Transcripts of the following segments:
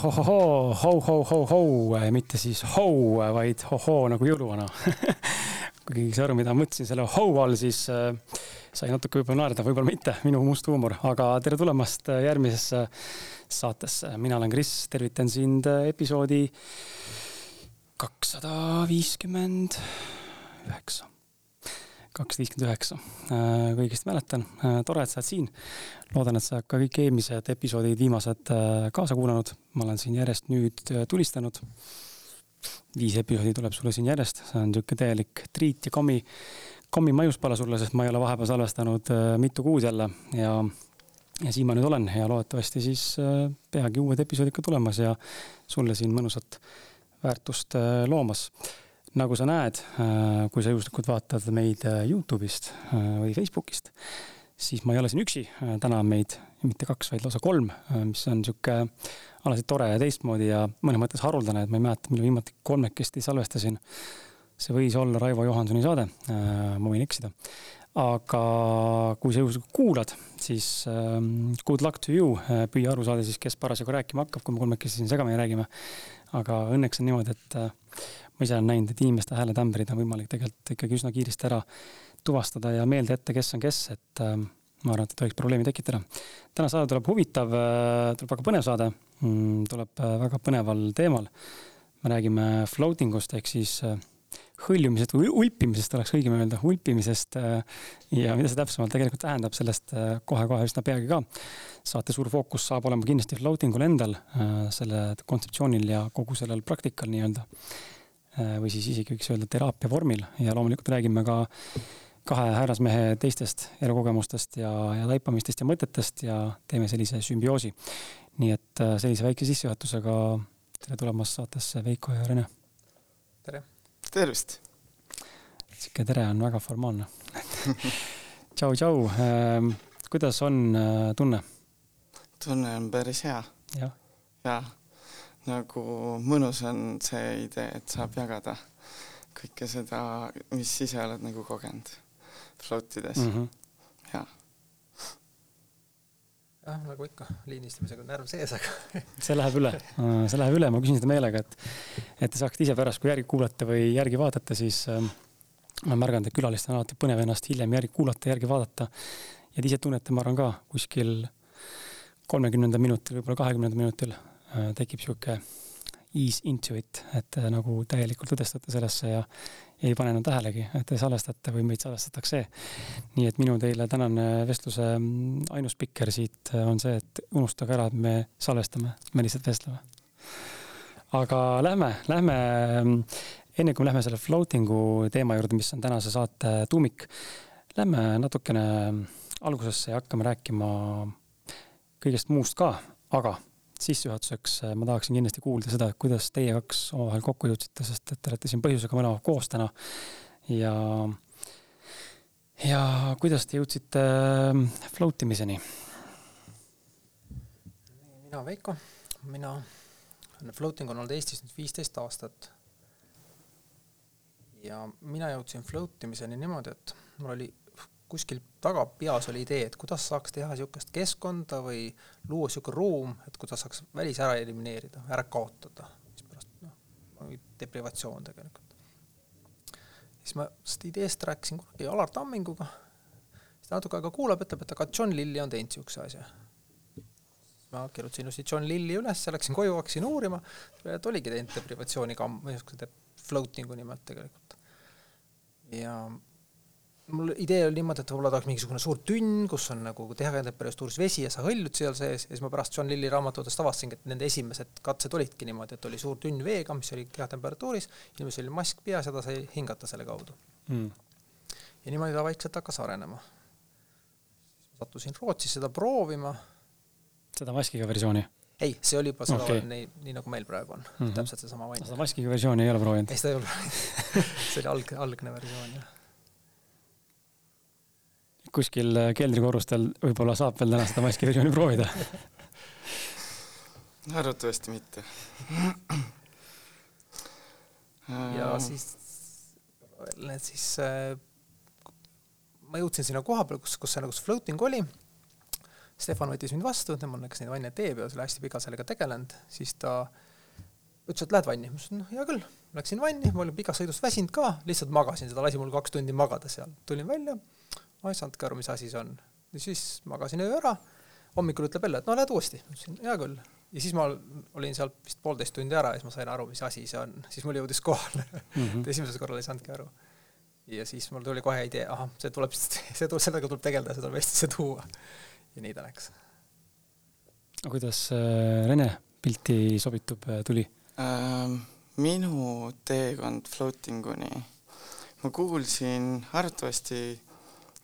ho-ho-ho, ho-ho-ho-ho, mitte siis ho, vaid ho-ho nagu jõuluvana. Kui keegi sai aru, mida ma mõtlesin selle ho all, siis äh, sai natuke võib-olla naerda, võib-olla mitte, minu must huumor, aga tere tulemast äh, järgmisesse saatesse. mina olen Kris, tervitan sind äh, episoodi kakssada viiskümmend üheksa kakssada viiskümmend üheksa, äh, kui õigesti mäletan. Äh, tore, et sa oled siin. loodan, et sa oled ka kõik eelmised episoodid, viimased äh, kaasa kuulanud. ma olen siin järjest nüüd tulistanud. viis episoodi tuleb sulle siin järjest, see on niisugune täielik triit ja kommi, kommi maiuspala sulle, sest ma ei ole vahepeal salvestanud mitu kuud jälle ja ja siin ma nüüd olen ja loodetavasti siis peagi uued episoodid ka tulemas ja sulle siin mõnusat väärtust loomas nagu sa näed, äh, kui sa juhuslikult vaatad meid äh, Youtube'ist äh, või Facebookist, siis ma ei ole siin üksi, täna on meid mitte kaks, vaid lausa kolm, mis on sihuke alati tore ja teistmoodi ja mõnes mõttes haruldane, et ma ei mäleta, millal viimati kolmekesti salvestasin. see võis olla Raivo Johansoni saade, ma võin eksida. aga kui sa juhuslikult kuulad, siis ähm, good luck to you, püüa aru saada siis, kes parasjagu rääkima hakkab, kui me kolmekesi siin segamini räägime. aga õnneks on niimoodi, et ma ise olen näinud, et inimeste hääletämbrid on võimalik tegelikult ikkagi üsna kiiresti ära tuvastada ja meelde jätta, kes on kes, et äh, ma arvan, et ei tohiks probleemi tekitada. täna saade tuleb huvitav, äh, tuleb väga põnev saade, mm, tuleb äh, väga põneval teemal. me räägime floating ust ehk siis hõljumisest või ulpimisest oleks õigem öelda, ulpimisest. ja mida see täpsemalt tegelikult tähendab, sellest kohe-kohe üsna peagi ka. saate suur fookus saab olema kindlasti floating ul endal, selle kontseptsioonil ja kogu sellel praktikal nii-öelda Äh, või siis isegi võiks öelda teraapia vormil ja loomulikult räägime ka kahe härrasmehe teistest elukogemustest ja, ja taipamistest ja mõtetest ja teeme sellise sümbioosi. nii et äh, sellise väike sissejuhatusega tere tulemast saatesse, Veiko ja Rene. tere. tervist. sihuke tere on väga formaalne tšau, tšau. Ähm, kuidas on äh, tunne? tunne on päris hea. jah ja nagu mõnus on see idee, et saab jagada kõike seda, mis ise oled nagu kogenud float ides mm, -hmm. jaa. jah, nagu ikka, lindistamisega on närv sees, aga see läheb üle, see läheb üle, ma küsin seda meelega, et, et te saaksite ise pärast, kui järgi kuulate või järgi vaatate, siis äh, ma olen märganud, et külalistel on alati põnev ennast hiljem järgi kuulata, järgi vaadata. ja te ise tunnete, ma arvan ka kuskil kolmekümnendal minutil, võib-olla kahekümnendal minutil Äh, tekib sihuke ease into it, et äh, nagu täielikult õdestate sellesse ja ei pane enam tähelegi, et te salvestate või meid salvestatakse. nii et minu teile tänane vestluse mm, ainus spikker siit äh, on see, et unustage ära, et me salvestame, me lihtsalt vestleme. aga lähme, lähme, mm, enne kui me lähme selle floating'u teema juurde, mis on tänase saate tuumik, lähme natukene mm, algusesse ja hakkame rääkima kõigest muust ka, aga sissejuhatuseks äh, ma tahaksin kindlasti kuulda seda, kuidas teie kaks omavahel kokku jõudsite, sest et te olete siin põhjusega mõlemad koos täna. ja, ja kuidas te jõudsite äh, float imiseni? mina, Veiko, mina, floating on olnud Eestis nüüd viisteist aastat. ja mina jõudsin float imiseni niimoodi, et mul oli kuskil taga peas oli idee, et kuidas saaks teha niisugust keskkonda või luua niisugune ruum, et kuidas saaks välis ära elimineerida, ära kaotada, mispärast noh, deprivatsioon tegelikult. siis ma sellest ideest rääkisin kunagi Alar Tamminguga, siis ta natuke aega kuulab, ütleb, et aga John Lilly on teinud niisuguse asja. ma kirjutasin ilusti John Lilly üles, läksin koju, hakkasin uurima, et oligi teinud deprivatsiooni kamm-, niisuguse floating'u nimelt tegelikult. ja mul idee oli niimoodi, et võib-olla tahaks mingisugune suur tünn, kus on nagu kehatemperatuuris vesi ja sa hõljud seal sees ja siis ma pärast John Lilli raamatutest avastasingi, et nende esimesed katsed olidki niimoodi, et oli suur tünn veega, mis oli kehatemperatuuris, inimesel oli mask peas ja ta sai hingata selle kaudu mm.. ja niimoodi ta vaikselt hakkas arenema. sattusin Rootsis seda proovima. seda maskiga versiooni? ei, see oli juba seda okay. nii, nii nagu meil praegu on mm, -hmm. täpselt seesama vaim. seda maskiga versiooni ei ole proovinud? ei, seda ei ole proovinud see oli alg, algne versioon, jah kuskil äh, keldrikorrustel võib-olla saab veel täna seda maski versiooni proovida. Arvatavasti mitte. Ja siis, need siis äh, ma jõudsin sinna koha peale, kus, kus see nagu see floating oli. Stefan võttis mind vastu, tema on näiteks neid vanne teeb ja selle hästi pikalt sellega tegelenud, siis ta ütles, et lähed vanni, ma ütlesin, noh, hea küll, läksin vanni, ma olin pikast sõidust väsinud ka, lihtsalt magasin, seda lasi mul kaks tundi magada seal, tulin välja, ma ei saanudki aru, mis asi see on. ja siis magasin öö ära, hommikul ütleb jälle, et no lähed uuesti, ma ütlesin, hea küll. ja siis ma olin seal vist poolteist tundi ära ja siis ma sain aru, mis asi see on, siis mul jõudis kohale mm. -hmm. esimesel korral ei saanudki aru. ja siis mul tuli kohe idee, ahah, see tuleb, see tuleb, sellega tuleb tegeleda, see tuleb Eestisse tuua. ja nii ta läks. kuidas äh, Rene pilti sobitub, äh, tuli? Ähm, minu teekond floatinguni, ma kuulsin arvatavasti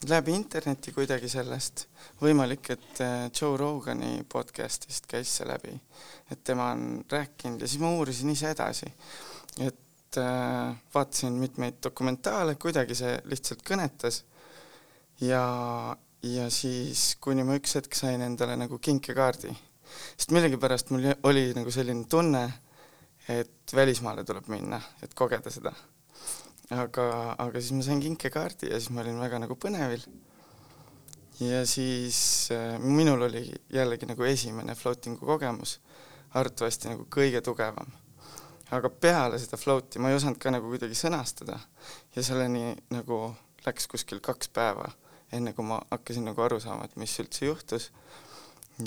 läbi interneti kuidagi sellest, võimalik, et äh, Joe Rogani podcast'ist käis see läbi, et tema on rääkinud ja siis ma uurisin ise edasi, et äh, vaatasin mitmeid dokumentaale, kuidagi see lihtsalt kõnetas. Ja, ja siis kuni ma üks hetk sain endale nagu kinkekaardi, sest millegipärast mul oli nagu selline tunne, et välismaale tuleb minna, et kogeda seda. Aga, aga siis ma sain kinkekaardi ja siis ma olin väga nagu põnevil. ja siis äh, minul oli jällegi nagu esimene floating'u kogemus, arvatavasti nagu kõige tugevam. aga peale seda float'i ma ei osanud ka nagu kuidagi sõnastada ja selleni nagu läks kuskil kaks päeva, enne kui ma hakkasin nagu aru saama, et mis üldse juhtus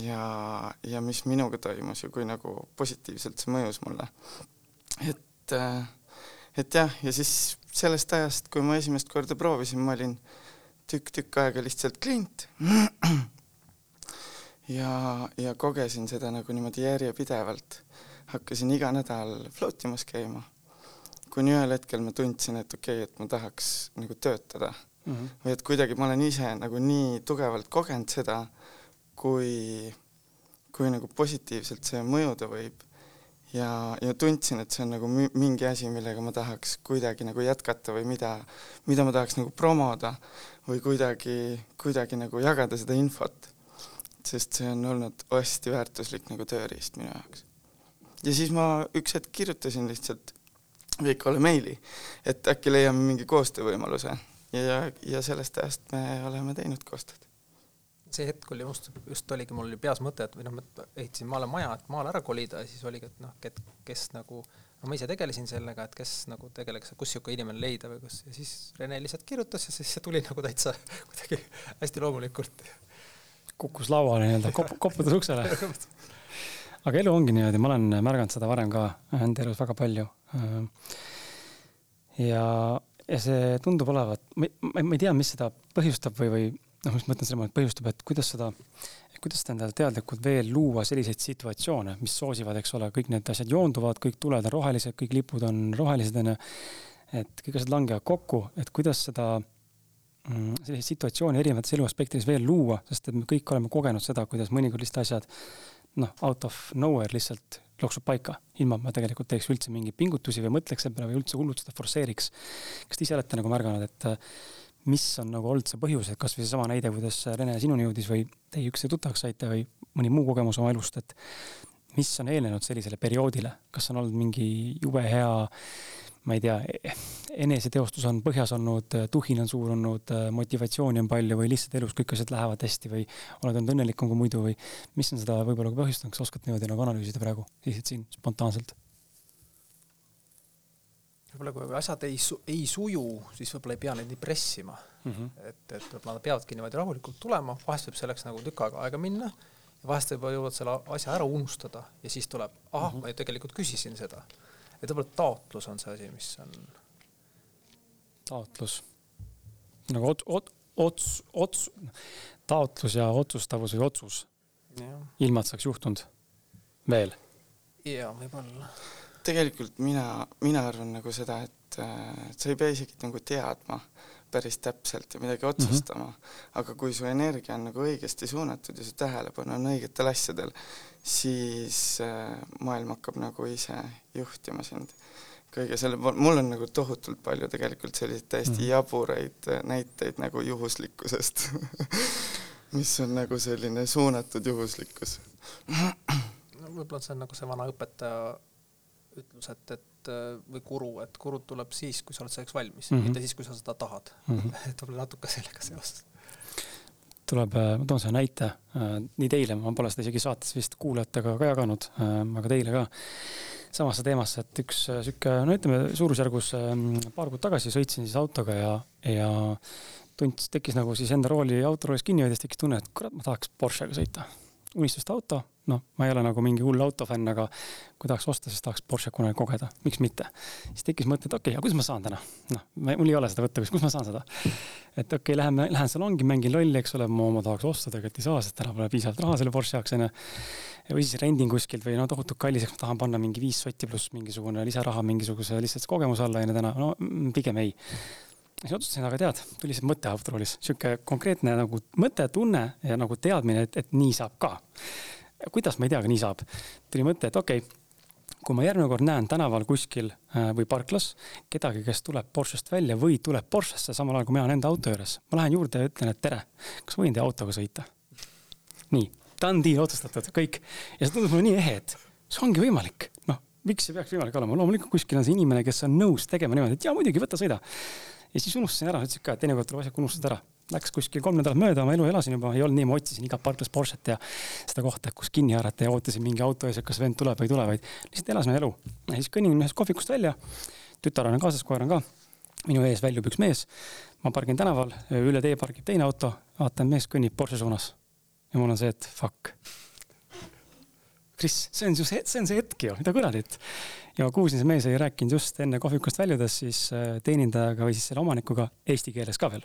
ja, ja mis minuga toimus ja kui nagu positiivselt see mõjus mulle. et, äh, et jah, ja siis sellest ajast, kui ma esimest korda proovisin, ma olin tükk-tükk aega lihtsalt klient. ja, ja kogesin seda nagu niimoodi järjepidevalt. hakkasin iga nädal float imas käima. kuni ühel hetkel ma tundsin, et okei okay,, et ma tahaks nagu töötada mm. -hmm. või et kuidagi ma olen ise nagu nii tugevalt kogenud seda kui, kui nagu positiivselt see mõjuda võib ja, ja tundsin, et see on nagu mingi asi, millega ma tahaks kuidagi nagu jätkata või mida, mida ma tahaks nagu promoda või kuidagi, kuidagi nagu jagada seda infot. sest see on olnud hästi väärtuslik nagu tööriist minu jaoks. ja siis ma üks hetk kirjutasin lihtsalt Veikole meili, et äkki leiame mingi koostöövõimaluse ja, ja sellest ajast me oleme teinud koostööd see hetk oli just, just oligi, mul oli peas mõte, et või noh, ma ehitasin maale maja, et maale ära kolida ja siis oligi, et noh, et kes nagu, no ma ise tegelesin sellega, et kes nagu tegeleks, kus niisugune inimene leida või kus, ja siis Rene lihtsalt kirjutas ja siis see tuli nagu täitsa kuidagi hästi loomulikult. kukkus lauale nii-öelda, kop-, koputas uksele aga elu ongi niimoodi, ma olen märganud seda varem ka enda elus väga palju. ja, ja see tundub olevat, ma, ma ei tea, mis seda põhjustab või, või noh, ma mõtlen selle mõttes põhjustab, et kuidas seda, kuidas seda endale teadlikult veel luua selliseid situatsioone, mis soosivad, eks ole, kõik need asjad joonduvad, kõik tuled on rohelised, kõik lipud on rohelised, onju. et kõik asjad langevad kokku, et kuidas seda mm, selliseid situatsioone erinevates eluaspektides veel luua, sest et me kõik oleme kogenud seda, kuidas mõnikord lihtsalt asjad noh, out of nowhere lihtsalt loksub paika, ilma et ma tegelikult teeks üldse mingeid pingutusi või mõtleks selle peale või üldse hullult seda forsseeriks. kas te ise olete nagu märganud, et mis on nagu olnud see põhjus, et kasvõi seesama näide, kuidas Rene sinuni jõudis või teie üksteise tuttavaks saite või mõni muu kogemus oma elust, et mis on eelnenud sellisele perioodile, kas on olnud mingi jube hea, ma ei tea, eneseteostus on põhjas olnud, tuhin on suur olnud, motivatsiooni on palju või lihtsalt elus kõik asjad lähevad hästi või oled olnud õnnelikum kui muidu või mis on seda võib-olla põhjustanud, kas oskad niimoodi nagu analüüsida praegu, lihtsalt siin spontaanselt? Võib-olla kui asjad ei su-, ei suju, siis võib-olla ei pea neid nii pressima mm. -hmm. et, et võib-olla nad peavadki niimoodi rahulikult tulema, vahest võib selleks nagu tükk aega aega minna ja vahest võib-olla jõuad selle asja ära unustada ja siis tuleb, ahah mm, -hmm. ma ju tegelikult küsisin seda. et võib-olla taotlus on see asi, mis on. taotlus. nagu ot-, ot-, ots-, ots-, taotlus ja otsustavus või otsus. ilma, et see oleks juhtunud veel. jaa, võib-olla tegelikult mina, mina arvan nagu seda, et, et sa ei pea isegi nagu teadma päris täpselt ja midagi otsustama mm, -hmm. aga kui su energia on nagu õigesti suunatud ja su tähelepanu on õigetel asjadel, siis äh, maailm hakkab nagu ise juhtima sind. kõige selle, mul on nagu tohutult palju tegelikult selliseid täiesti mm -hmm. jaburaid äh, näiteid nagu juhuslikkusest mis on nagu selline suunatud juhuslikkus no võib-olla see on nagu see vana õpetaja ütlus, et, et või kuru, et kurud tuleb siis, kui sa oled selleks valmis mm, -hmm. mitte siis, kui sa seda tahad mm. -hmm. et võib-olla natuke sellega seoses. tuleb, ma toon selle näite nii teile, ma pole seda isegi saates vist kuulajatega ka jaganud, aga teile ka samasse teemasse, et üks sihuke, no ütleme suurusjärgus paar kuud tagasi sõitsin siis autoga ja, ja tund-, tekkis nagu siis enda rooli autoroolis kinni hoides tekkis tunne, et kurat, ma tahaks Porschega sõita. Unistuste auto, noh, ma ei ole nagu mingi hull autofänn, aga kui tahaks osta, siis tahaks Porsche kunagi kogeda, miks mitte. siis tekkis mõte, et okei okay,, aga kuidas ma saan täna? noh, mul ei ole seda võtta, kus ma saan seda? et okei okay,, läheme, lähen salongi, mängin lolli, eks ole, ma oma tahaks osta, tegelikult ei saa, sest täna pole piisavalt raha selle Porsche jaoks, onju. või siis rendin kuskilt või no tohutult kallis, eks ma tahan panna mingi viis sotti pluss mingisugune lisaraha mingisuguse lihtsalt kogemuse alla, onju täna, no mm, pigem ei siis otsustasin, aga tead, tuli see mõte autoroolis, sihuke konkreetne nagu mõte, tunne ja nagu teadmine, et, et nii saab ka. kuidas, ma ei tea, aga nii saab. tuli mõte, et okei okay,, kui ma järgmine kord näen tänaval kuskil äh, või parklas kedagi, kes tuleb Porschest välja või tuleb Porschesse samal ajal, kui mina olen enda auto juures, ma lähen juurde ja ütlen, et tere, kas võin teie autoga sõita? nii, done deal, otsustatud, kõik. ja see tundus mulle nii ehe, et see ongi võimalik, noh miks see peaks võimalik olema, loomulikult kuskil on see inimene, kes on nõus tegema niimoodi, et jaa, muidugi, võta sõida ja siis unustasin ära, ütlesin ka, et teinekord tuleb asjad unustada ära. Läks kuskil kolm nädalat mööda, oma elu elasin juba, ei olnud nii, ma otsisin igat parklas Porsche't ja seda kohta, kus kinni haarata ja ootasin mingi auto ees, et kas vend tuleb või ei tule, vaid lihtsalt elasime elu. ja siis kõnnin ühest kohvikust välja, tütar on kaasas, koer on ka. minu ees väljub üks mees, ma pargin tänaval, üle tee pargib teine auto, vaatan, mees kõnnib Porsche suunas. ja mul on see, et fuck. Kris, see on ju see, see on see hetk ju, mida kuradit ja ma kuulsin, see mees oli rääkinud just enne kohvikust väljudes siis äh, teenindajaga või siis selle omanikuga eesti keeles ka veel.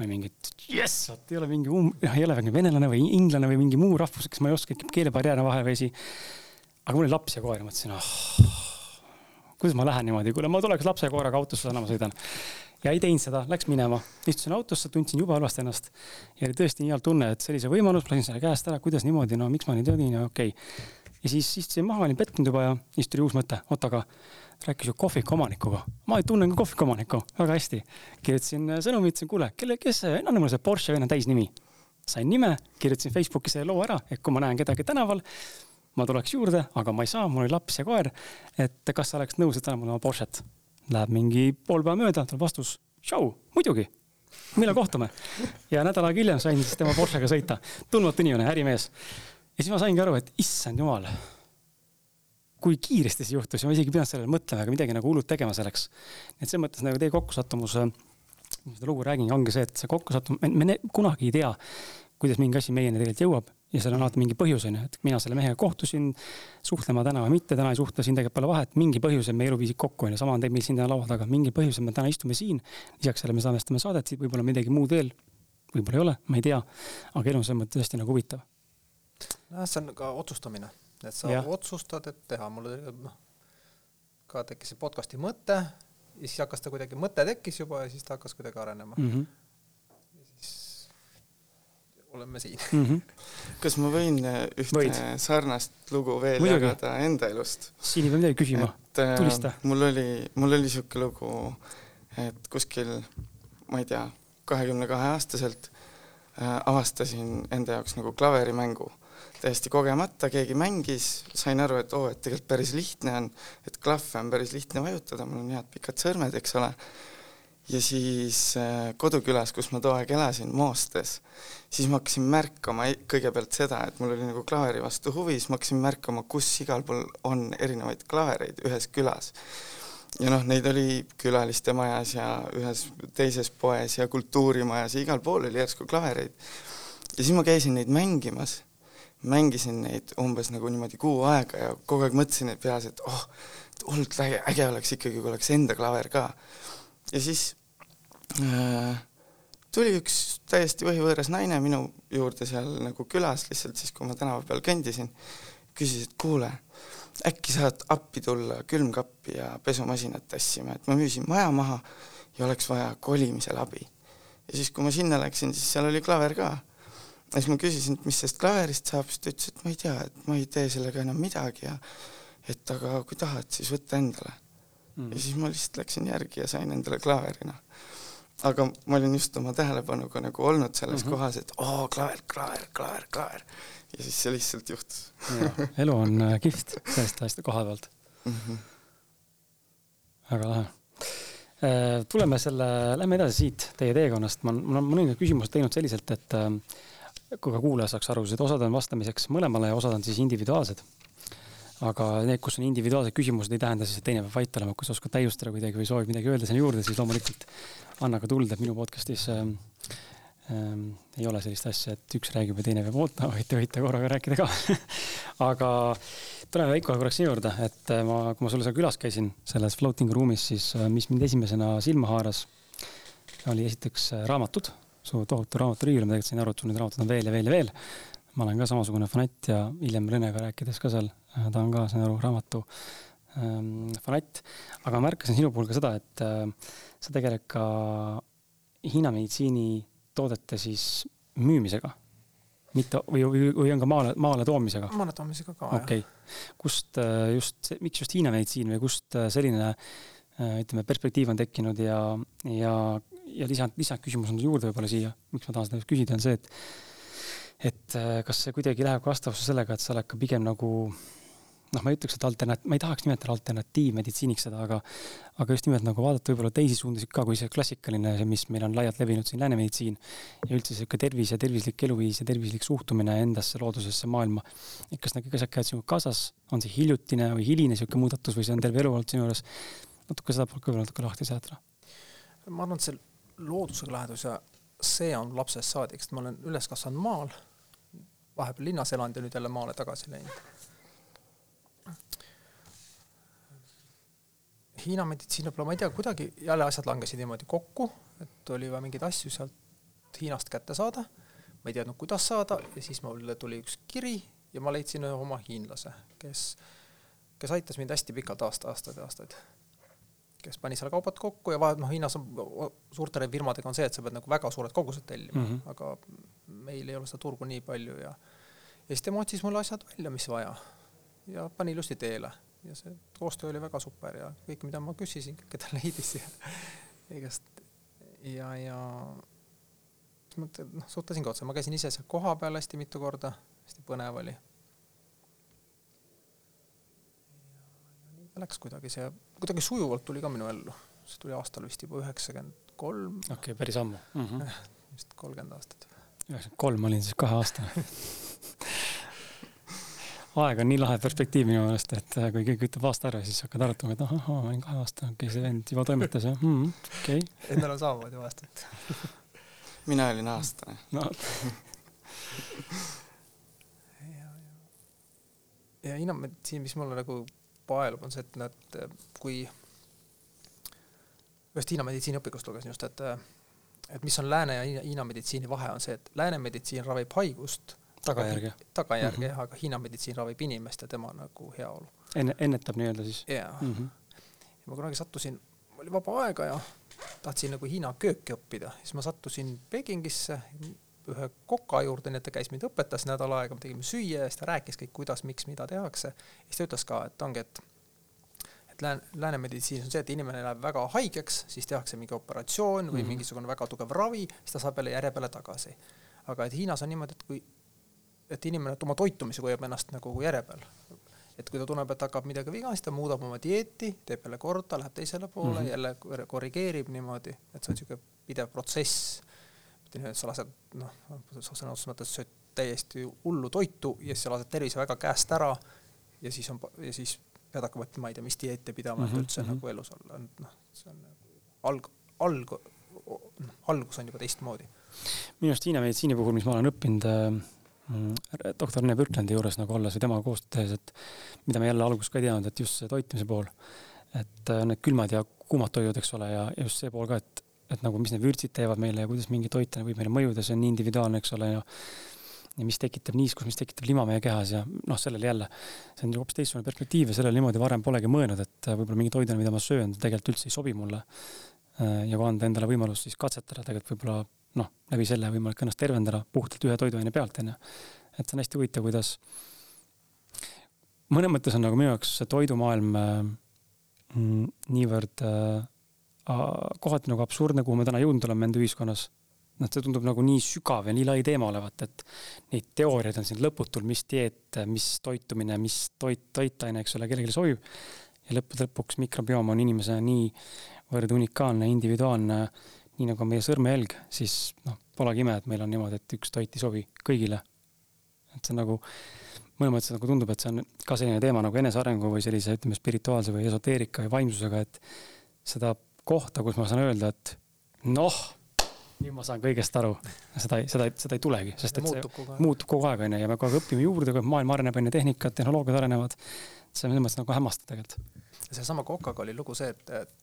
või mingit jess, vot ei ole mingi um,, ei ole mingi venelane või inglane või mingi muu rahvus, kes ma ei oska, keelebarjäär on vahevesi. aga mul oli laps ja koer, mõtlesin, ah, kuidas ma lähen niimoodi, kuule, ma tuleks lapse koeraga autosse, täna ma sõidan ja ei teinud seda, läks minema, istusin autosse, tundsin jube halvasti ennast. ja oli tõesti nii halb tunne, et sellise võimalus, ma lasin selle käest ära, kuidas niimoodi, no miks ma nii tegin ja okei okay ja siis istusin maha, olin pettunud juba ja siis tuli uus mõte, oot aga rääkis ju kohviku omanikuga. ma tunnen ka kohviku omanikku väga hästi. kirjutasin äh, sõnumi, ütlesin, kuule, kelle, kes see, anna mulle see Porsche venna täisnimi. sain nime, kirjutasin Facebooki selle loo ära, et kui ma näen kedagi tänaval, ma tuleks juurde, aga ma ei saa, mul oli laps ja koer. et kas sa oleks nõus, et anna mulle oma Porsche't. Läheb mingi pool päeva mööda, tuleb vastus, tšau, muidugi millal kohtume? ja nädal aega hiljem sain siis tema Porschega sõita. tundmatu inimene, ärimees ja siis ma saingi aru, et issand jumal, kui kiiresti see juhtus ja ma isegi ei pidanud sellele mõtlema ega midagi nagu hullut tegema selleks. et selles mõttes nagu teie kokkusattumus, ma seda lugu räägingi, ongi see, et see kokkusattumus, me, me kunagi ei tea, kuidas mingi asi meieni tegelikult jõuab ja seal on alati mingi põhjus, on ju, et mina selle mehega kohtusin, suhtlema täna või mitte, täna ei suhtle, siin tegelikult pole vahet, mingi põhjusel meie elu viisid kokku, on ju, sama on meil siin täna laua taga, mingi põhjusel me täna istume siin. lisaks sellele me salvestame saadet, võib-olla midagi muud veel, võib-olla ei ole, ma ei tea, aga elu on selles mõttes tõesti nagu huvitav nojah, see on ka otsustamine, et sa ja. otsustad, et teha, mul noh, ka tekkis see podcast'i mõte ja siis hakkas ta kuidagi, mõte tekkis juba ja siis ta hakkas kuidagi arenema mm. -hmm. Oleme siin mm. -hmm. kas ma võin äh, ühte Võid. sarnast lugu veel Muidugi. jagada enda elust? siin ei pea midagi küsima, äh, tulista. mul oli, mul oli siuke lugu, et kuskil, ma ei tea, kahekümne kahe aastaselt äh, avastasin enda jaoks nagu klaverimängu täiesti kogemata, keegi mängis, sain aru, et oo oh,, et tegelikult päris lihtne on, et klahve on päris lihtne vajutada, mul on head pikad sõrmed, eks ole. Ja siis äh, kodukülas, kus ma too aeg elasin, Moostes, siis ma hakkasin märkama kõigepealt seda, et mul oli nagu klaveri vastu huvi, siis ma hakkasin märkama, kus igal pool on erinevaid klavereid ühes külas ja noh, neid oli külaliste majas ja ühes teises poes ja kultuurimajas ja igal pool oli järsku klavereid. ja siis ma käisin neid mängimas mängisin neid umbes nagu niimoodi kuu aega ja kogu aeg mõtlesin peas, et oh, hullult äge, oleks ikkagi, kui oleks enda klaver ka. ja siis tuli üks täiesti põhivõõras naine minu juurde seal nagu külas lihtsalt siis, kui ma tänava peal kõndisin, küsis, et kuule, äkki saad appi tulla külmkappi ja pesumasinat tassima, et ma müüsin maja maha ja oleks vaja kolimisel abi. ja siis, kui ma sinna läksin, siis seal oli klaver ka ja siis ma küsisin, et mis sellest klaverist saab, siis ta ütles, et ma ei tea, et ma ei tee sellega enam midagi ja et aga kui tahad, siis võta endale mm.. ja siis ma lihtsalt läksin järgi ja sain endale klaveri, noh. Aga ma olin just oma tähelepanuga nagu olnud selles mm -hmm. kohas, et oo, klaver, klaver, klaver, klaver. ja siis see lihtsalt juhtus elu on äh, kihvt sellest asjast koha pealt mm. -hmm. väga lahe Äh, tuleme selle, lähme edasi siit teie teekonnast, ma, ma olen mõningad küsimused teinud selliselt, et äh, kui ka kuulaja saaks aru, et osad on vastamiseks mõlemale ja osad on siis individuaalsed. aga need, kus on individuaalsed küsimused, ei tähenda siis, et teine peab vait olema, kui sa oskad täiustada kuidagi või soovid midagi öelda sinna juurde, siis loomulikult anna ka tuld, et minu podcast'is äh, äh, ei ole sellist asja, et üks räägib ja teine peab ootama, vaid te võite korraga rääkida ka aga tuleme Veiko korraks sinu juurde, et äh, ma, kui ma sulle seal külas käisin, selles floating ruumis, siis äh, mis mind esimesena silma haaras, oli esiteks äh, raamatud, su tohutu raamaturiiul, ma tegelikult sain aru, et sul neid raamatuid on veel ja veel ja veel. ma olen ka samasugune fanatt ja hiljem Renega rääkides ka seal, ta on ka, saan aru, raamatu ähm, fanatt. aga ma märkasin sinu puhul ka seda, et äh, sa tegeled ka Hiina meditsiinitoodete siis müümisega mitte või, või, või on ka maale, maale toomisega? maale toomisega ka, okay. jah. kust äh, just, miks just Hiina meditsiin või kust äh, selline äh, ütleme, perspektiiv on tekkinud ja, ja, ja lisand, lisaküsimus on juurde võib-olla siia, miks ma tahan seda küsida, on see, et et kas see kuidagi läheb vastavusse sellega, et sa oled ka pigem nagu noh, ma ei ütleks, et alternat-, ma ei tahaks nimetada alternatiivmeditsiiniks seda, aga aga just nimelt nagu vaadata võib-olla teisi suundasid ka, kui see klassikaline, see, mis meil on laialt levinud siin läänemeditsiin ja üldse sihuke tervis ja tervislik eluviis ja tervislik suhtumine endasse, loodusesse, maailma. et kas need kõik asjad käivad sinuga kaasas, on see hiljutine või hiline sihuke muudatus või see on terve elu olnud sinu juures? natuke seda poolt ka võib-olla natuke lahti seletada. ma arvan, et see loodusega lähedus ja see on lapsest saadik, sest ma olen üles kasvanud maal, vahepeal linnas elanud ja nüüd jälle maale tagasi läinud Hiina meditsiin võib-olla, ma ei tea, kuidagi jälle asjad langesid niimoodi kokku, et oli vaja mingeid asju sealt Hiinast kätte saada. ma ei teadnud, kuidas saada ja siis mulle tuli üks kiri ja ma leidsin ühe oma hiinlase, kes, kes aitas mind hästi pikalt aasta, aastaid ja aastaid. kes pani selle kaubad kokku ja vahet, noh, Hiinas on suurte firmadega on see, et sa pead nagu väga suured kogused tellima mm, -hmm. aga meil ei ole seda turgu nii palju ja ja siis tema otsis mulle asjad välja, mis vaja ja pani ilusti teele ja see koostöö oli väga super ja kõik, mida ma küsisin, kõike ta leidis ja igast ja, ja noh, suhtlesin ka otse, ma käisin ise seal kohapeal hästi mitu korda, hästi põnev oli. Läks kuidagi see, kuidagi sujuvalt tuli ka minu ellu, see tuli aastal vist juba üheksakümmend kolm. okei okay,, päris ammu mm. -hmm. vist kolmkümmend aastat. üheksakümmend kolm olin siis kaheaastane aeg on nii lahe perspektiiv minu meelest, et äh, kui keegi ütleb aasta ära, siis hakkad arutama, et ahah, ma olin kaheaastane, okei okay,, see vend juba toimetas jah mm,, okei. Okay.. Endal on samamoodi aastat mina olin aastane no. ja, ja, ja hinnameditsiin, mis mulle nagu paelub, on see, et nad, kui ühest Hiina meditsiiniõpikust lugesin just, et et mis on lääne ja Hiina meditsiini vahe, on see, et lääne meditsiin ravib haigust tagajärge. tagajärge mm -hmm. jah, aga Hiina meditsiin ravib inimest ja tema nagu heaolu. enne, ennetab nii-öelda siis? jaa. -hmm. ja ma kunagi sattusin, oli vaba aega ja tahtsin nagu Hiina kööki õppida, siis ma sattusin Pekingisse ühe koka juurde, nii et ta käis mind õpetas nädal aega, me tegime süüa ja siis ta rääkis kõik, kuidas, miks, mida tehakse. siis ta ütles ka, et ongi, et et lääne, lääne meditsiinis on see, et inimene läheb väga haigeks, siis tehakse mingi operatsioon või mm -hmm. mingisugune väga tugev ravi, siis ta saab jälle järje peale tagasi. aga et Hiinas on niimoodi, et kui et inimene oma toitumisega hoiab ennast nagu järje peal. et kui ta tunneb, et hakkab midagi viga, siis ta muudab oma dieeti, teeb jälle korda, läheb teisele poole mm, -hmm. jälle korrigeerib niimoodi, et see on niisugune pidev protsess. mitte nii, et sa lased noh, sõna otseses mõttes sööd täiesti hullu toitu ja siis sa lased tervise väga käest ära ja siis on, ja siis pead hakkama, et ma ei tea, mis dieete pidama mm, -hmm. et üldse mm -hmm. nagu elus olla, noh, see on nagu alg-, alg-, noh, algus on juba teistmoodi. minu arust Hiina meditsiini puhul, mis ma olen õppinud äh,, doktor Rene Birklandi juures nagu olles või temaga koostööd tehes, et mida me jälle alguses ka ei teadnud, et just see toitmise pool, et äh, need külmad ja kuumad toidud, eks ole, ja just see pool ka, et, et nagu mis need vürtsid teevad meile ja kuidas mingi toit võib meile mõjuda, see on nii individuaalne, eks ole, ja ja mis tekitab niiskust, mis tekitab lima meie kehas ja noh, sellele jälle, see on hoopis teistsugune perspektiiv ja sellele niimoodi varem polegi mõelnud, et äh, võib-olla mingi toiduna, mida ma söön, tegelikult üldse ei sobi mulle. Äh, ja kui anda endale võimalus siis katsetada, tegelikult võib-olla noh, läbi selle võimalik ennast tervendada puhtalt ühe toiduaine pealt, onju. et see on hästi huvitav, kuidas mõnes mõttes on nagu minu jaoks see toidumaailm äh, mm, niivõrd äh, kohati nagu absurdne, kuhu me täna jõudnud oleme enda ühiskonnas. noh, see tundub nagu nii sügav ja nii lai teema olevat, et neid teooriaid on siin lõputul, mis dieet, mis toitumine, mis toit, toitaine, eks ole, kellelegi sobib. ja lõppude lõpuks mikrobioom on inimese nii niivõrd unikaalne, individuaalne, nii nagu on meie sõrmejälg, siis noh, polegi ime, et meil on niimoodi, et üks toit ei sobi kõigile. et see on nagu, mõnes mõttes nagu tundub, et see on ka selline teema nagu enesearengu või sellise, ütleme, spirituaalse või esoteerika ja vaimsusega, et seda kohta, kus ma saan öelda, et noh, nüüd ma saan kõigest aru. seda, seda, seda ei tulegi, sest et muutub see kogu aeg. muutub kogu aeg, onju, ja me kogu aeg õpime juurde, maailm areneb, onju, tehnikad, tehnoloogiad arenevad. see on selles mõttes nagu hämmastav tegelikult. seesama Coca-ga oli lugu see, et, et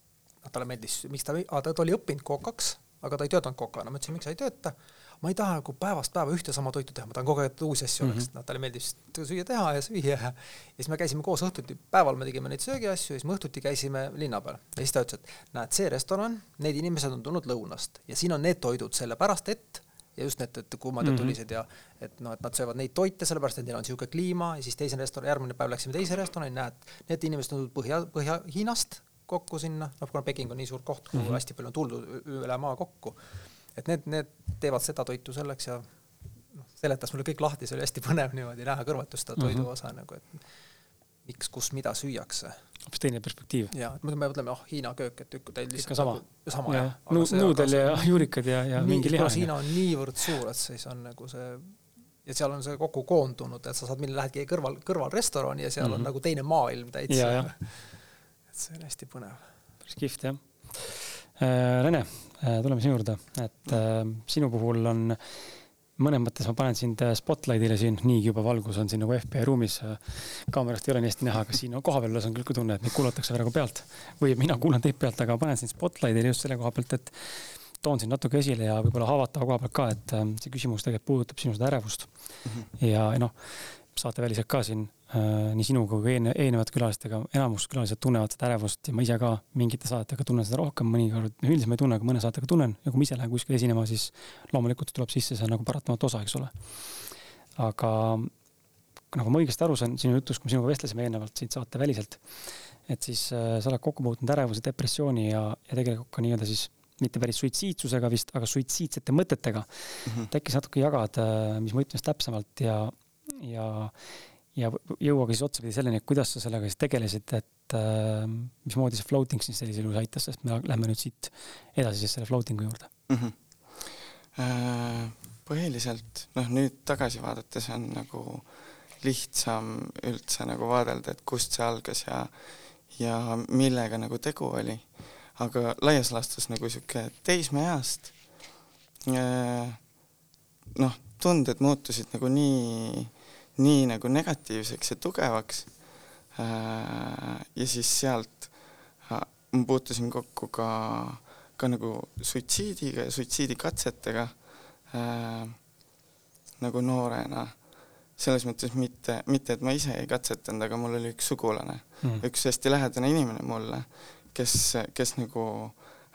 noh, talle meeldis, miks ta, ta oli õppinud kokaks, aga ta ei töötanud kokana, ma ütlesin, miks sa ei tööta. ma ei taha nagu päevast päeva ühte sama toitu teha, ma tahan kogu aeg, uusi asju oleks mm, -hmm. noh, talle meeldis süüa teha ja süüa ja siis me käisime koos õhtuti, päeval me tegime neid söögiasju ja siis me õhtuti käisime linna peal ja siis ta ütles, et näed, see restoran, need inimesed on tulnud lõunast ja siin on need toidud sellepärast, et ja just need, et kuumad ja Mhm. tulised ja et noh, et nad söövad neid toite sellepärast, et neil on niisugune kliima ja siis teise restorani, järgmine päev läksime teise restorani, näed, need inimesed on tulnud Põhja, Põhja-Hiinast kokku sinna, noh, kuna Peking on nii suur koht, kuhu mm Mhm. -hmm. hästi palju on tuldud üle maa kokku. et need, need teevad seda toitu selleks ja noh, seletas mulle kõik lahti, see oli hästi põnev niimoodi näha kõrvalt just seda toidu Mhm. osa nagu, et miks, kus, mida süüakse hoopis teine perspektiiv. ja et me mõtleme, oh, Hiina köök, et tükk täis lihtsalt sama. nagu, sama ja jah. nu- nuudel ja juurikad ja, ja nii, mingi liha. Hiina on niivõrd suur, et siis on nagu see ja seal on see kokku koondunud, et sa saad minna, lähedki kõrval, kõrvalrestorani ja seal mm -hmm. Mhm. on nagu teine maailm täitsa Ja. Et see on hästi põnev. päris kihvt jah. Rene, äh, tuleme sinu juurde, et äh, sinu puhul on mõnes mõttes ma panen sind äh, spotlight'ile siin, niigi juba valgus on siin nagu FBI ruumis. kaamerast ei ole nii hästi näha, aga siin no, kohapeal üles on küll ka tunne, et meid kuulatakse praegu pealt või mina kuulan teid pealt, aga panen sind spotlight'ile just selle koha pealt, et toon sind natuke esile ja võib-olla haavatava koha pealt ka, et äh, see küsimus tegelikult puudutab sinu seda ärevust mm. -hmm. ja noh, saateväliselt ka siin äh, nii sinu kui eelne, eelnevate külalistega, enamus külalised tunnevad seda ärevust ja ma ise ka mingite saadetega tunnen seda rohkem, mõnikord, üldiselt ma ei tunne, aga mõne saatega tunnen ja kui ma ise lähen kuskile esinema, siis loomulikult tuleb sisse, see nagu paratamatu osa, eks ole. aga nagu ma õigesti aru saan sinu jutust, kui me sinuga vestlesime eelnevalt siit saateväliselt, et siis äh, sa oled kokku puutunud ärevuse, depressiooni ja, ja tegelikult ka nii-öelda siis mitte päris suitsiidsusega vist, aga suitsiidsete mõtetega mm. -hmm. et äkki sa natuke jagad, mis mõttes täpsemalt ja, ja, ja jõuage siis otsapidi selleni, kuidas sa sellega siis tegelesid, et äh, mismoodi see floating siis sellisel juhul aitas, sest me lähme nüüd siit edasi siis selle floating'u juurde mm. -hmm. põhiliselt noh, nüüd tagasi vaadates on nagu lihtsam üldse nagu vaadelda, et kust see algas ja, ja millega nagu tegu oli. aga laias laastus nagu sihuke teismeeast noh, tunded muutusid nagu nii, nii nagu negatiivseks ja tugevaks. ja siis sealt ma puutusin kokku ka, ka nagu suitsiidiga ja suitsiidikatsetega äh, nagu noorena. selles mõttes mitte, mitte et ma ise ei katsetanud, aga mul oli üks sugulane mm., üks hästi lähedane inimene mulle, kes, kes nagu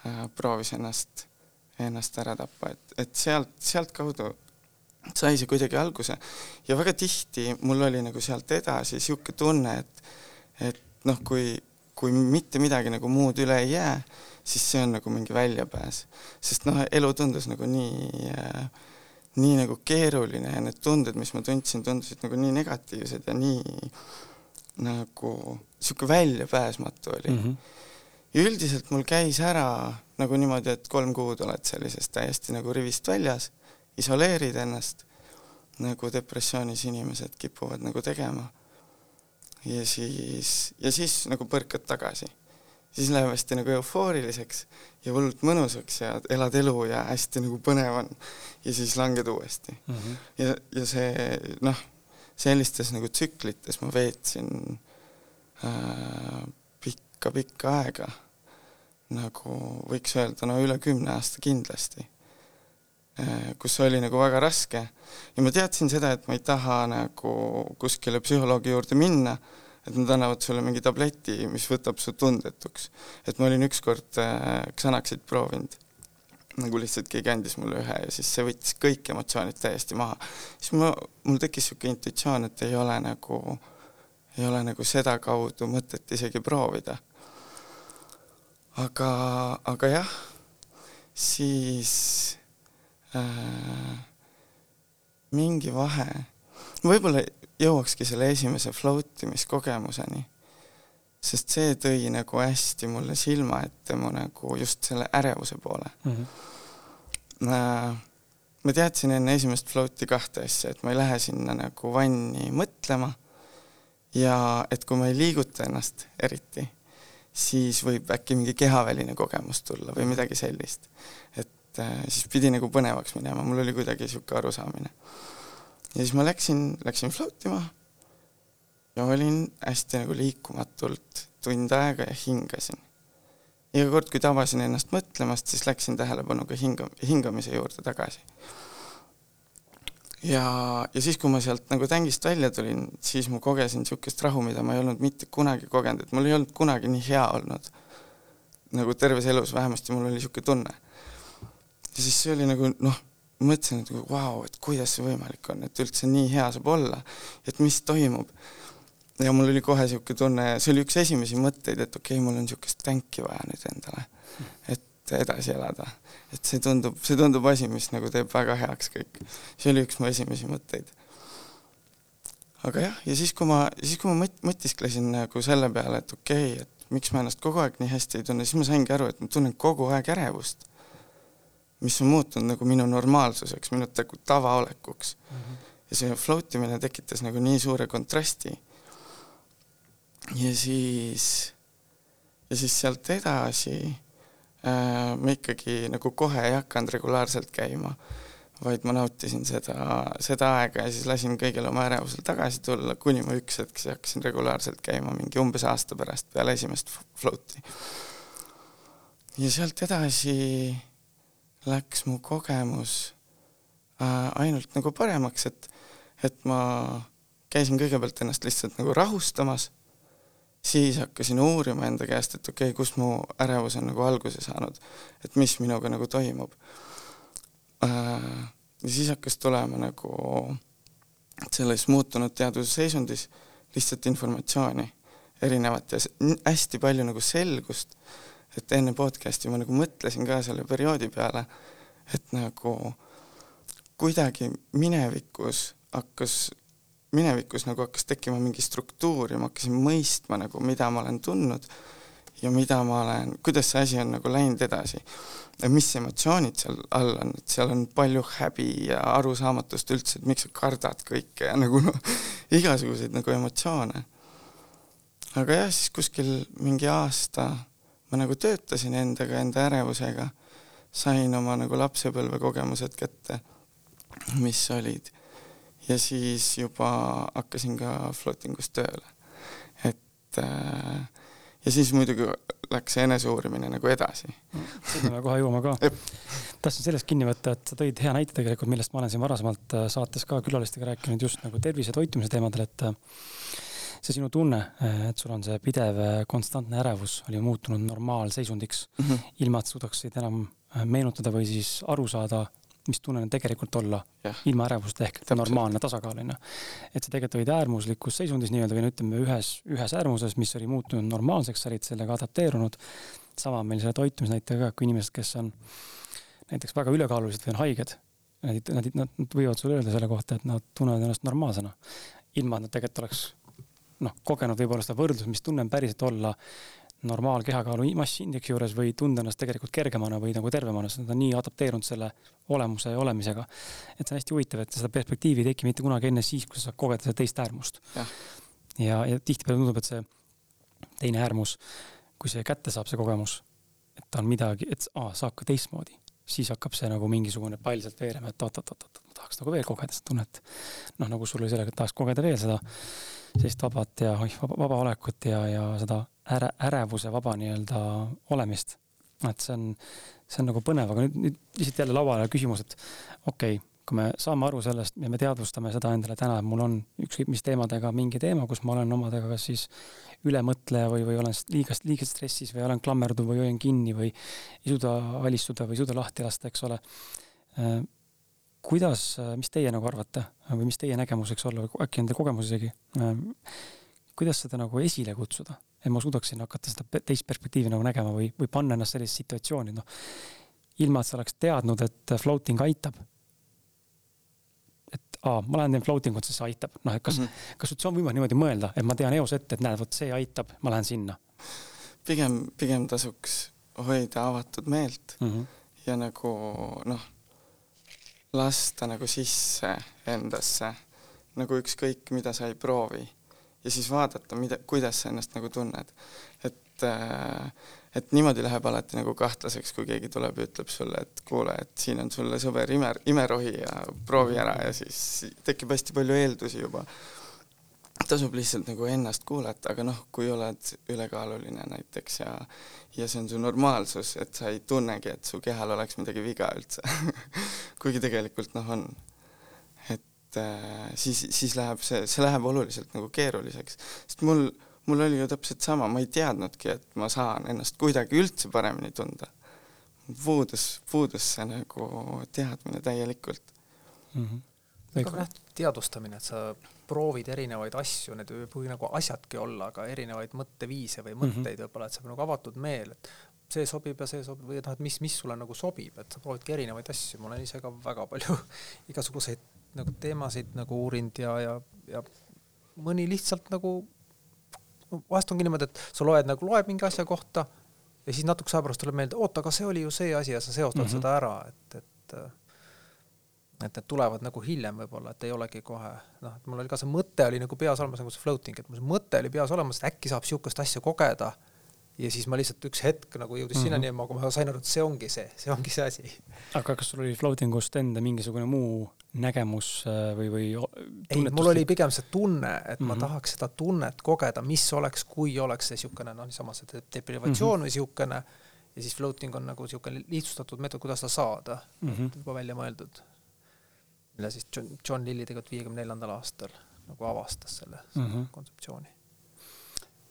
äh, proovis ennast, ennast ära tappa, et, et sealt, sealtkaudu sai see kuidagi alguse ja väga tihti mul oli nagu sealt edasi sihuke tunne, et, et noh, kui, kui mitte midagi nagu muud üle ei jää, siis see on nagu mingi väljapääs. sest noh, elu tundus nagu nii äh,, nii nagu keeruline ja need tunded, mis ma tundsin, tundusid nagu nii negatiivsed ja nii nagu sihuke väljapääsmatu oli mm. -hmm. ja üldiselt mul käis ära nagu niimoodi, et kolm kuud oled sellisest täiesti nagu rivist väljas, isoleerid ennast, nagu depressioonis inimesed kipuvad nagu tegema. ja siis, ja siis nagu põrkad tagasi siis läheb hästi nagu eufooriliseks ja hullult mõnusaks ja elad elu ja hästi nagu põnev on. ja siis langed uuesti mm. -hmm. ja, ja see noh, sellistes nagu tsüklites ma veetsin pikka-pikka äh, aega. nagu võiks öelda, no üle kümne aasta kindlasti. Kus oli nagu väga raske ja ma teadsin seda, et ma ei taha nagu kuskile psühholoogi juurde minna et nad annavad sulle mingi tableti, mis võtab su tundetuks. et ma olin ükskord äh, Xanaxit proovinud, nagu lihtsalt keegi andis mulle ühe ja siis see võttis kõik emotsioonid täiesti maha. siis ma, mul tekkis niisugune intuitsioon, et ei ole nagu, ei ole nagu sedakaudu mõtet isegi proovida. aga, aga jah, siis äh, mingi vahe, võib-olla jõuakski selle esimese float imiskogemuseni. sest see tõi nagu hästi mulle silma ette mu nagu just selle ärevuse poole mm. -hmm. ma teadsin enne esimest float'i kahte asja, et ma ei lähe sinna nagu vanni mõtlema ja et kui ma ei liiguta ennast eriti, siis võib äkki mingi kehaväline kogemus tulla või midagi sellist. et äh, siis pidi nagu põnevaks minema, mul oli kuidagi niisugune arusaamine. ja siis ma läksin, läksin float ima ja olin hästi nagu liikumatult tund aega ja hingasin. iga kord, kui tabasin ennast mõtlemast, siis läksin tähelepanuga hinga, hingamise juurde tagasi. ja, ja siis, kui ma sealt nagu tängist välja tulin, siis ma kogesin niisugust rahu, mida ma ei olnud mitte kunagi kogenud, et mul ei olnud kunagi nii hea olnud. nagu terves elus vähemasti mul oli niisugune tunne. Ja siis see oli nagu noh, mõtlesin, et vau wow,, et kuidas see võimalik on, et üldse nii hea saab olla, et mis toimub ja mul oli kohe niisugune tunne, see oli üks esimesi mõtteid, et okei okay,, mul on niisugust tänki vaja nüüd endale, et edasi elada. et see tundub, see tundub asi, mis nagu teeb väga heaks kõik. see oli üks mu esimesi mõtteid. aga jah, ja siis, kui ma, siis kui ma mõt-, mõtisklesin nagu selle peale, et okei okay,, et miks ma ennast kogu aeg nii hästi ei tunne, siis ma saingi aru, et ma tunnen kogu aeg ärevust, mis on muutunud nagu minu normaalsuseks, minu tavaolekuks mm. -hmm. ja see float imine tekitas nagu nii suure kontrasti ja siis, ja siis sealt edasi äh, ma ikkagi nagu kohe ei hakanud regulaarselt käima, vaid ma nautisin seda, seda aega ja siis lasin kõigil oma ärevusel tagasi tulla, kuni ma üks hetk siis hakkasin regulaarselt käima mingi umbes aasta pärast peale esimest float'i. ja sealt edasi läks mu kogemus äh, ainult nagu paremaks, et, et ma käisin kõigepealt ennast lihtsalt nagu rahustamas siis hakkasin uurima enda käest, et okei okay,, kust mu ärevus on nagu alguse saanud, et mis minuga nagu toimub. Äh, ja siis hakkas tulema nagu selles muutunud teadusseisundis lihtsalt informatsiooni erinevat ja hästi palju nagu selgust, et enne podcast'i ma nagu mõtlesin ka selle perioodi peale, et nagu kuidagi minevikus hakkas minevikus nagu hakkas tekkima mingi struktuur ja ma hakkasin mõistma nagu, mida ma olen tundnud ja mida ma olen, kuidas see asi on nagu läinud edasi. ja mis emotsioonid seal all on, et seal on palju häbi ja arusaamatust üldse, et miks sa kardad kõike ja nagu noh, igasuguseid nagu emotsioone. aga jah, siis kuskil mingi aasta ma nagu töötasin endaga, enda ärevusega, sain oma nagu lapsepõlvekogemused kätte, mis olid ja siis juba hakkasin ka floatingus tööle. et äh, ja siis muidugi läks see eneseuurimine nagu edasi. sinna me kohe jõuame ka. tahtsin sellest kinni võtta, et sa tõid hea näite tegelikult, millest ma olen siin varasemalt äh, saates ka külalistega rääkinud just nagu tervise toitumise teemadel, et äh, see sinu tunne, et sul on see pidev konstantne ärevus, oli muutunud normaalseisundiks mm, -hmm. ilma et suudaksid enam meenutada või siis aru saada, mis tunne on tegelikult olla ja. ilma ärevuseta ehk Täpselt. normaalne tasakaal onju. et sa tegelikult olid äärmuslikus seisundis nii-öelda või no ütleme ühes, ühes äärmuses, mis oli muutunud normaalseks, sa olid sellega adapteerunud. sama on meil selle toitumisnäitajaga ka, kui inimesed, kes on näiteks väga ülekaalulised või on haiged, nad, nad, nad, nad võivad sulle öelda selle kohta, et nad tunnevad ennast normaalsena. ilma, et nad tegelikult oleks noh, kogenud võib-olla seda võrdlust, mis tunne on päriselt olla normaalkehakaalu massiindeksi juures või tunda ennast tegelikult kergemana või nagu tervemana, sest nad on nii adapteerunud selle olemuse ja olemisega. et see on hästi huvitav, et seda perspektiivi ei teki mitte kunagi enne siis, kui sa saad kogeda seda teist äärmust. ja, ja, ja tihtipeale tundub, et see teine äärmus, kui see kätte saab, see kogemus, et ta on midagi, et aa, saab ka teistmoodi, siis hakkab see nagu mingisugune pall sealt veerema, et oot-oot-oot, ma tahaks nagu veel kogeda seda tunnet. noh, nagu sul oli sellega, et tahaks kogeda veel seda sellist vabat ja oih, vaba, vaba olekut ja, ja seda äre, ärevuse vaba nii-öelda olemist. et see on, see on nagu põnev, aga nüüd, nüüd lihtsalt jälle lauale küsimus, et okei okay,, kui me saame aru sellest ja me teadvustame seda endale täna, et mul on ükskõik mis teemadega mingi teema, kus ma olen omadega kas siis ülemõtleja või, või olen liiga, liiga stressis või olen klammerduv või hoian kinni või ei suuda alistuda või ei suuda lahti lasta, eks ole äh, kuidas, mis teie nagu arvate või mis teie nägemus võiks olla või äkki teil kogemus isegi, ähm, kuidas seda nagu esile kutsuda, et ma suudaksin hakata seda teist perspektiivi nagu nägema või, või panna ennast sellisesse situatsiooni, noh, ilma et sa oleks teadnud, et floating aitab. Aa, ma lähen teen floating ut, siis see aitab, noh, et kas mm, -hmm. kas üldse on võimalik niimoodi mõelda, et ma tean eos ette, et näed, vot see aitab, ma lähen sinna? pigem, pigem tasuks hoida avatud meelt mm -hmm. ja nagu noh, lasta nagu sisse endasse, nagu ükskõik, mida sa ei proovi. ja siis vaadata, mida, kuidas sa ennast nagu tunned. et äh, et niimoodi läheb alati nagu kahtlaseks, kui keegi tuleb ja ütleb sulle, et kuule, et siin on sulle sõber ime, imerohi ja proovi ära ja siis tekib hästi palju eeldusi juba. tasub lihtsalt nagu ennast kuulata, aga noh, kui oled ülekaaluline näiteks ja ja see on su normaalsus, et sa ei tunnegi, et su kehal oleks midagi viga üldse kuigi tegelikult noh, on. et äh, siis, siis läheb see, see läheb oluliselt nagu keeruliseks, sest mul mul oli ju täpselt sama, ma ei teadnudki, et ma saan ennast kuidagi üldse paremini tunda. puudus, puudus see nagu teadmine täielikult mm. -hmm. väga jah, teadvustamine, et sa proovid erinevaid asju, need ei või nagu asjadki olla, aga erinevaid mõtteviise või mõtteid mm -hmm. võib-olla, et sa nagu avatud meel, et see sobib ja see sobib või noh, et mis, mis sulle nagu sobib, et sa proovidki erinevaid asju, ma olen ise ka väga palju igasuguseid nagu teemasid nagu uurinud ja, ja, ja mõni lihtsalt nagu vahest ongi niimoodi, et sa loed nagu, loed mingi asja kohta ja siis natukese aja pärast tuleb meelde, oota, aga see oli ju see asi ja sa seostad mm -hmm. seda ära, et, et et need tulevad nagu hiljem võib-olla, et ei olegi kohe noh, et mul oli ka see mõte oli nagu peas olemas nagu see floating, et mul see mõte oli peas olemas, et äkki saab niisugust asja kogeda ja siis ma lihtsalt üks hetk nagu jõudis mm -hmm. sinnani ma, ma sain aru, et see ongi see, see ongi see asi. aga kas sul oli floating ust enda mingisugune muu nägemus äh, või, või ei, mul oli pigem see tunne, et mm -hmm. ma mhm. tahaks seda tunnet kogeda, mis oleks, kui oleks see niisugune noh, niisama see deprivatsioon mm -hmm. või niisugune ja siis floating on nagu niisugune lihtsustatud meetod, kuidas seda saada mm, -hmm. juba välja mõeldud. mille siis John, John Lilly tegelikult viiekümne neljandal aastal nagu avastas selle mm -hmm. kontseptsiooni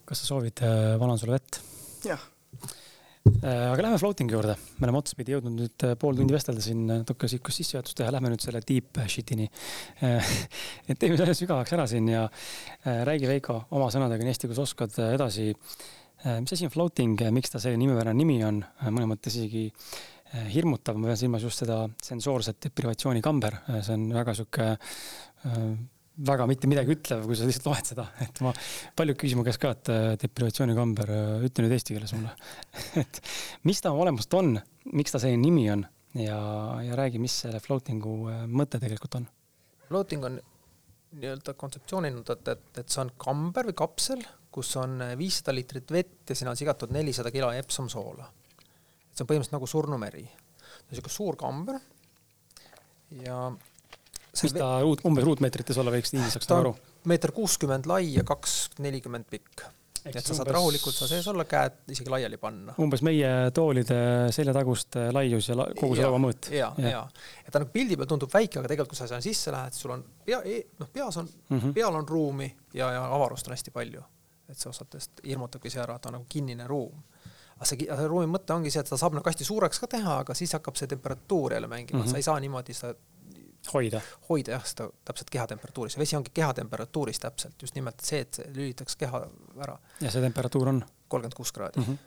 kas sa soovid äh, valan sulle vett? jah. Äh, aga lähme floating'i juurde, me oleme otsapidi jõudnud nüüd äh, pool tundi vestelda siin, natuke sihukest sissejuhatust teha, lähme nüüd selle deep shit'ini. et teeme selle sügavaks ära siin ja räägi, Veiko, oma sõnadega nii hästi, kui sa oskad edasi. mis asi on floating, miks ta selline nimepärane nimi on, mõnes mõttes isegi hirmutav, ma pean silmas just seda sensoorset deprivatsiooni kamber, see on väga sihuke väga mitte midagi ütlev, kui sa lihtsalt loed seda, et ma, paljud küsisid mu käest ka, et äh, deprivatsioonikamber, äh, ütle nüüd eesti keeles mulle et mis ta olemust on, miks ta selline nimi on ja, ja räägi, mis selle floating'u äh, mõte tegelikult on? Floating on nii-öelda kontseptsiooninud, et, et, et see on kamber või kapsel, kus on viissada liitrit vett ja sinna on sigatud nelisada kilo Epsom soola. see on põhimõtteliselt nagu surnumeri. niisugune suur kamber ja mis ta ruut, umbes ruutmeetrites olla võiks, nii saaks aru? meeter kuuskümmend lai ja kaks nelikümmend pikk. et sa saad umbes... rahulikult seal sees olla, käed isegi laiali panna. umbes meie toolide seljataguste laius ja la kogu see lauamõõt. ja, ja, ja., et ta nagu pildi peal tundub väike, aga tegelikult, kui sa sinna sisse lähed, sul on pea, e-, noh, peas on mm, -hmm. peal on ruumi ja, ja avarust on hästi palju. et see osalt hirmutabki see ära, et ta on nagu kinnine ruum aga see, see ruumi mõte ongi see, et ta saab nagu hästi suureks ka teha, aga siis hakkab see temperatuur jälle mängima mm, -hmm. sa ei saa niimoodi seda hoida. hoida jah, seda täpselt kehatemperatuuris, vesi ongi kehatemperatuuris täpselt, just nimelt see, et see lülitaks keha ära. ja see temperatuur on? kolmkümmend kuus kraadi mm. -hmm.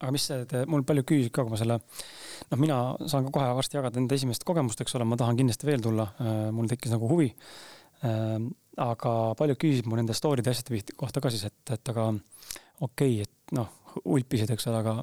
aga mis see, mul paljud küsisid ka, kui ma selle, noh, mina saan ka kohe varsti jagada enda esimest kogemust, eks ole, ma tahan kindlasti veel tulla, äh, mul tekkis nagu huvi. Äh, aga paljud küsisid mu nende story'de asjade kohta ka siis, et, et aga okei okay,, et noh, ulpisid, eks ole, aga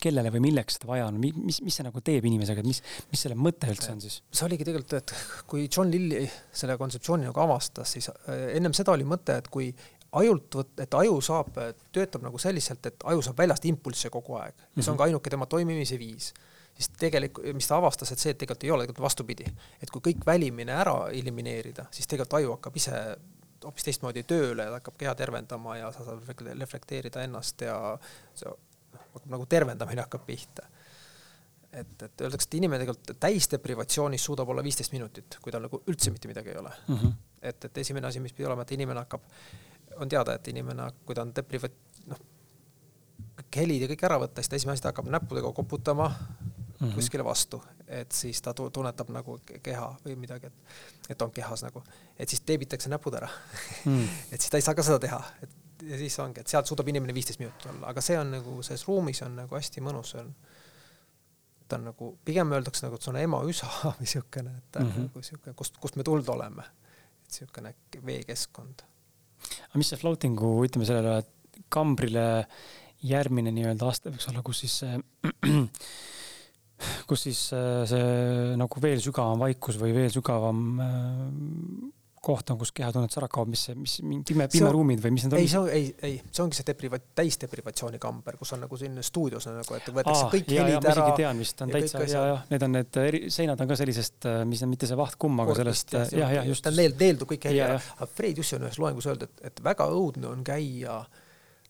kellele või milleks seda vaja on, mis, mis see nagu teeb inimesega, et mis, mis selle mõte üldse on siis? see oligi tegelikult, et kui John Lilly selle kontseptsiooni nagu avastas, siis äh, ennem seda oli mõte, et kui ajult et aju saab, töötab nagu selliselt, et aju saab väljast impulsse kogu aeg ja see on ka mhm. ainuke tema toimimise viis siis tegelikult, mis ta avastas, et see et tegelikult ei ole, tegelikult vastupidi. et kui kõik välimine ära elimineerida, siis tegelikult aju hakkab ise hoopis teistmoodi tööle ja ta hakkab keha tervendama ja sa saad reflekteerida ennast ja see hakkab nagu tervendamine hakkab pihta. et, et öeldakse, et inimene tegelikult täisdeprivatsioonis suudab olla viisteist minutit, kui tal nagu üldse mitte midagi ei ole mm. -hmm. et, et esimene asi, mis pidi olema, et inimene hakkab, on teada, et inimene, kui ta on depriva-, noh, kõik helid ja kõik ära võtta, siis ta esimene asi, ta hakkab näppudega koputama mm -hmm. kuskile vastu, et siis ta tunnetab nagu keha või midagi, et, et on kehas nagu, et siis teebitakse näpud ära mm. et siis ta ei saa ka seda teha, et ja siis ongi, et sealt suudab inimene viisteist minutit olla, aga see on nagu selles ruumis on nagu hästi mõnus, see on ta on nagu, pigem öeldakse nagu, et see on ema-üsa või siukene, et ta on mm -hmm. nagu siuke, kust, kust me tuld oleme. et siukene veekeskkond. aga mis see floating'u, ütleme sellele kambrile järgmine nii-öelda aste võiks olla, kus siis see kus siis äh, see nagu veel sügavam vaikus või veel sügavam äh, koht on, kus kehatunnetus ära kaob, mis see, mis pime, pimeruumid või mis need on? ei, see on, ei, ei, see ongi see depriva-, täisdeprivatsioonikamber, kus on nagu selline stuudios on nagu, et võetakse Aa, kõik ja, helid ära. tean vist, on täitsa ja, ja need on need eri, seinad on ka sellisest, äh, mis on mitte see vahtkumm, aga sellest jah, jah ja, just. ta neeldub kõik heli ära, aga Fred Jussi on ühes loengus öeldud, et, et väga õudne on käia äh,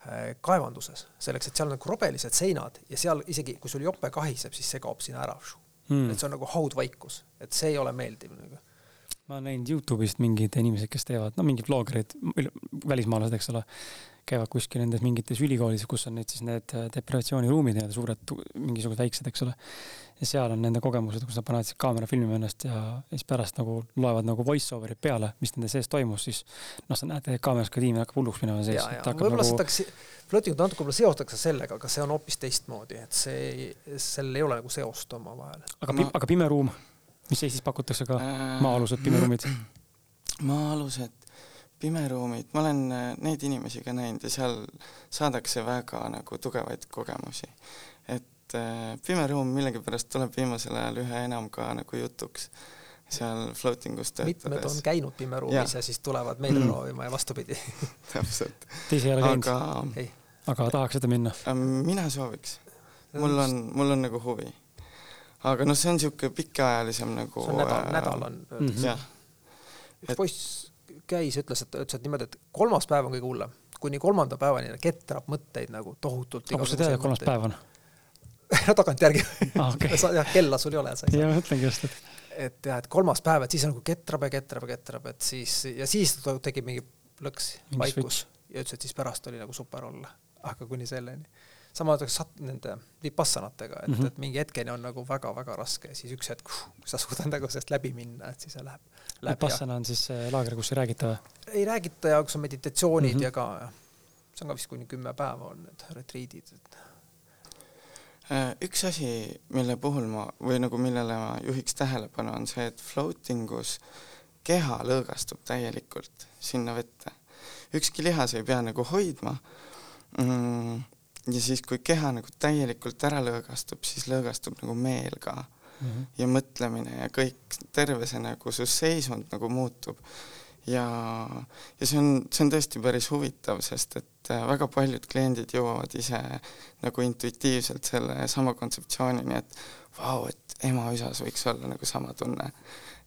Äh, kaevanduses, selleks et seal on nagu robelised seinad ja seal isegi, kui sul jope kahiseb, siis see kaob sinna ära mm.. et see on nagu haudvaikus, et see ei ole meeldiv nagu. Ma olen näinud Youtube'ist mingid inimesed, kes teevad, no mingid vloggerid, välismaalased, eks ole käivad kuskil nendes mingites ülikoolides, kus on need siis need äh, deprivatsiooniruumid nii-öelda suured, mingisugused väiksed, eks ole. ja seal on nende kogemused, kus nad panevad siis kaamera filmima ennast ja, ja siis pärast nagu loevad nagu voice over'id peale, mis nende sees toimus, siis noh, sa näed, kaameras ka tiim hakkab hulluks minema sees. võib-olla nagu... seda, floatingut natuke võib-olla seostatakse sellega, aga see on hoopis teistmoodi, et see, sellel ei ole nagu seost omavahel. aga aga pime ruum, mis Eestis pakutakse ka äh,, maa-alused pimeruumid? maa-alused pimeruumid, ma olen äh, neid inimesi ka näinud ja seal saadakse väga nagu tugevaid kogemusi. et äh, pimeruum millegipärast tuleb viimasel ajal üha enam ka nagu jutuks seal floating us töötades. mitmed on käinud pimeruumis ja. ja siis tulevad meile mm. proovima ja vastupidi täpselt. Te ise ei ole käinud aga...? aga tahaks seda minna? Ähm, mina sooviks. mul on, mul on nagu huvi. Aga noh, see on niisugune pikaajalisem nagu see on nädal äh,, nädal on mm. -hmm. jah. üks poiss käis, ütles, et ütles, et niimoodi, et kolmas päev on kõige hullem, kuni kolmanda päevani ketrab mõtteid nagu tohutult. aga kust sa tead, et kolmas päev on no tagantjärgi ah,. Okay. jah, kella sul ei ole, ja mõtlengi just, et. et jah, et kolmas päev, et siis on nagu ketrab ja ketrab ja ketrab, et siis ja siis tegi mingi lõks, vaikus ja ütles, et siis pärast oli nagu super olla, aga kuni selleni sama sat-, nende vipassanatega, et mm, -hmm. et mingi hetkeni on nagu väga-väga raske siis üks hetk uh, sa suudad nagu sellest läbi minna, et siis see läheb, läheb. Vipassana on siis laager, kus ei räägita või? ei räägita ja kus on meditatsioonid mm -hmm. ja ka, see on ka vist kuni kümme päeva on need retriidid, et äh, üks asi, mille puhul ma või nagu millele ma juhiks tähelepanu, on see, et floating us keha lõõgastub täielikult sinna vette. ükski lihas ei pea nagu hoidma mm ja siis, kui keha nagu täielikult ära lõõgastub, siis lõõgastub nagu meel ka mm -hmm. ja mõtlemine ja kõik, terve see nagu su seisund nagu muutub. ja, ja see on, see on tõesti päris huvitav, sest et äh, väga paljud kliendid jõuavad ise nagu intuitiivselt selle sama kontseptsioonini, et vau, et ema-üsas võiks olla nagu sama tunne.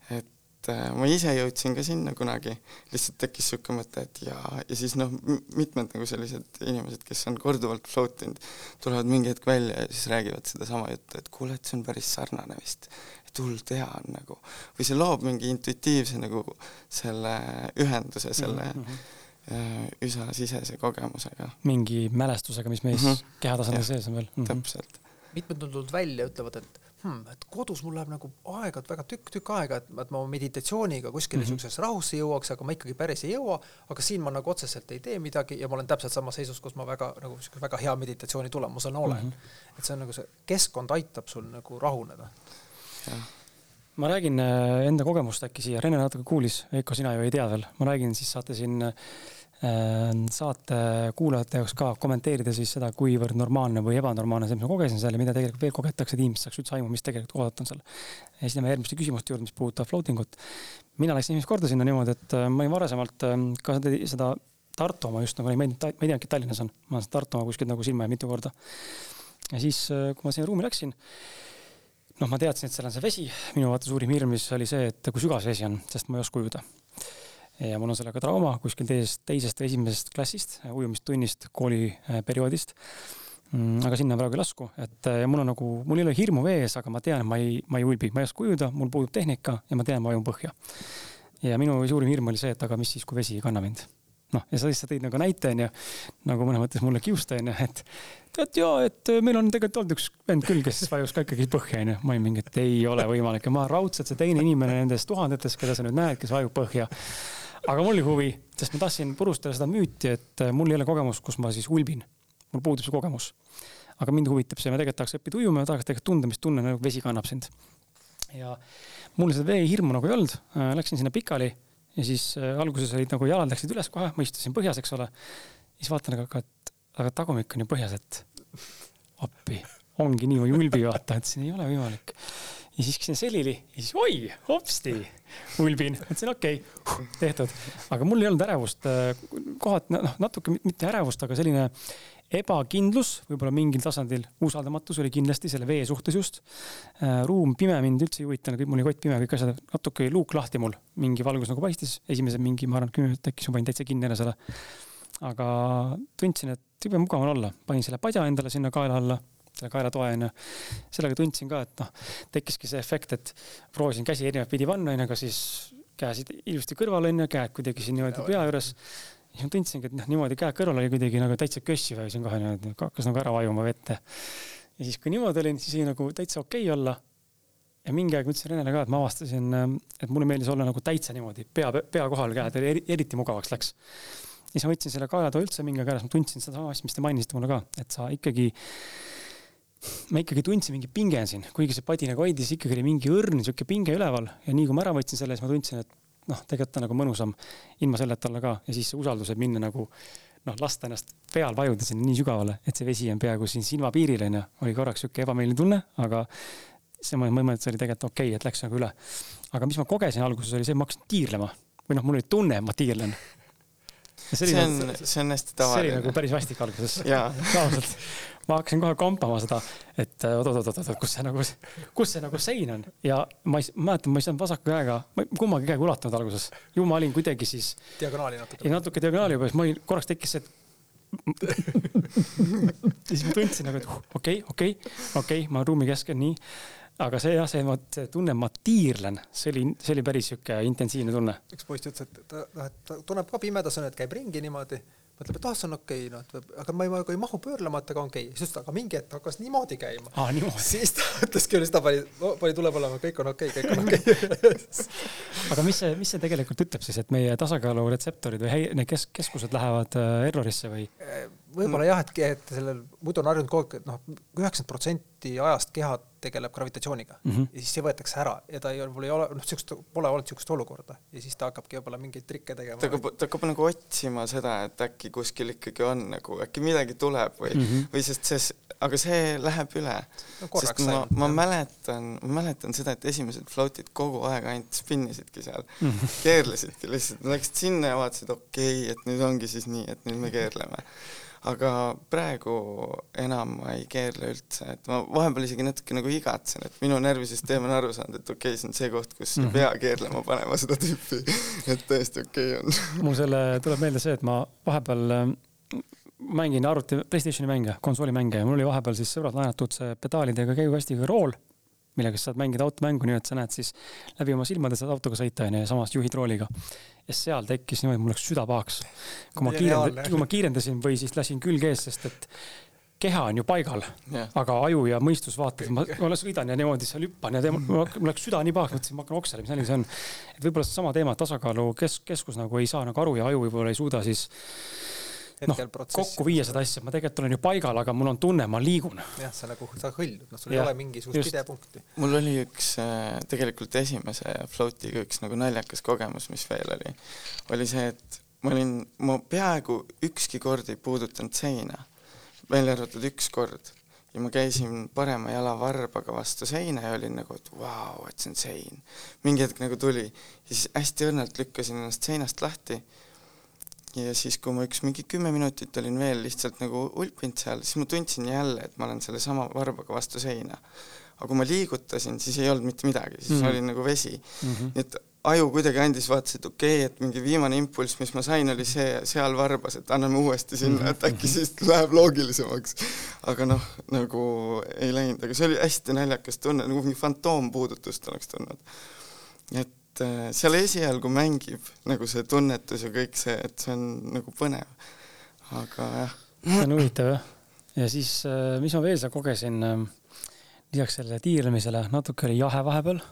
et et äh, ma ise jõudsin ka sinna kunagi, lihtsalt tekkis niisugune mõte, et ja, ja siis noh, mitmed nagu sellised inimesed, kes on korduvalt float inud, tulevad mingi hetk välja ja siis räägivad sedasama juttu, et kuule, et see on päris sarnane vist. et hullult hea on nagu, või see loob mingi intuitiivse nagu selle ühenduse selle mm -hmm. üsasisese kogemusega. mingi mälestusega, mis meis mm -hmm. kehatasandil sees on veel mm. -hmm. täpselt. mitmed on tulnud välja, ütlevad, et hmm, et kodus mul läheb nagu aega, väga tükk-tükk aega, et, et ma meditatsiooniga kuskile mm -hmm. rahusse jõuaks, aga ma ikkagi päris ei jõua, aga siin ma nagu otseselt ei tee midagi ja ma olen täpselt samas seisus, kus ma väga nagu niisuguse väga hea meditatsiooni tulemusena olen mm. -hmm. et see on nagu see keskkond aitab sul nagu rahuneda. ma räägin äh, enda kogemust äkki siia, Rene natuke kuulis, Veiko, sina ju ei tea veel, ma räägin, siis saate siin äh, saate kuulajate jaoks ka kommenteerida siis seda, kuivõrd normaalne või ebanormaalne see, mis ma kogesin seal ja mida tegelikult veel kogetakse, et inimesed saaks üldse aimu, mis tegelikult oodata on seal. ja siis lähme järgmiste küsimuste juurde, mis puudutab floating ut. mina läksin esimest korda sinna niimoodi, et äh, ma olin varasemalt äh, ka seda, seda Tartu oma just nagu ma ei teadnudki, et Tallinnas on, ma olen Tartu oma kuskilt nagu silma jäänud mitu korda. ja siis, äh, kui ma sinna ruumi läksin, noh, ma teadsin, et seal on see vesi, minu vaata suurim hirm siis oli see, et kui sügav see vesi on, sest ma ei oska ujuda ja mul on sellega trauma kuskil teisest, teisest või esimesest klassist, ujumistunnist, kooliperioodist. Mm, aga sinna praegu ei lasku, et ja mul on nagu, mul ei ole hirmu vees, aga ma tean, ma ei, ma ei ulbi, ma ei oska ujuda, mul puudub tehnika ja ma tean, ma vajun põhja. ja minu suurim hirm oli see, et aga mis siis, kui vesi ei kanna mind noh, ja sa lihtsalt tõid nagu näite onju, nagu mõnes mõttes mulle kiusta onju, et tead ja, et meil on tegelikult olnud üks vend küll, kes vajus ka ikkagi põhja onju. ma olin mingi, et ei ole võimalik ja ma raudselt see teine inimene nendest tuhandetest, keda sa nüüd näed, kes vajub põhja aga mul oli huvi, sest ma tahtsin purustada seda müüti, et äh, mul ei ole kogemust, kus ma siis ulbin. mul puudub see kogemus. aga mind huvitab see, ma tegelikult tahaks õppida ujuma ja tahaks tegelikult tunda, mis tunne nagu vesi kannab sind. ja mul seda veehirmu nagu ei olnud, läksin sinna pikali ja siis alguses olid nagu jalad läksid üles kohe, ma istusin põhjas, eks ole. siis vaatan, aga, aga, aga tagumik on ju põhjas, et appi, ongi nii julbi vaata, et siin ei ole võimalik ja siis läksin selili ja siis oi, hopsti, ulbin, mõtlesin okei okay,, tehtud. aga mul ei olnud ärevust, äh, kohati noh, natuke mitte ärevust, aga selline ebakindlus, võib-olla mingil tasandil usaldamatus oli kindlasti selle vee suhtes just. Äh, ruum pime mind üldse ei huvitanud, mul oli kott pime, kõik asjad, natuke luuk lahti mul, mingi valgus nagu paistis, esimese mingi, ma arvan, kümme minutit äkki, siis ma panin täitsa kinni ära selle. aga tundsin, et jube mugav on olla, panin selle padja endale sinna kaela alla selle kaelatoe onju. sellega tundsin ka, et noh, tekkiski see efekt, et proovisin käsi erinevat pidi panna onju, aga siis käesid ilusti kõrval onju, käed kuidagi siin niimoodi pea juures. siis ma tundsingi, et noh, niimoodi käed kõrval oli kuidagi nagu täitsa kössi vajusin kohe niimoodi, hakkas nagu ära vajuma vette. ja siis, kui niimoodi olin, siis oli nagu täitsa okei okay olla. ja mingi aeg ma ütlesin Renele ka, et ma avastasin, et mulle meeldis olla nagu täitsa niimoodi pea, pea kohal käed, eriti mugavaks läks siis ma võtsin selle kaelatoa üldse mingi aeg ära, siis ma tundsin sedasama asja, mis te mainisite mulle ka, et sa ikkagi ma ikkagi tundsin mingi pinge siin, kuigi see padi nagu hoidis, ikkagi oli mingi õrn sihuke pinge üleval. Ja nii kui ma ära võtsin selle, siis ma tundsin, et noh, tegelikult on nagu mõnusam ilma selleta olla ka. Ja siis see usaldus, et minna nagu noh, lasta ennast peal vajuda sinna nii sügavale, et see vesi on peaaegu siin silmapiiril onju, oli korraks sihuke ebameeldiv tunne, aga see et see oli tegelikult okei okay,, et läks nagu üle. aga mis ma kogesin alguses oli see, ma hakkasin tiirlema. Või noh, mul oli tunne, et ma tiirlen. See, see on, see on hästi tavaline. see oli nagu päris vastik alguses. ausalt, ma hakkasin kohe kampama seda, et oot-oot-oot-oot, kus see nagu, kus see nagu sein on ja ma ei, mäletan, ma ei saanud vasaku käega, kummagi käega ulatanud alguses. ju ma olin kuidagi siis. diagonaali natuke. ei, natuke diagonaali juba, siis ma olin, korraks tekkis see, et siis ma tundsin nagu, et okei, okei, okei, ma ruumi keskel, nii aga see jah, see, see tunne, ma tiirlen, see oli, see oli päris sihuke intensiivne tunne. üks poiss ütles, et ta, ta, ta tunneb ka pimedas on, et käib ringi niimoodi mõtleb, et ah, see on okei okay,, noh, aga ma ei, ma ei mahu pöörlemata, aga okei okay.. siis ta, aga mingi hetk hakkas niimoodi käima ah,. siis ta ütles küll, siis ta pani, pani tule põlema, kõik on okei okay,, kõik on okei okay. aga mis see, mis see tegelikult ütleb siis, et meie tasakaaluretseptorid või need kes-, keskused lähevad äh, errorisse või? Võib-olla jah, et, et sellel, muidu on harjunud kogu aeg, et noh, üheksakümmend protsenti ajast keha tegeleb gravitatsiooniga mm -hmm. ja siis see võetakse ära ja ta ei ole, mul ei ole, noh, siukest, pole olnud siukest olukorda ja siis ta hakkabki võib-olla mingeid trikke tegema. ta hakkab, ta hakkab nagu otsima seda, et äkki kuskil ikkagi on nagu, äkki midagi tuleb või mm, -hmm. või sest see, aga see läheb üle no,. sest ma, ma mäletan, ma mäletan seda, et esimesed float'id kogu aeg ainult spinnisidki seal mm, -hmm. keerlesidki lihtsalt, läksid sinna ja vaatasid, okei okay,, et nüüd ongi siis nii, et nüüd me keerleme aga praegu enam ma ei keerle üldse, et ma vahepeal isegi natuke nagu igatsen, et minu närvisüsteem on aru saanud, et okei okay,, see on see koht, kus mm -hmm. ei pea keerlema panema seda tüüpi, et täiesti okei okay on. Mul selle, tuleb meelde see, et ma vahepeal ähm, mängin arvuti, Playstationi mänge, konsoolimänge ja mul oli vahepeal siis sõbrad laenatud see pedaalidega käigukastiga rool millega sa saad mängida automängu, nii et sa näed siis läbi oma silmade saad autoga sõita onju ja samas juhid rooliga. ja seal tekkis niimoodi, mul läks süda pahaks. kui ma kiirendasin, kui ma kiirendasin või siis lasin külg ees, sest et keha on ju paigal yeah., aga aju ja mõistus vaatab, ma, ma sõidan ja niimoodi seal hüppan ja teema, mul läks süda nii pahaks, mõtlesin, ma hakkan okselema, mis nali see on. et võib-olla seesama teema, tasakaalu kes-, keskus nagu ei saa nagu aru ja aju võib-olla ei suuda siis hetkel no, protsessi. kokku viia seda asja, ma tegelikult olen ju paigal, aga mul on tunne, ma liigun. jah, sa nagu, sa hõljud, noh, sul ja, ei ole mingisugust pidepunkti. mul oli üks äh, tegelikult esimese floatiga üks nagu naljakas kogemus, mis veel oli, oli see, et ma olin, ma peaaegu ükski kord ei puudutanud seina, välja arvatud üks kord ja ma käisin parema jala varbaga vastu seina ja olin nagu, et vau wow,, et see on sein. mingi hetk nagu tuli ja siis hästi õrnalt lükkasin ennast seinast lahti ja siis, kui ma üks mingi kümme minutit olin veel lihtsalt nagu ulpinud seal, siis ma tundsin jälle, et ma olen sellesama varbaga vastu seina. aga kui ma liigutasin, siis ei olnud mitte midagi, siis mm -hmm. oli nagu vesi mm. -hmm. nii et aju kuidagi andis, vaatas, et okei okay,, et mingi viimane impulss, mis ma sain, oli see seal varbas, et anname uuesti sinna, et äkki siis läheb loogilisemaks. aga noh, nagu ei läinud, aga see oli hästi naljakas tunne, nagu mingi fantoompuudutust oleks tulnud. et et äh, seal esialgu mängib nagu see tunnetus ja kõik see, et see on nagu põnev. aga jah. see on huvitav jah. ja siis, äh, mis ma veel seal kogesin, ähm, lisaks sellele tiirlemisele natuke oli jahe vahepeal.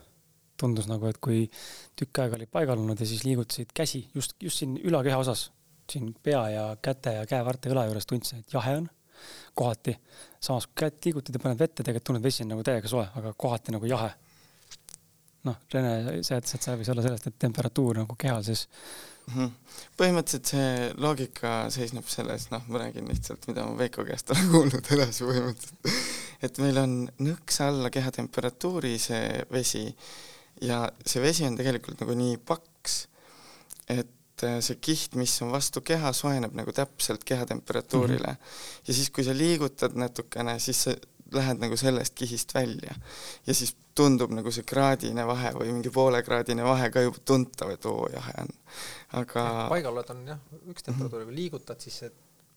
tundus nagu, et kui tükk aega olid paigal olnud ja siis liigutasid käsi just, just siin ülakeha osas, siin pea ja käte ja käevarte õla juures tundsin, et jahe on kohati. samas kui kätt liigutad ja paned vette, tegelikult tunned, vesi on nagu täiega soe, aga kohati nagu jahe. Noh, Rene, ütlesid, et see võis olla sellest, et temperatuur nagu kehal siis Mhm. põhimõtteliselt see loogika seisneb selles, noh, ma räägin lihtsalt, mida ma Veiko käest olen kuulnud edasi põhimõtteliselt, et meil on nõks alla kehatemperatuuri see vesi ja see vesi on tegelikult nagu nii paks, et äh, see kiht, mis on vastu keha, soojeneb nagu täpselt kehatemperatuurile mm. -hmm. ja siis, kui sa liigutad natukene, siis sa lähed nagu sellest kihist välja. ja siis tundub nagu see kraadine vahe või mingi poolekraadine vahe ka juba tuntav, et oo, jahe on. aga paigaloled on jah, üks temperatuur, kui liigutad, siis see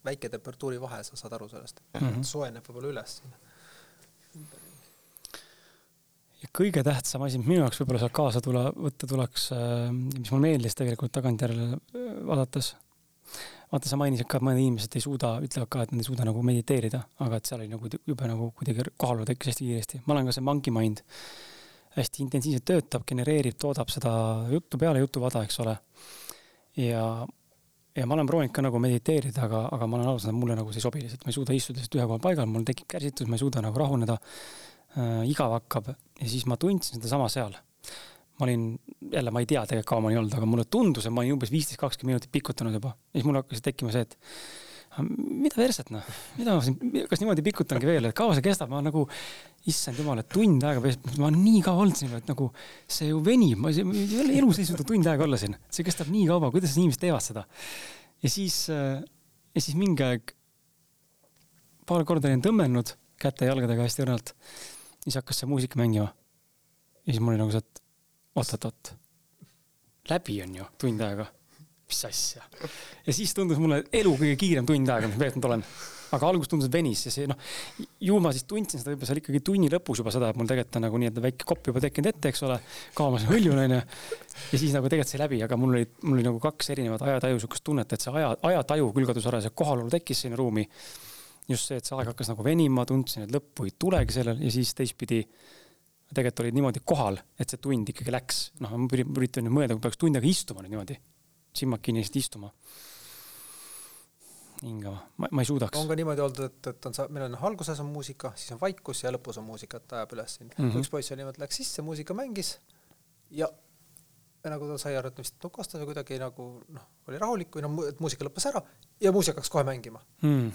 väike temperatuuri vahe, sa saad aru sellest mm. -hmm. soojeneb võib-olla üles sinna. ja kõige tähtsam asi, mis minu jaoks võib-olla sealt kaasa tule, võtta tuleks, äh, mis mulle meeldis tegelikult tagantjärele äh, vaadates vaata, sa mainisid ka, et mõned inimesed ei suuda, ütlevad ka, et nad ei suuda nagu mediteerida, aga et seal oli nagu jube nagu kuidagi kohalolu tekkis hästi kiiresti. ma olen ka see monkey mind, hästi intensiivselt töötab, genereerib, toodab seda juttu peale jutuvada, eks ole. ja, ja ma olen proovinud ka nagu mediteerida, aga, aga ma olen aru saanud, et mulle nagu see ei sobi lihtsalt, ma ei suuda istuda lihtsalt ühe koha paigal, mul tekib kärsitus, ma ei suuda nagu rahuneda äh,. igav hakkab ja siis ma tundsin sedasama seal ma olin, jälle ma ei tea tegelikult kaua ma olin olnud, aga mulle tundus, et ma olin umbes viisteist, kakskümmend minutit pikutanud juba. ja siis mul hakkas tekkima see, et mida perset noh, mida ma siin, kas niimoodi pikutangi veel, et kaua see kestab, ma nagu, issand jumal, et tund aega, ma olen nii kaua olnud siin, et nagu see ju venib, ma ei elus ei suuda tund aega olla siin, see kestab nii kaua, kuidas inimesed teevad seda. ja siis, ja siis mingi aeg, paar korda olin tõmmelnud käte-jalgadega hästi õrnalt, siis hakkas see muusika mängima. ja siis mul oli nagu see, et oot-oot-oot, läbi on ju tund aega. mis asja? ja siis tundus mulle elu kõige kiirem tund aega, mis ma veetnud olen. aga alguses tundus, et venis ja see noh, ju ma siis tundsin seda võib-olla seal ikkagi tunni lõpus juba seda, et mul tegelikult on nagu nii, et väike kopp juba tekkinud ette, eks ole. kaamas hõljun onju. ja siis nagu tegelikult sai läbi, aga mul oli, mul oli nagu kaks erinevat ajataju sihukest tunnet, et see aja, ajataju küll kadus ära, see kohalolu tekkis sinna ruumi. just see, et see aeg hakkas nagu venima, tundsin, et lõppu ei tulegi sellel ja siis teistpidi tegelikult olid niimoodi kohal, et see tund ikkagi läks, noh, ma üritan nüüd mõelda, kui peaks tund aega istuma nüüd niimoodi, silmad kinni lihtsalt istuma. hingama, ma, ma ei suudaks. on ka niimoodi olnud, et, et on, meil on alguses on muusika, siis on vaikus ja lõpus on muusika, et ajab üles sind mm. -hmm. üks poiss oli niimoodi, läks sisse, muusika mängis ja ja nagu ta sai aru, et vist tukastas või kuidagi nagu noh, oli rahulik või noh, et muusika lõppes ära ja muusika hakkas kohe mängima mm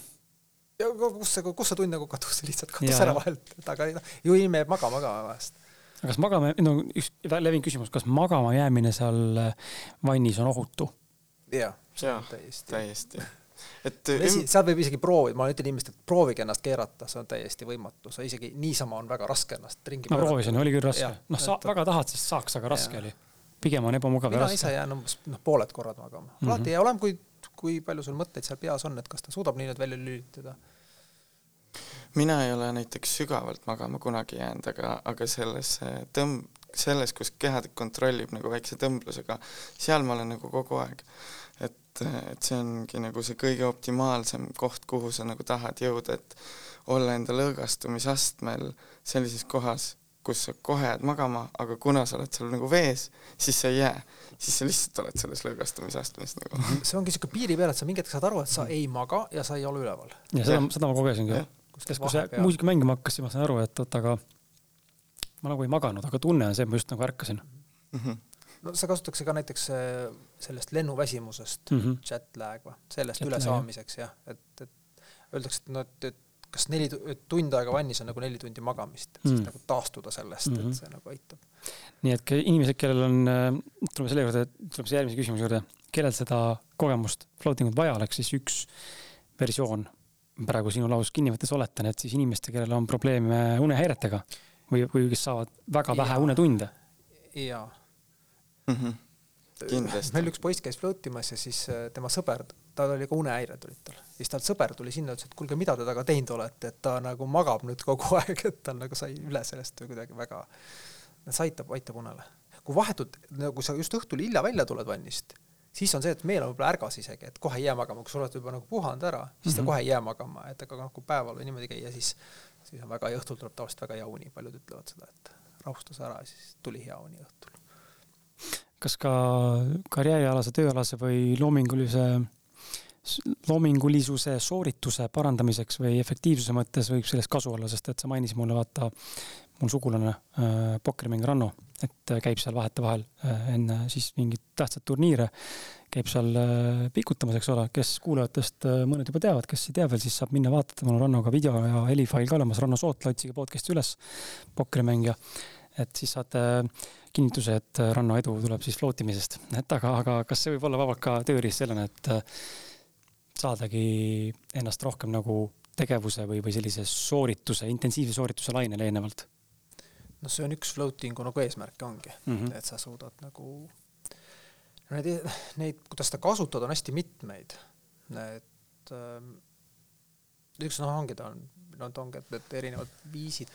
kus see, kus see tund nagu kadus, lihtsalt kadus ära vahelt, et aga noh, ju inimene jääb magama ka vahest. aga kas magama, no üks levinud küsimus, kas magama jäämine seal äh, vannis on ohutu? jah, täiesti. täiesti et vesi, seal võib isegi proovida, ma ütlen inimestele, et proovige ennast keerata, see on täiesti võimatu, sa isegi niisama on väga raske ennast ringi ma proovisin, oli küll raske. noh, sa et... väga tahad, siis saaks, aga raske ja. oli. pigem on ebamugav ja raske. mina ise jään umbes noh, pooled korrad magama mm -hmm.. alati ei ole, kui kui palju sul mõtteid seal peas on, et kas ta suudab nii nüüd välja lülitada? mina ei ole näiteks sügavalt magama kunagi jäänud, aga, aga selles tõmb-, selles, kus keha kontrollib nagu väikse tõmblusega, seal ma olen nagu kogu aeg. et, et see ongi nagu see kõige optimaalsem koht, kuhu sa nagu tahad jõuda, et olla enda lõõgastumisastmel sellises kohas, kus sa kohe jääd magama, aga kuna sa oled seal nagu vees, siis sa ei jää. Siis sa lihtsalt oled selles lõõgastumisastmes nagu. see ongi niisugune piiri peal, et sa mingi hetk saad aru, et sa ei maga ja sa ei ole üleval. ja seda, seda ma kogesingi. sest kui see muusika mängima hakkas, siis ma sain aru, et oot, aga ma nagu ei maganud, aga tunne on see, et ma just nagu ärkasin mm. -hmm no see kasutatakse ka näiteks äh, sellest lennuväsimusest mm, -hmm. jet lag või, sellest ülesaamiseks jah, et, et öeldakse, et noh, et, et kas neli tund aega vannis on nagu neli tundi magamist, et mm. siis nagu taastuda sellest mm, -hmm. et mhm. see nagu aitab. nii et inimesed, kellel on, äh, tuleme selle juurde, tuleme selle järgmise küsimuse juurde, kellel seda kogemust floating ut vaja oleks, siis üks versioon praegu sinu laus kinni võttes oletan, et siis inimestel, kellel on probleeme unehäiretega või, või kes saavad väga vähe ja. unetunde. jaa mm. -hmm. kindlasti. meil üks poiss käis float imas ja siis äh, tema sõber tal oli ka unehäired olid tal. Siis tal sõber tuli sinna, ütles, et kuulge, mida te temaga teinud olete, et ta nagu magab nüüd kogu aeg, et ta nagu sai üle sellest või kuidagi väga, see aitab, aitab unele. kui vahetult, nagu sa just õhtul hilja välja tuled vannist, siis on see, et meel on võib-olla ärgas isegi, et kohe ei jää magama, kui sa oled juba nagu puhanud ära, siis ta mm -hmm. kohe ei jää magama, et aga noh, kui päeval või niimoodi käia, siis, siis on väga, ja õhtul tuleb tavaliselt väga hea uni, paljud ütlevad seda, et rahustas ära ja siis tuli hea uni õhtul. kas ka karjäärialase, tööalase või loomingulise loomingulisuse, soorituse parandamiseks või efektiivsuse mõttes võib sellest kasu olla, sest et sa mainisid mulle, vaata, mul sugulane äh,, pokkerimäng Ranno, et käib seal vahetevahel äh, enne siis mingeid tähtsaid turniire, käib seal äh, pikutamas, eks ole, kes kuulajatest äh, mõned juba teavad, kes ei tea veel, siis saab minna vaadata, mul on Rannoga video ja helifail ka olemas, Ranno Sootla, otsige podcast'i üles, pokkerimängija. et siis saate kinnituse, et Ranno edu tuleb siis float imisest, et aga, aga kas see võib olla vabalt ka tööriist sellena, et äh, saadagi ennast rohkem nagu tegevuse või, või sellise soorituse, intensiivse soorituse lainele eelnevalt? noh, see on üks floating'u nagu eesmärk ongi mm, -hmm. et sa suudad nagu, neid, neid, kuidas seda kasutada, on hästi mitmeid. et ähm, üks noh, ongi ta on, no ta ongi, et need erinevad viisid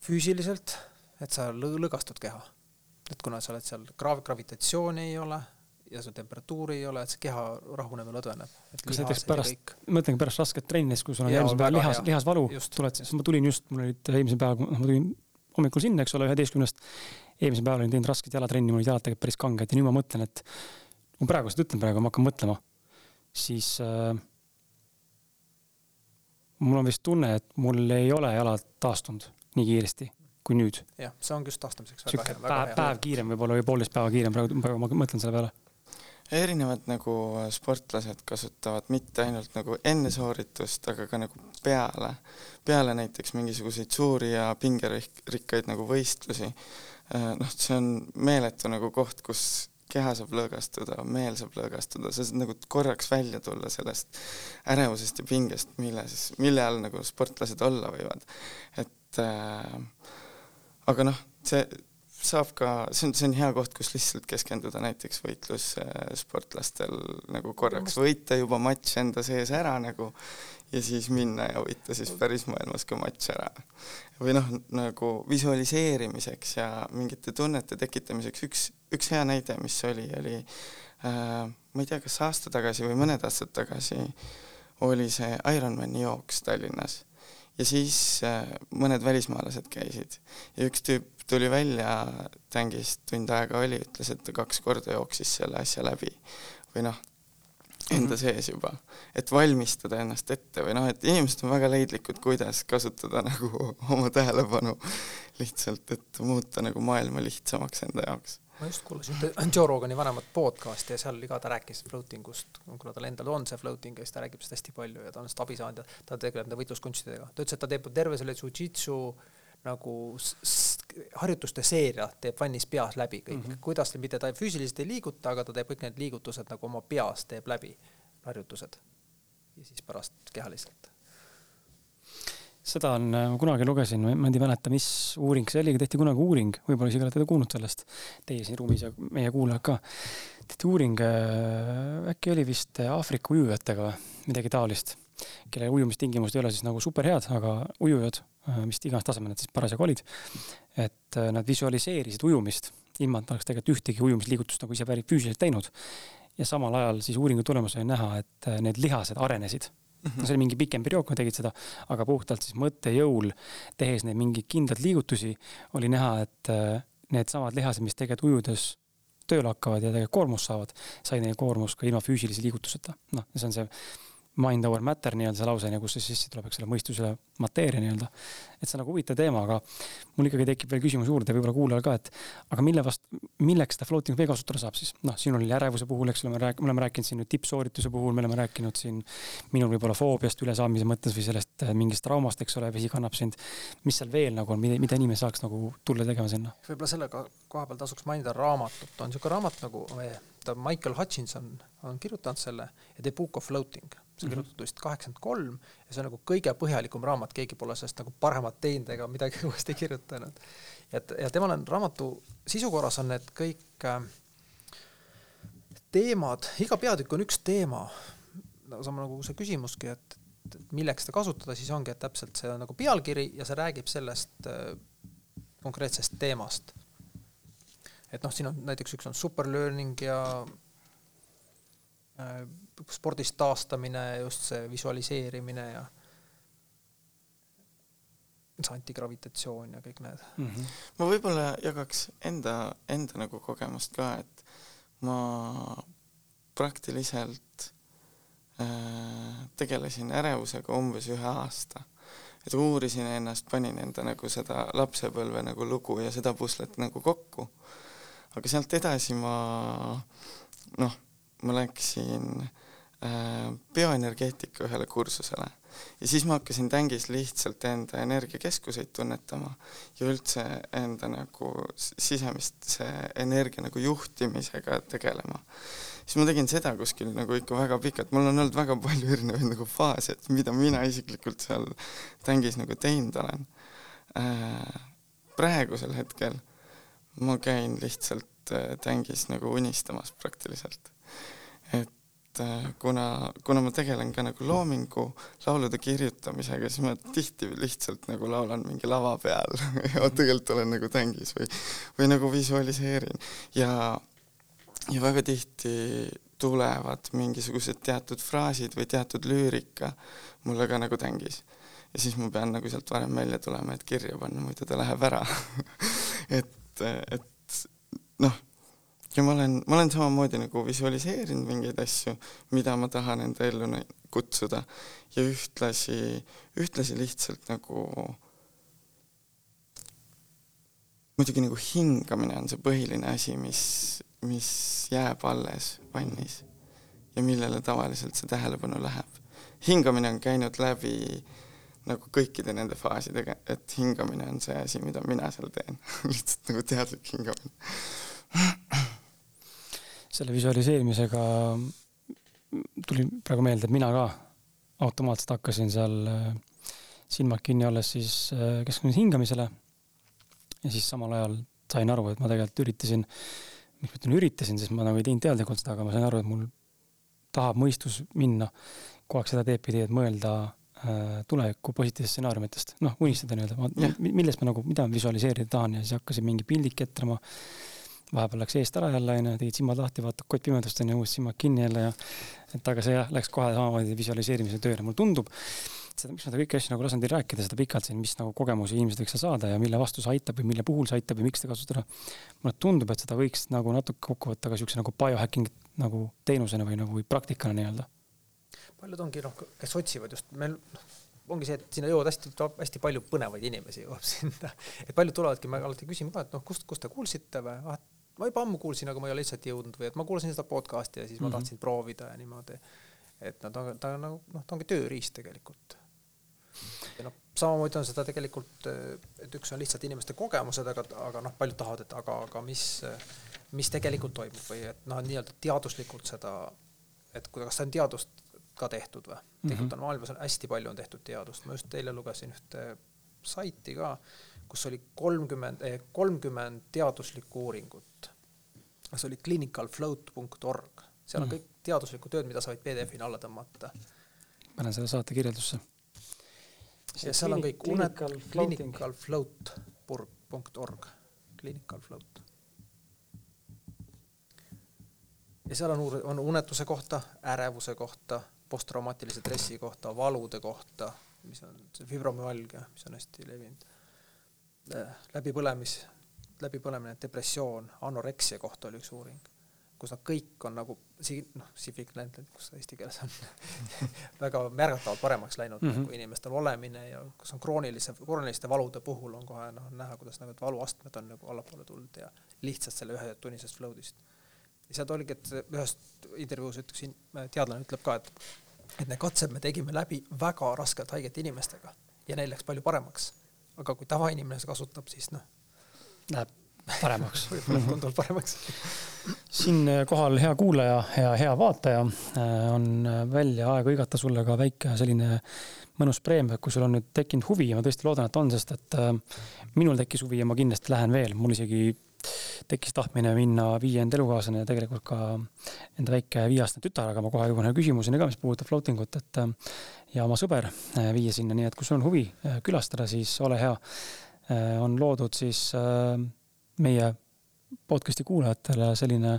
füüsiliselt, et sa lõõgastud keha. et kuna sa oled seal, graav-, gravitatsiooni ei ole ja sul temperatuuri ei ole, et see keha rahuneb ja lõdveneb. kas näiteks pärast, ma mõtlengi pärast rasket trennis, kui sul on järgmisel päeval lihas, lihasvalu, tuled, siis ma tulin just, mul olid eelmisel päeval, ma tulin hommikul sinna, eks ole, üheteistkümnest. eelmisel päeval olin teinud rasket jalatrenni, mul olid jalad tegelikult päris kanged ja nüüd ma mõtlen, et kui ma praegu seda ütlen praegu, ma hakkan mõtlema, siis äh, mul on vist tunne, et mul ei ole jalad taastunud nii kiiresti kui nüüd. jah, see ongi just taastamiseks väga hea. päev, päev kiirem võib-olla või poolteist päeva kiirem, praegu, praegu ma mõtlen selle peale erinevad nagu sportlased kasutavad mitte ainult nagu enne sooritust, aga ka nagu peale, peale näiteks mingisuguseid suuri ja pingerikkaid nagu võistlusi. Äh, noh, see on meeletu nagu koht, kus keha saab lõõgastuda, meel saab lõõgastuda, sa saad nagu korraks välja tulla sellest ärevusest ja pingest, mille siis, mille all nagu sportlased olla võivad. et äh, aga noh, see saab ka, see on, see on hea koht, kus lihtsalt keskenduda näiteks võitlussportlastel nagu korraks võita juba matš enda sees ära nagu ja siis minna ja võita siis päris maailmas ka matš ära. või noh, nagu visualiseerimiseks ja mingite tunnete tekitamiseks üks, üks hea näide, mis oli, oli äh, ma ei tea, kas aasta tagasi või mõned aastad tagasi oli see Ironmani jooks Tallinnas ja siis äh, mõned välismaalased käisid ja üks tüüp tuli välja tängist, tund aega oli, ütles, et ta kaks korda jooksis selle asja läbi või noh, enda -hmm. sees juba, et valmistada ennast ette või noh, et inimesed on väga leidlikud, kuidas kasutada nagu oma tähelepanu lihtsalt, et muuta nagu maailma lihtsamaks enda jaoks ma just kuulasin Joe Rogani vanemat podcast'i ja seal ka ta rääkis floating ust, kuna tal endal on see floating ja siis ta räägib sellest hästi palju ja ta on sellest abi saanud ja ta tegeleb nende võitluskunstidega. ta ütles, et ta teeb terve selle jujitsu nagu harjutuste seeria teeb vannis peas läbi kõik mm, -hmm. kuidas, mitte ta füüsiliselt ei liiguta, aga ta teeb kõik need liigutused nagu oma peas teeb läbi, harjutused. ja siis pärast kehaliselt. seda on, ma kunagi lugesin, ma ei mäleta, mis uuring see oli, tehti kunagi uuring, võib-olla isegi olete te kuulnud sellest, teie siin ruumis ja meie kuulajad ka. tehti uuring, äh, äkki oli vist Aafrika ujujatega või midagi taolist kelle ujumistingimused ei ole siis nagu superhead, aga ujujad, äh, mis iganes tasemel nad siis parasjagu olid, et äh, nad visualiseerisid ujumist, ilma et oleks tegelikult ühtegi ujumisliigutust nagu ise füüsiliselt teinud. ja samal ajal siis uuringu tulemusel oli näha, et äh, need lihased arenesid Mm -hmm. see oli mingi pikem periood, kui nad tegid seda, aga puhtalt siis mõttejõul, tehes neid mingeid kindlaid liigutusi, oli näha, et needsamad lihased, mis tegelikult ujudes tööle hakkavad ja tegelikult koormust saavad, sai neil koormus ka ilma füüsilise liigutuseta. noh, see on see mind over matter nii-öelda see lause, kus see sisse tuleb, eks ole, mõistusele mateeria nii-öelda. et see on nagu huvitav teema, aga mul ikkagi tekib veel küsimus juurde, võib-olla kuulajal ka, et aga mille vastu, milleks seda floating veel kasutada saab siis? noh, siin oli ärevuse puhul, eks ole, me rääk-, me oleme rääkinud siin nüüd tippsoorituse puhul, me oleme rääkinud siin minul võib-olla foobiast ülesaamise mõttes või sellest äh, mingist traumast, eks ole, vesi kannab sind. mis seal veel nagu on, mida, mida inimene saaks nagu tulla tegema sinna? võib-olla selle koha peal tasuks mainida raamatut, on niisugune raamat nagu, ta Michael Hutchinson on kirjutanud selle ja The Book of Floating see on kirjutatud vist kaheksakümmend kolm ja see on nagu kõige põhjalikum raamat, keegi pole sellest nagu paremat teinud ega midagi uuesti kirjutanud. et, ja temal on raamatu sisukorras on need kõik äh, teemad, iga peatükk on üks teema, sama nagu see küsimuski, et, et milleks seda kasutada, siis ongi, et täpselt see on nagu pealkiri ja see räägib sellest äh, konkreetsest teemast. et noh, siin on näiteks üks on super learning ja äh, spordist taastamine, just see visualiseerimine ja see antigravitatsioon ja kõik need mm. -hmm. ma võib-olla jagaks enda, enda nagu kogemust ka, et ma praktiliselt äh, tegelesin ärevusega umbes ühe aasta. et uurisin ennast, panin enda nagu seda lapsepõlve nagu lugu ja seda puslet nagu kokku. aga sealt edasi ma noh, ma läksin äh, bioenergeetika ühele kursusele ja siis ma hakkasin tängis lihtsalt enda energiakeskuseid tunnetama ja üldse enda nagu sisemist energia nagu juhtimisega tegelema. siis ma tegin seda kuskil nagu ikka väga pikalt, mul on olnud väga palju erinevaid nagu faase, et mida mina isiklikult seal tängis nagu teinud olen äh,. praegusel hetkel ma käin lihtsalt äh, tängis nagu unistamas praktiliselt. et et äh, kuna, kuna ma tegelen ka nagu loomingu laulude kirjutamisega, siis ma tihti lihtsalt nagu laulan mingi lava peal tegelikult olen nagu tängis või, või nagu visualiseerin ja, ja väga tihti tulevad mingisugused teatud fraasid või teatud lüürika mulle ka nagu tängis. ja siis ma pean nagu sealt varem välja tulema, et kirja panna, muidu ta läheb ära et, et noh ja ma olen, ma olen samamoodi nagu visualiseerinud mingeid asju, mida ma tahan enda ellu kutsuda. Ja ühtlasi, ühtlasi lihtsalt nagu muidugi nagu hingamine on see põhiline asi, mis, mis jääb alles vannis ja millele tavaliselt see tähelepanu läheb. hingamine on käinud läbi nagu kõikide nende faasidega, et hingamine on see asi, mida mina seal teen. Lihtsalt nagu teadlik hingamine selle visualiseerimisega tuli praegu meelde, et mina ka automaatselt hakkasin seal äh, silmad kinni olles siis äh, keskendusin hingamisele. ja siis samal ajal sain aru, et ma tegelikult üritasin, miks ma ütlen üritasin, sest ma nagu ei teinud teadlikult seda, aga ma sain aru, et mul tahab mõistus minna. Kogu aeg seda teed pidi, et mõelda äh, tuleviku positiivsest stsenaariumitest, noh, unistada nii-öelda, millest ma nagu, mida ma visualiseerida tahan ja siis hakkasin mingi pildi ketrama vahepeal läks eest ära jälle onju, tegid silmad lahti, vaatad kott pimedust onju, uuesti silmad kinni jälle ja et aga see jah, läks kohe samamoodi visualiseerimise tööle, mulle tundub, seda, miks ma seda kõiki asju nagu lasen teil rääkida seda pikalt siin, mis nagu kogemusi inimesed võiks saada ja mille vastu see aitab või mille puhul see aitab ja miks seda kasutada. mulle tundub, et seda võiks nagu natuke kokku võtta ka siukse nagu biohacking nagu teenusena või nagu praktikana nii-öelda. paljud ongi noh, kes otsivad just meil noh, ongi see, et sinna jõuavad hästi, hästi palju põnevaid inimesi jõuab sinna, et paljud tulevadki, me alati küsime ka, et noh, kust, kust te kuulsite või, ah, ma juba ammu kuulsin, aga ma ei ole lihtsalt jõudnud või et ma kuulasin seda podcast'i ja siis mm -hmm. ma tahtsin proovida ja niimoodi. et no ta, ta on nagu noh, ta ongi tööriist tegelikult. ja noh, samamoodi on seda tegelikult, et üks on lihtsalt inimeste kogemused, aga, aga noh, paljud tahavad, et aga, aga mis, mis tegelikult toimub või et noh, nii-öelda teaduslikult seda, et kas see on teadust ka tehtud või mm -hmm.? tegelikult on maailmas on hästi palju on tehtud teadust, ma just eile lugesin ühte saiti ka kus oli kolmkümmend, eh, kolmkümmend teaduslikku uuringut. See oli clinicalfloat.org, seal on mm. kõik teaduslikku tööd, mida sa võid PDF-ina alla tõmmata. panen selle saate kirjeldusse. ja seal on kõik unet-, clinicalfloat.org, clinicalfloat. ja seal on uur-, on unetuse kohta, ärevuse kohta, posttraumaatilise stressi kohta, valude kohta, mis on see fibromüalgia, mis on hästi levinud läbipõlemis, läbipõlemine, depressioon, anoreksia kohta oli üks uuring, kus nad kõik on nagu si-, noh, significantly, kus eesti keeles on väga märgatavalt paremaks läinud mm -hmm. nagu inimestel olemine ja kus on kroonilise, krooniliste valude puhul on kohe noh, näha, kuidas nagu valuastmed on nagu allapoole tulnud ja lihtsalt selle ühetunnisest float'ist. ja sealt oligi, et ühes intervjuus ütleks, teadlane ütleb ka, et et need katsed me tegime läbi väga raskelt haigete inimestega ja neil läks palju paremaks aga kui tavainimene seda kasutab, siis noh. Läheb paremaks. Võib-olla tunduvalt paremaks. Siinkohal hea kuulaja ja hea vaataja äh, on välja aeg hõigata sulle ka väike selline mõnus preemia, kui sul on nüüd tekkinud huvi ja ma tõesti loodan, et on, sest et äh, minul tekkis huvi ja ma kindlasti lähen veel, mul isegi tekkis tahtmine minna viie enda elukaaslane ja tegelikult ka enda väike viieaastane tütar, aga ma kohe jõuan ühe küsimuseni ka, mis puudutab floating ut, et ja oma sõber äh, viia sinna, nii et kui sul on huvi äh, külastada, siis ole hea. Äh, on loodud siis meie podcast'i kuulajatele selline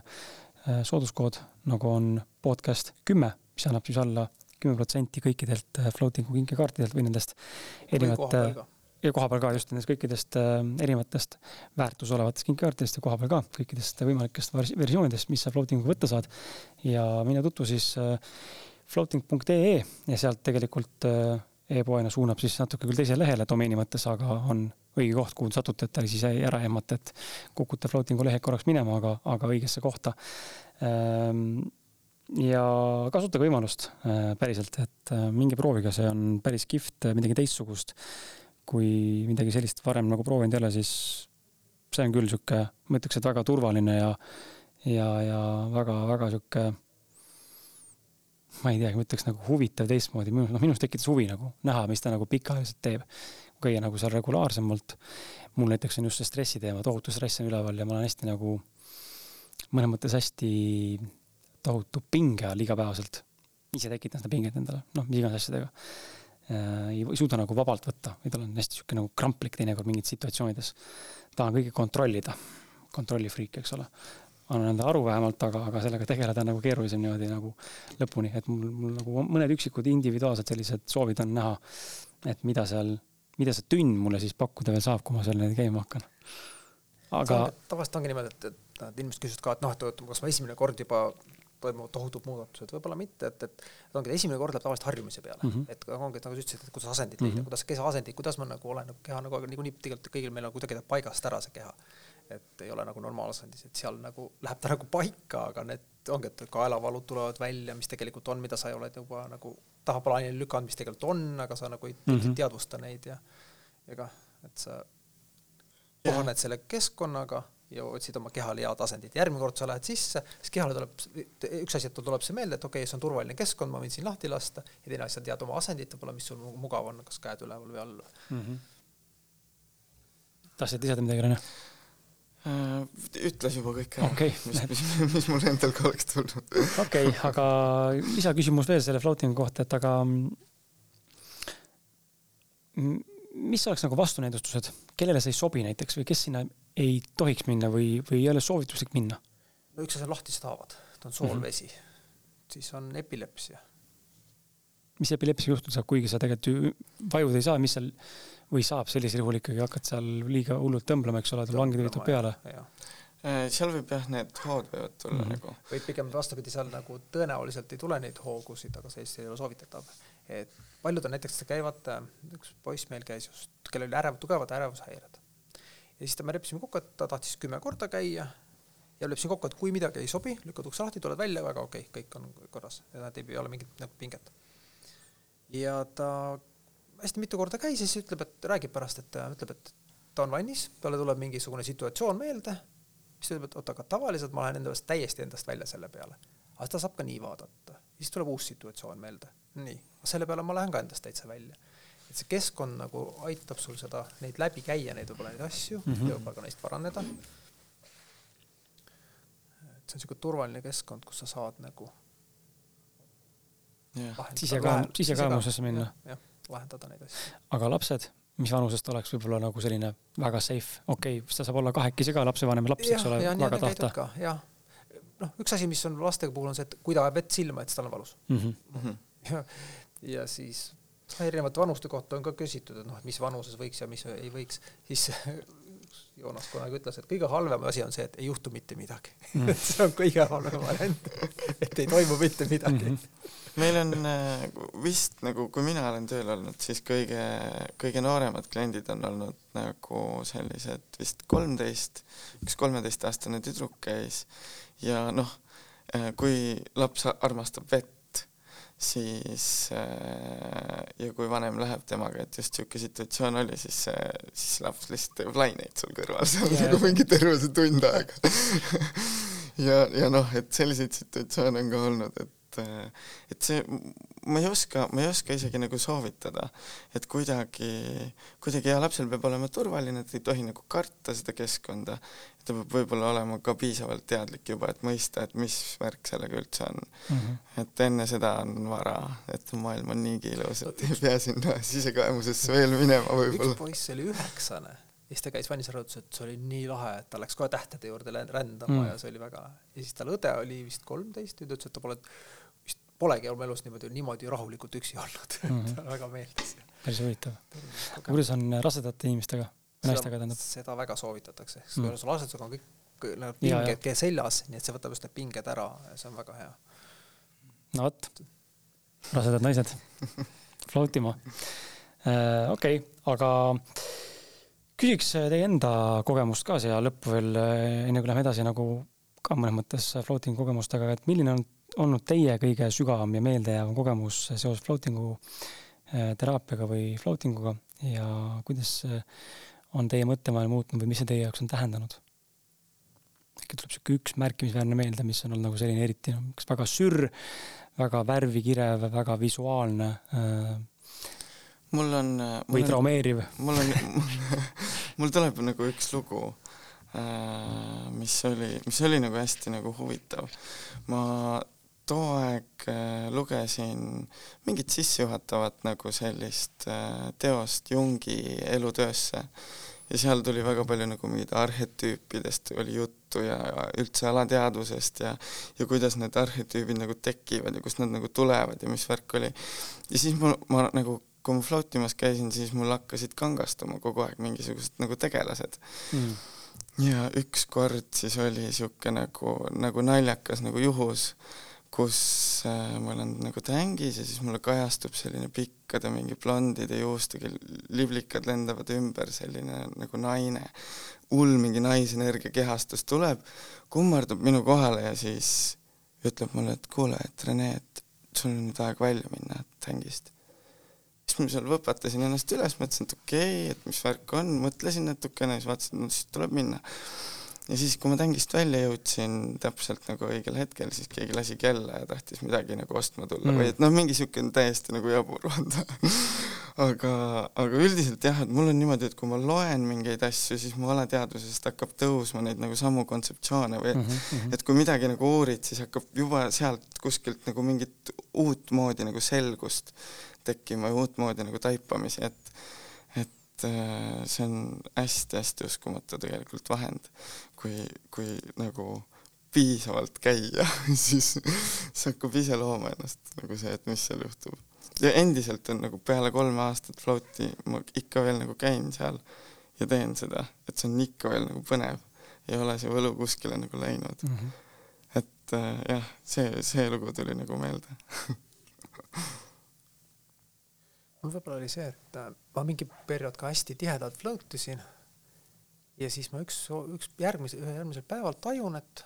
sooduskood nagu on podcast kümme, mis annab siis alla kümme protsenti kõikidelt floating'u kinkekaartidelt või nendest erinevate ja kohapeal ka just nendest kõikidest erinevatest väärtus olevatest kinkekaartidest ja kohapeal ka kõikidest võimalikest versioonidest, mis sa floating'uga võtta saad. ja mine tutvu siis floating.ee ja sealt tegelikult äh, e-poena suunab siis natuke küll teisele lehele domeeni mõttes, aga on õige koht, kuhu satute, et ta siis ära ei ehmata, et kukute floating'u lehelt korraks minema, aga, aga õigesse kohta. Ähm, ja kasutage võimalust äh, päriselt, et äh, minge proovige, see on päris kihvt, midagi teistsugust. kui midagi sellist varem nagu proovinud ei ole, siis see on küll sihuke, ma ütleks, et väga turvaline ja, ja, ja väga-väga sihuke ma ei teagi, ma ütleks nagu huvitav teistmoodi, noh, minus tekitas huvi nagu näha, mis ta nagu pikaajaliselt teeb. käia nagu seal regulaarsemalt. mul näiteks on just see stressi teema, tohutu stress on üleval ja ma olen hästi nagu mõnes mõttes hästi tohutu pinge all igapäevaselt. ise tekitan seda pinget endale, noh, mis iganes asjadega. Äh, ei suuda nagu vabalt võtta, vaid olen hästi sihuke nagu kramplik teinekord mingites situatsioonides. tahan kõike kontrollida, kontrollifriik, eks ole annan endale aru vähemalt, aga, aga sellega tegeleda on nagu keerulisem niimoodi nagu lõpuni, et mul, mul nagu mõned üksikud individuaalsed sellised soovid on näha, et mida seal, mida see tünn mulle siis pakkuda veel saab, kui ma seal neid käima hakkan. aga. tavaliselt ongi niimoodi, et, et, et inimesed küsivad ka, et noh, et kas ma esimene kord juba toimuvad tohutud muudatused, võib-olla mitte, et, et, et ongi esimene kord läheb tavaliselt harjumise peale mm, -hmm. et ongi, et nagu sa ütlesid, et kuidas asendit leida mm, -hmm. kuidas keha asendit, kuidas ma nagu olen nagu keha nagu niikuinii tegelikult kõigil meil on kuidagi ta paigast ära, see keha et ei ole nagu normaalsendis, et seal nagu läheb ta nagu paika, aga need ongi, et kaelavalud tulevad välja, mis tegelikult on, mida sa ei ole juba nagu tahaplaanile lükanud, mis tegelikult on, aga sa nagu ei mm -hmm. teadvusta neid ja ega, et sa kohaned selle keskkonnaga ja otsid oma kehale head asendit. järgmine kord sa lähed sisse, siis kehale tuleb, üks asi, et tal tuleb see meelde, et okei okay,, see on turvaline keskkond, ma võin siin lahti lasta ja teine asi, sa tead oma asendit võib-olla, mis sul mugav on, kas käed üleval või all mm. -hmm. tahtsid lisada midagi, Rene? Äh, ütles juba kõik ära okay., mis, mis, mis mul endal ka oleks tulnud. okei okay,, aga lisaküsimus veel selle floating'u kohta, et aga mis oleks nagu vastunäidustused, kellele see ei sobi näiteks või kes sinna ei tohiks minna või, või ei ole soovituslik minna? no üks asi on lahtised haavad, ta on soolvesi mm, -hmm. siis on epilepsia. mis epilepsia juhtuda saab, kuigi sa tegelikult ju vajuda ei saa, mis seal või saab sellisel juhul ikkagi hakata seal liiga hullult tõmblema, eks ole, langed üritab peale? Äh, seal võib jah, need hood võivad tulla mm -hmm. nagu. või pigem vastupidi, seal nagu tõenäoliselt ei tule neid hoogusid, aga see ei ole soovitatav. et paljud on näiteks käivad, üks poiss meil käis just, kellel oli ärev, tugevad ärevushäired. ja siis ta, me leppisime kokku, et ta tahtis kümme korda käia ja leppisin kokku, et kui midagi ei sobi, lükkad ukse lahti, tuled välja, väga okei okay,, kõik on korras ja näed, ei ole mingit nagu pinget. ja ta hästi mitu korda käis ja siis ütleb, et räägib pärast, et ütleb, et ta on vannis, talle tuleb mingisugune situatsioon meelde, siis ta ütleb, et oota, aga tavaliselt ma lähen endast täiesti endast välja selle peale. aga ta saab ka nii vaadata, siis tuleb uus situatsioon meelde, nii, selle peale ma lähen ka endast täitsa välja. et see keskkond nagu aitab sul seda, neid läbi käia, neid võib-olla neid asju mm -hmm. ja võib-olla ka neist paraneda. et see on niisugune turvaline keskkond, kus sa saad nagu sisekaemusesse minna. jah lahendada neid asju. aga lapsed, mis vanusest oleks võib-olla nagu selline väga safe, okei okay,, ta saab olla kahekesi ka lapsevanem laps, eks ole, väga tahta. jah, noh, üks asi, mis on lastega puhul on see, et kui ta ajab vett silma, et siis tal on valus mm. -hmm. ja, ja siis erinevate vanuste kohta on ka küsitud, et noh, et mis vanuses võiks ja mis ei võiks, siis Joonas kunagi ütles, et kõige halvem asi on see, et ei juhtu mitte midagi mm. see on kõige halvem variant, et ei toimu mitte midagi mm. -hmm meil on äh, vist nagu, kui mina olen tööl olnud, siis kõige, kõige nooremad kliendid on olnud nagu sellised vist kolmteist, üks kolmeteistaastane tüdruk käis ja noh, äh, kui laps armastab vett, siis äh, ja kui vanem läheb temaga, et just niisugune situatsioon oli, siis, siis laps lihtsalt teeb laineid sul kõrval seal nagu mingi terve see tund aega. Ja, ja noh, et selliseid situatsioone on ka olnud, et et, et see, ma ei oska, ma ei oska isegi nagu soovitada, et kuidagi, kuidagi jah, lapsel peab olema turvaline, et ei tohi nagu karta seda keskkonda, ta peab võib-olla olema ka piisavalt teadlik juba, et mõista, et mis värk sellega üldse on mm. -hmm. et enne seda on vara, et maailm on niigi ilus, et ei pea sinna sisekaemusesse veel minema võib-olla. üks poiss oli üheksane ja siis ta käis vannisarjutus, et see oli nii lahe, et ta läks kohe tähtede juurde rändama mm. ja see oli väga lahe. ja siis tal õde oli vist kolmteist ta ütles, et ta pole polegi oma elus niimoodi, niimoodi rahulikult üksi olnud mm, -hmm. väga meeldis. päris huvitav. kuidas on rasedate inimestega, naistega tähendab? seda väga soovitatakse, sest mm. sul rasedusega on kõik need pinged seljas, nii et see võtab just need pinged ära ja see on väga hea. no vot, rasedad naised float ima. Äh, okei, aga küsiks teie enda kogemust ka siia lõppu veel, äh, enne kui läheme edasi nagu ka mõnes mõttes floating kogemustega, et milline on olnud teie kõige sügavam ja meeldejäävam kogemus seoses floating'u äh, teraapiaga või floating uga ja kuidas on teie mõttemaailm muutnud või mis see teie jaoks on tähendanud? äkki tuleb sihuke üks märkimisväärne meelde, mis on olnud nagu selline eriti, kas väga sürr, väga värvikirev, väga visuaalne äh,. mul on. või traumeeriv. mul on mul tuleb nagu üks lugu äh,, mis oli, mis oli nagu hästi nagu huvitav. ma too aeg äh, lugesin mingit sissejuhatavat nagu sellist äh, teost Jungi elutöösse ja seal tuli väga palju nagu mingid arhetüüpidest oli juttu ja, ja üldse alateadvusest ja ja kuidas need arhetüübid nagu tekivad ja kust nad nagu tulevad ja mis värk oli. ja siis ma, ma nagu, kui ma floatimas käisin, siis mul hakkasid kangastuma kogu aeg mingisugused nagu tegelased mm. ja ükskord siis oli niisugune nagu, nagu naljakas nagu juhus kus äh, ma olen nagu tängis ja siis mulle kajastub selline pikkade mingi blondide juustega liblikad lendavad ümber, selline nagu naine. hull mingi naisenergia kehastus tuleb, kummardub minu kohale ja siis ütleb mulle, et kuule, et Rene, et sul on nüüd aeg välja minna tängist. siis ma seal võpatasin ennast üles, mõtlesin, et okei okay,, et mis värk on, mõtlesin natukene, siis vaatasin, no siis tuleb minna ja siis, kui ma tängist välja jõudsin täpselt nagu õigel hetkel, siis keegi lasi kella ja tahtis midagi nagu ostma tulla mm. või et noh, mingi niisugune täiesti nagu jabur, vaata aga, aga üldiselt jah, et mul on niimoodi, et kui ma loen mingeid asju, siis mu alateadvusest hakkab tõusma neid nagu samu kontseptsioone või et mm, -hmm. et kui midagi nagu uurid, siis hakkab juba sealt kuskilt nagu mingit uutmoodi nagu selgust tekkima ja uutmoodi nagu taipamisi, et et äh, see on hästi-hästi uskumatu tegelikult vahend, kui, kui nagu piisavalt käia siis, siis hakkab ise looma ennast nagu see, et mis seal juhtub. ja endiselt on nagu peale kolme aastat float'i ma ikka veel nagu käin seal ja teen seda, et see on ikka veel nagu põnev. ei ole see võlu kuskile nagu läinud mm. -hmm. et äh, jah, see, see lugu tuli nagu meelde võib-olla oli see, et äh, ma mingi periood ka hästi tihedalt float isin. ja siis ma üks, üks järgmise, ühel järgmisel päeval tajun, et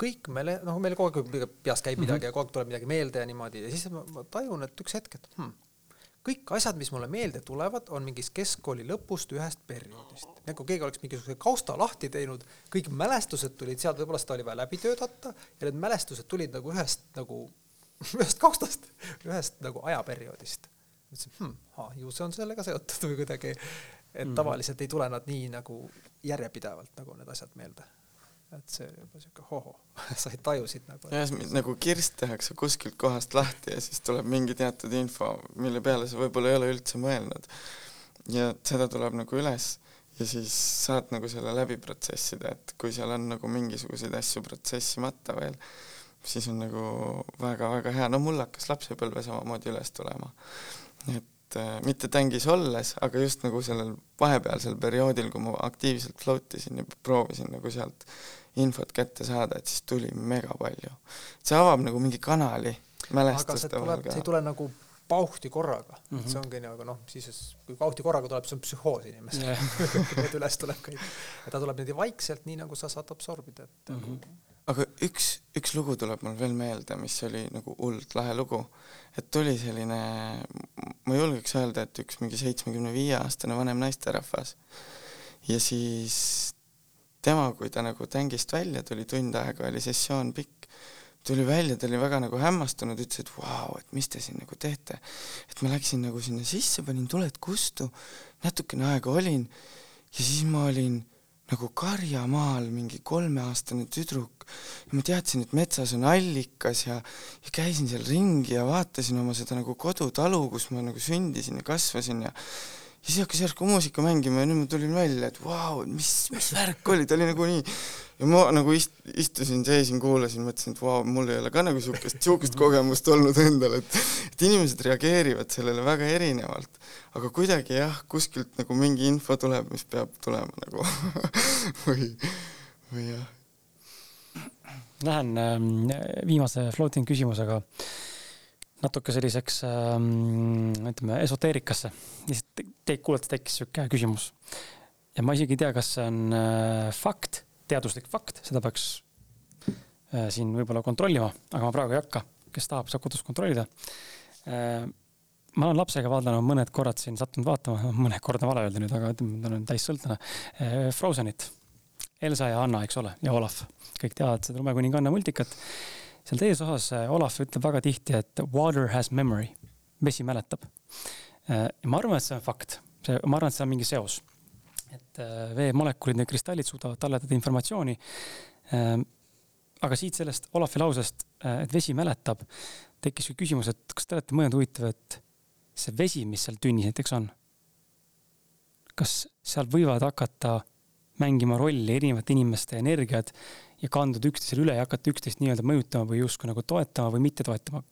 kõik meile, noh, meil kogu aeg peas käib midagi mm -hmm. ja kogu aeg tuleb midagi meelde ja niimoodi ja siis ma, ma tajun, et üks hetk, et hmm, kõik asjad, mis mulle meelde tulevad, on mingist keskkooli lõpust ühest perioodist. nagu keegi oleks mingisuguse kausta lahti teinud, kõik mälestused tulid sealt, võib-olla seda oli vaja läbi töötada ja need mälestused tulid nagu ühest nagu, ühest kaustast, ühest nagu ajaperioodist mõtlesin hm,, ju see on sellega seotud või kuidagi, et mm. tavaliselt ei tule nad nii nagu järjepidevalt nagu need asjad meelde. et see juba siuke hoho, sa tajusid nagu. jah, nagu kirst tehakse kuskilt kohast lahti ja siis tuleb mingi teatud info, mille peale sa võib-olla ei ole üldse mõelnud. ja seda tuleb nagu üles ja siis saad nagu selle läbi protsessida, et kui seal on nagu mingisuguseid asju protsessimata veel, siis on nagu väga-väga hea, no mul hakkas lapsepõlve samamoodi üles tulema et äh, mitte tängis olles, aga just nagu sellel vahepealsel perioodil, kui ma aktiivselt float isin ja proovisin nagu sealt infot kätte saada, et siis tuli mega palju. see avab nagu mingi kanali mälestuste vahel ka. see ei tule nagu pauhti korraga mm, -hmm. see ongi nagu noh, siis kui pauhti korraga tuleb, see on psühhoos inimesel yeah. et üles tuleb kõik. ta tuleb niimoodi vaikselt, nii nagu sa saad absorbida, et mm -hmm aga üks, üks lugu tuleb mul veel meelde, mis oli nagu hullult lahe lugu. et tuli selline, ma julgeks öelda, et üks mingi seitsmekümne viie aastane vanem naisterahvas. ja siis tema, kui ta nagu tängist välja tuli, tund aega oli sessioon pikk, tuli välja, ta oli väga nagu hämmastunud, ütles, et vau, et mis te siin nagu teete. et ma läksin nagu sinna sisse, panin tuled kustu, natukene aega olin ja siis ma olin nagu karjamaal mingi kolmeaastane tüdruk. Ja ma teadsin, et metsas on allikas ja, ja käisin seal ringi ja vaatasin oma seda nagu kodutalu, kus ma nagu sündisin ja kasvasin ja siis hakkas järsku muusika mängima ja nüüd ma tulin välja, et vau, mis, mis värk oli, ta oli nagu nii ja ma nagu ist-, istusin, seisin, kuulasin, mõtlesin, et vau, mul ei ole ka nagu niisugust, niisugust kogemust olnud endal, et et inimesed reageerivad sellele väga erinevalt. aga kuidagi jah, kuskilt nagu mingi info tuleb, mis peab tulema nagu või, või jah. Lähen ähm, viimase floating küsimusega natuke selliseks ähm, ütleme esoteerikasse. lihtsalt teid kuulates tekkis sihuke küsimus. ja ma isegi ei tea, kas see on äh, fakt, teaduslik fakt, seda peaks äh, siin võib-olla kontrollima, aga ma praegu ei hakka. kes tahab, saab kodus kontrollida äh,. ma olen lapsega vaadanud mõned korrad siin sattunud vaatama, mõned korda vale öelda nüüd, aga ütleme, ta on täissõltlane. Frozenit, Elsa ja Anna, eks ole, ja Olav, kõik teavad seda lumekuninganna multikat seal teises osas äh, Olav ütleb väga tihti, et water has memory, vesi mäletab. Äh, ja ma arvan, et see on fakt, see, ma arvan, et see on mingi seos. et äh, veemolekulid, need kristallid suudavad talletada informatsiooni. aga siit sellest Olavi lausest, et vesi mäletab, tekkis küsimus, et kas te olete mõelnud huvitav, et see vesi, mis seal tünnis näiteks on, kas seal võivad hakata mängima rolli erinevate inimeste energiad ja kanduda üksteisele üle ja hakata üksteist nii-öelda mõjutama või justkui nagu toetama või mitte toetama.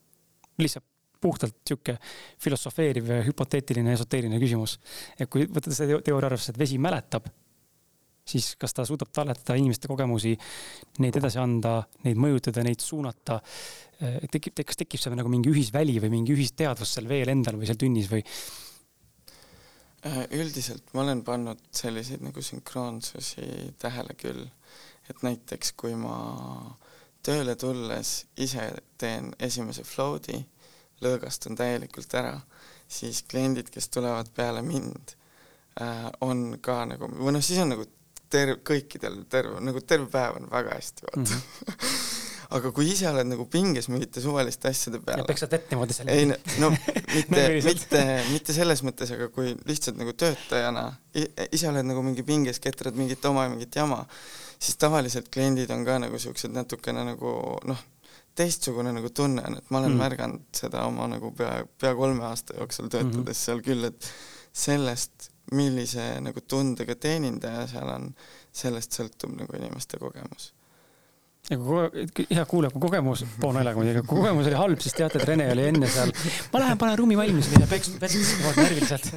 lihtsalt puhtalt sihuke filosofeeriv, hüpoteetiline, esoteeriline küsimus. et kui võtta seda teooria arvesse, et vesi mäletab, siis kas ta suudab talletada inimeste kogemusi, neid edasi anda, neid mõjutada, neid suunata. tekib, kas tekib seal nagu mingi ühisväli või mingi ühisteadvus seal veel endal või seal tünnis või? üldiselt ma olen pannud selliseid nagu sünkroonsusi tähele küll et näiteks kui ma tööle tulles ise teen esimese float'i, lõõgastun täielikult ära, siis kliendid, kes tulevad peale mind äh,, on ka nagu, või noh, siis on nagu terve, kõikidel terve, nagu terve päev on väga hästi, vaata mm. -hmm. aga kui ise oled nagu pinges mingite suvaliste asjade peale. peksad vett niimoodi selle. ei no mitte mitte, mitte selles mõttes, aga kui lihtsalt nagu töötajana ise oled nagu mingi pinges, ketrad mingit oma mingit jama siis tavaliselt kliendid on ka nagu siuksed natukene nagu noh, teistsugune nagu tunne on, et ma olen mm. märganud seda oma nagu pea, pea kolme aasta jooksul töötades mm -hmm. seal küll, et sellest, millise nagu tundega teenindaja seal on, sellest sõltub nagu inimeste kogemus ja kui hea kuuleb, kui kogemus, pool naljaga muidugi, kui kogemus oli halb, siis teate, et Rene oli enne seal. ma lähen panen ruumi valmis ja peks, peks, närviliselt.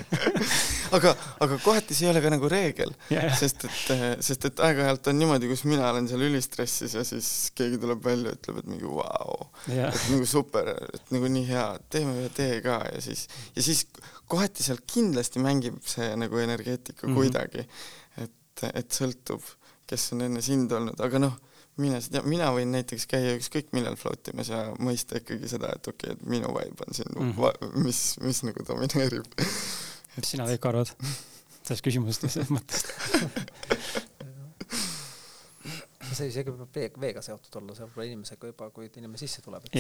aga, aga kohati see ei ole ka nagu reegel yeah., sest et, sest et aeg-ajalt on niimoodi, kus mina olen seal ülistressis ja siis keegi tuleb välja, ütleb, et mingi vau wow. yeah., et nagu super, et nagu nii hea, teeme ühe tee ka ja siis, ja siis kohati seal kindlasti mängib see nagu energeetika mm -hmm. kuidagi, et, et sõltub, kes on enne sind olnud, aga noh mine sa tea, mina võin näiteks käia ükskõik millal float imas ja mõista ikkagi seda, et okei okay,, et minu vibe on siin mm, -hmm. mis, mis nagu domineerib. mis sina, Veiko, arvad sellest küsimusest selles mõttes see isegi võib veega, veega seotud olla, see võib olla inimesega juba, kui inimene sisse tuleb, et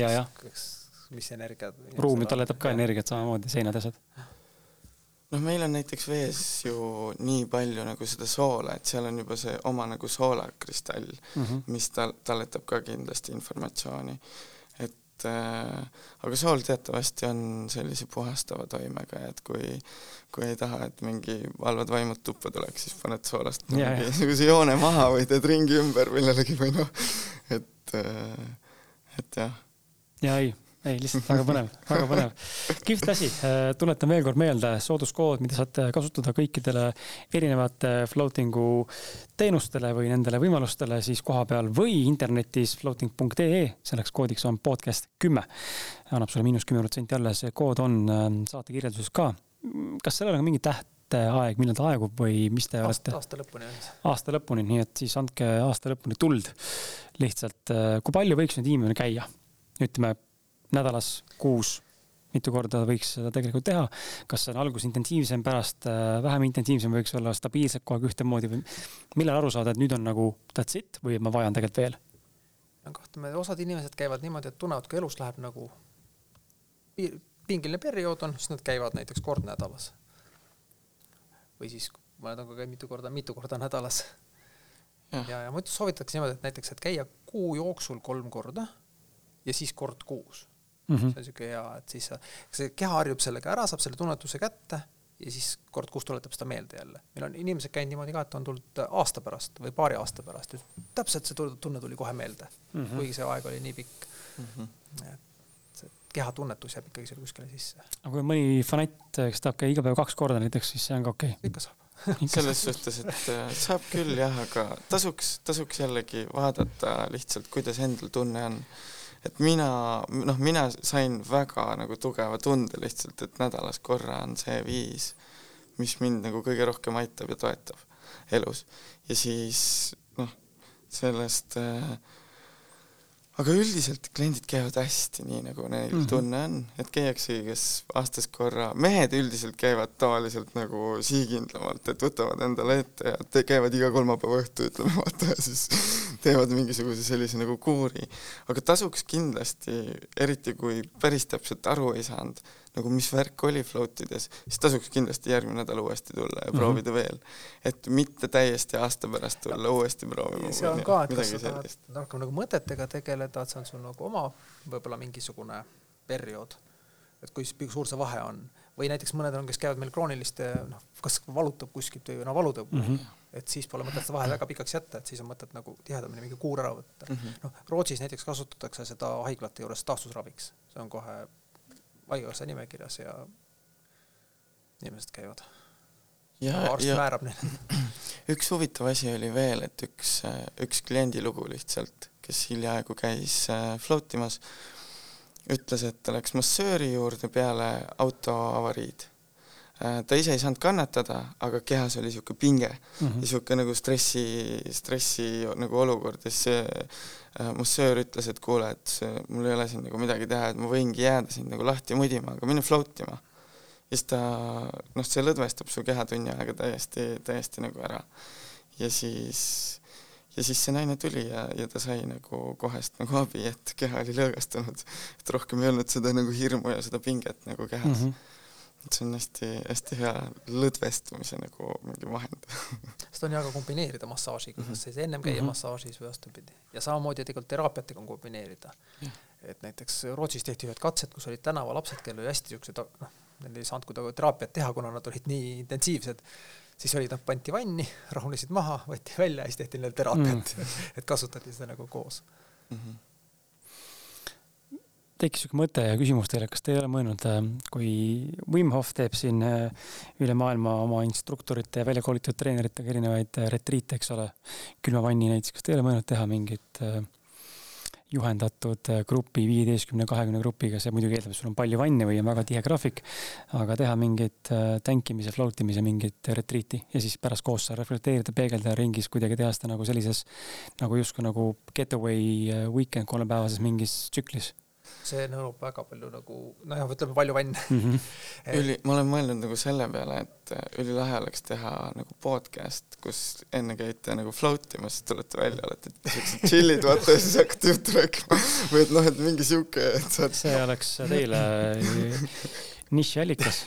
mis energia ruum ju talletab ka energiat samamoodi, seinad ja asjad noh, meil on näiteks vees ju nii palju nagu seda soola, et seal on juba see oma nagu soolakristall mm, -hmm. mis tal, talletab ka kindlasti informatsiooni. et äh, aga sool teatavasti on sellise puhastava toimega, et kui, kui ei taha, et mingi halvad vaimud tuppa tuleks, siis paned soolast yeah, mingisuguse joone maha või teed ringi ümber millelegi või noh, et äh,, et jah. ja ei ei, lihtsalt väga põnev, väga põnev. kihvt asi, äh, tuletan veel kord meelde, sooduskood, mida saate kasutada kõikidele erinevate floating'u teenustele või nendele võimalustele siis kohapeal või internetis floating.ee, selleks koodiks on podcast kümme. annab sulle miinus kümme protsenti alla, see kood on äh, saate kirjelduses ka. kas sellel on ka mingi tähtaeg, millal ta aegub või mis te aasta, olete? aasta lõpuni on. aasta lõpuni, nii et siis andke aasta lõpuni tuld. lihtsalt, äh, kui palju võiks nüüd inimene käia? ütleme nädalas, kuus, mitu korda võiks seda tegelikult teha. kas see on alguses intensiivsem, pärast äh, vähem intensiivsem, võiks olla stabiilselt kogu aeg ühtemoodi või millal aru saada, et nüüd on nagu that's it või ma vajan tegelikult veel? no kahtlemata, osad inimesed käivad niimoodi, et tunnevad, kui elus läheb nagu pingeline periood on, siis nad käivad näiteks kord nädalas. või siis mõned on ka käinud mitu korda, mitu korda nädalas. ja, ja, ja muidu soovitakse niimoodi, et näiteks, et käia kuu jooksul kolm korda ja siis kord kuus mm. -hmm. see on niisugune hea, et siis sa, see keha harjub sellega ära, saab selle tunnetuse kätte ja siis kord kuus tuletab seda meelde jälle. meil on inimesed käinud niimoodi ka, et on tulnud aasta pärast või paari aasta pärast täpselt see tunne tuli kohe meelde mm, -hmm. kuigi see aeg oli nii pikk mm. -hmm. et see kehatunnetus jääb ikkagi seal kuskile sisse. aga kui mõni fanatt, kes tahab käia iga päev kaks korda näiteks, siis see on ka okei okay.? ikka saab selles suhtes, et äh, saab küll jah, aga tasuks, tasuks jällegi vaadata lihtsalt, kuidas endal tunne on et mina, noh, mina sain väga nagu tugeva tunde lihtsalt, et nädalas korra on see viis, mis mind nagu kõige rohkem aitab ja toetab elus. ja siis noh, sellest äh, aga üldiselt kliendid käivad hästi, nii nagu neil mm -hmm. tunne on, et käiakse, kes aastas korra, mehed üldiselt käivad tavaliselt nagu sihikindlamalt, et võtavad endale ette ja te käivad iga kolmapäeva õhtu, ütleme vaata, ja siis teevad mingisuguse sellise nagu kuuri. aga tasuks kindlasti, eriti kui päris täpselt aru ei saanud, nagu mis värk oli float ides, siis tasuks kindlasti järgmine nädal uuesti tulla ja mm -hmm. proovida veel. et mitte täiesti aasta pärast tulla ja, uuesti proovima. see on ka, et kas sa tahad rohkem nagu mõtetega tegeleda, et see on sul nagu oma võib-olla mingisugune periood, et kui suur see vahe on või näiteks mõned on, kes käivad meil krooniliste, noh, kas valutab kuskilt või no valutõugu mm, -hmm. Et siis pole mõtet seda vahe väga pikaks jätta, et siis on mõtet nagu tihedamini mingi kuur ära võtta mm. -hmm. noh, Rootsis näiteks kasutatakse seda haiglate juures taastusraviks, see on kohe haigekassa nimekirjas ja inimesed käivad. arst ja, määrab neile. üks huvitav asi oli veel, et üks, üks kliendi lugu lihtsalt, kes hiljaaegu käis äh, float imas, ütles, et ta läks massööri juurde peale autoavariid ta ise ei saanud kannatada, aga kehas oli niisugune pinge mm -hmm. ja niisugune nagu stressi, stressi nagu olukord ja siis Äh, massöör ütles, et kuule, et see, mul ei ole siin nagu midagi teha, et ma võingi jääda sind nagu lahti mudima, aga mine float ima. ja siis ta, noh, see lõdvestab su keha tunni aega täiesti, täiesti nagu ära. ja siis, ja siis see naine tuli ja, ja ta sai nagu kohest nagu abi, et keha oli lõõgastunud, et rohkem ei olnud seda nagu hirmu ja seda pinget nagu kehas mm. -hmm et see on hästi-hästi hea lõdvestumise nagu mingi vahend seda on hea ka kombineerida massaažiga mm, -hmm. kas siis ennem käia mm -hmm. massaažis või vastupidi. ja samamoodi tegelikult teraapiatega on kombineerida yeah.. et näiteks Rootsis tehti ühed katsed, kus olid tänavalapsed, kellel oli hästi siuksed, noh, neil ei saanud kuidagi teraapiat teha, kuna nad olid nii intensiivsed, siis olid nad, pandi vanni, rahunesid maha, võeti välja ja siis tehti neile teraapiat mm. -hmm. et kasutati seda nagu koos mm. -hmm tekkis sihuke mõte ja küsimus teile, kas te ei ole mõelnud, äh, kui Wim Hof teeb siin äh, üle maailma oma instruktorite ja välja koolitatud treeneritega erinevaid äh, retriite, eks ole, külmavanni näiteks, kas te ei ole mõelnud teha mingit juhendatud grupi, viieteistkümne, kahekümne grupiga, see muidugi eeldab, et sul on palju vanne või on väga tihe graafik, aga teha mingit tänkimise, float imise mingit retriiti ja siis pärast koos reflekteerida, peegelda ringis, kuidagi teha seda nagu sellises nagu justkui nagu getaway weekend kolmepäevases mingis tsüklis see nõuab väga palju nagu nojah, ütleme palju vanne mm. -hmm. Et... üli, ma olen mõelnud nagu selle peale, et äh, ülilahe oleks teha nagu podcast, kus enne käite nagu float imas, siis tulete välja, olete siuksed chill'id, vaata ja siis hakkate juttu rääkima või et noh, et mingi siuke, et saad. see oleks teile nišiallikas.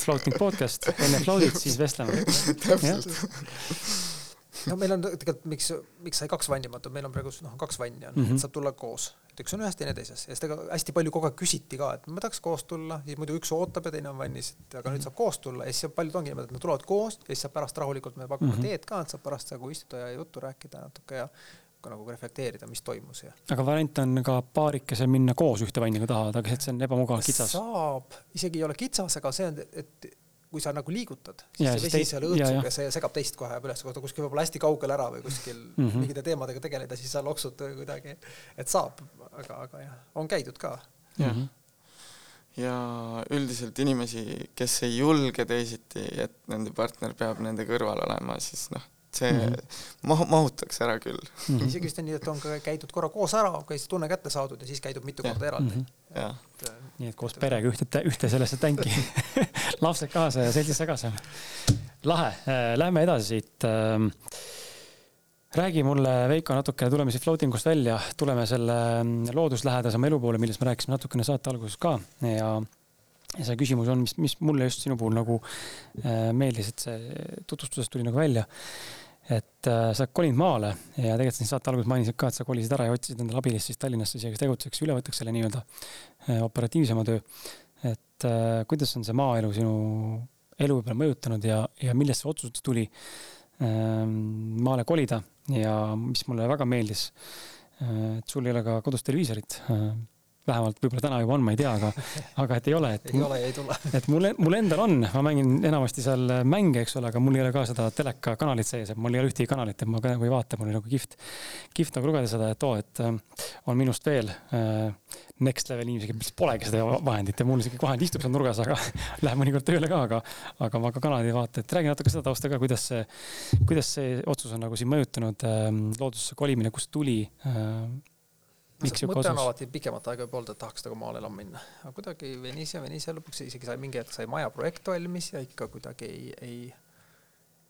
Floating podcast, enne float'it, siis vestleme. täpselt no meil on tegelikult, miks, miks sai kaks vanni, vaata meil on praegu noh, kaks vanni on mm, -hmm. saab tulla koos, et üks on ühes, teine teises ja seda hästi palju kogu aeg küsiti ka, et ma tahaks koos tulla, siis muidu üks ootab ja teine on vannis, et aga nüüd saab koos tulla ja siis paljud ongi niimoodi, et nad tulevad koos ja siis saab pärast rahulikult, me pakume mm -hmm. teed ka, et saab pärast nagu istuda ja juttu rääkida natuke ja ka nagu reflekteerida, mis toimus ja. aga variant on ka paarikesel minna koos ühte vanni, kui tahavad, aga see on ebamugav, kitsas. saab, isegi ei ole kitsas, aga see on, et kui sa nagu liigutad, siis ja, see vesi seal õõtsub ja see segab teist kohe üles, kui ta kuskil võib-olla hästi kaugel ära või kuskil mm -hmm. mingite teemadega tegeleda, siis sa loksud kuidagi, et saab, aga, aga jah, on käidud ka. jah mm -hmm ja üldiselt inimesi, kes ei julge teisiti, et nende partner peab nende kõrval olema, siis noh, see mm -hmm. mahu-, mahutaks ära küll mm -hmm.. isegi vist on nii, et on ka käidud korra koos ära, okei, siis tunne kätte saadud ja siis käidud mitu korda eraldi mm. -hmm. Et, nii et koos perega ühte, ühte sellesse tänki lapsed kaasa ja seltsis kaasa. lahe, äh, lähme edasi siit. Ähm, räägi mulle, Veiko, natuke, tuleme siit floating ust välja, tuleme selle mm, looduslähedasema elu poole, millest me rääkisime natukene saate alguses ka ja ja see küsimus on, mis, mis mulle just sinu puhul nagu äh, meeldis, et see tutvustusest tuli nagu välja et äh, sa kolinud maale ja tegelikult siin saate alguses mainisid ka, et sa kolisid ära ja otsisid endale abilist siis Tallinnasse, kes tegutseks, üle võtaks selle nii-öelda äh, operatiivsema töö. et äh, kuidas on see maaelu sinu elu võib-olla mõjutanud ja, ja millest see otsus tuli äh, maale kolida ja mis mulle väga meeldis et sul ei ole ka kodus televiisorit. Vähemalt võib-olla täna juba on, ma ei tea, aga, aga et ei ole, et. ei ole ja ei tule. et mul, mul endal on, ma mängin enamasti seal mänge, eks ole, aga mul ei ole ka seda telekakanalit sees, et mul ei ole ühtegi kanalit, et ma ka nagu ei vaata, mul oli nagu kihvt, kihvt nagu lugeda seda, et oo, et äh, on minust veel äh, next level inimesi, kes polegi seda vahendit ja mul isegi vahend istub seal nurgas, aga läheb mõnikord tööle ka, aga, aga ma ka kanalit ei vaata, et räägi natuke seda tausta ka, kuidas see, kuidas see otsus on nagu siin mõjutanud äh, loodusesse kolimine, kust tuli äh, mõte on alati pikemat aega juba olnud, et tahaks nagu maale elama minna, aga kuidagi venis ja venis ja lõpuks isegi sai mingi hetk sai maja projekt valmis ja ikka kuidagi ei, ei,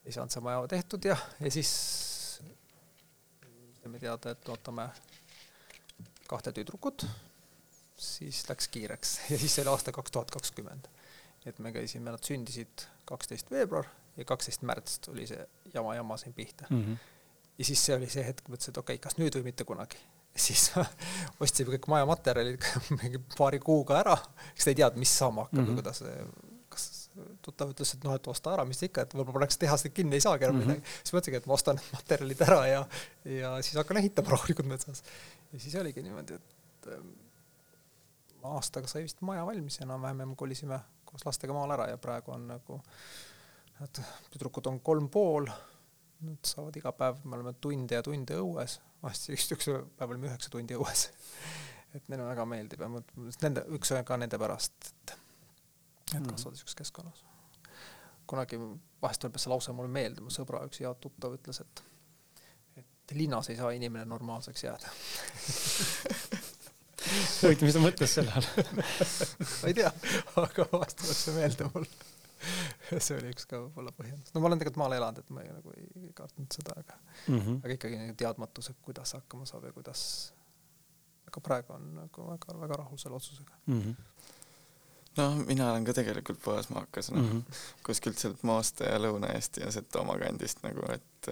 ei saanud see maja tehtud ja, ja siis saime teada, et ootame kahte tüdrukut, siis läks kiireks ja siis oli aasta kaks tuhat kakskümmend. et me käisime, nad sündisid kaksteist veebruar ja kaksteist märts tuli see jama-jama siin pihta mm. -hmm. ja siis see oli see hetk, mõtlesin, et okei okay,, kas nüüd või mitte kunagi siis ostsime kõik majamaterjalid mingi paari kuuga ära, sest ei teadnud, mis saama hakkab mm -hmm. ja kuidas, kas tuttav ütles, et noh, et osta ära, mis ikka, et võib-olla paneks tehast kinni, ei saagi enam mm -hmm. midagi. siis mõtlesingi, et ma ostan need materjalid ära ja, ja siis hakkan ehitama rahulikult metsas. ja siis oligi niimoodi, et ähm, aastaga sai vist maja valmis enam-vähem ja me kolisime koos lastega maale ära ja praegu on nagu, et tüdrukud on kolm pool, nad saavad iga päev, me oleme tunde ja tunde õues vast üks, üks päev olime üheksa tundi õues. et neile väga meeldib ja nende, üks on ka nende pärast, et, et mhm. kasvada niisuguses keskkonnas. kunagi vahest tuleb see lause mulle meelde, mu sõbra üks hea tuttav ütles, et et linnas ei saa inimene normaalseks jääda huvitav, mis ta mõtles selle all ma ei tea, aga vahest tuleb see meelde mul see oli üks ka võib-olla põhjendus. no ma olen tegelikult maal elanud, et ma ei, nagu ei kartnud seda, aga mm, -hmm. aga ikkagi teadmatus, et kuidas hakkama saab ja kuidas, aga praegu on nagu väga-väga rahul selle otsusega mm. -hmm. no mina olen ka tegelikult puhasmaakas, noh mm -hmm. kuskilt sealt Maaste ja Lõuna-Eesti ja Setomaa kandist nagu, et,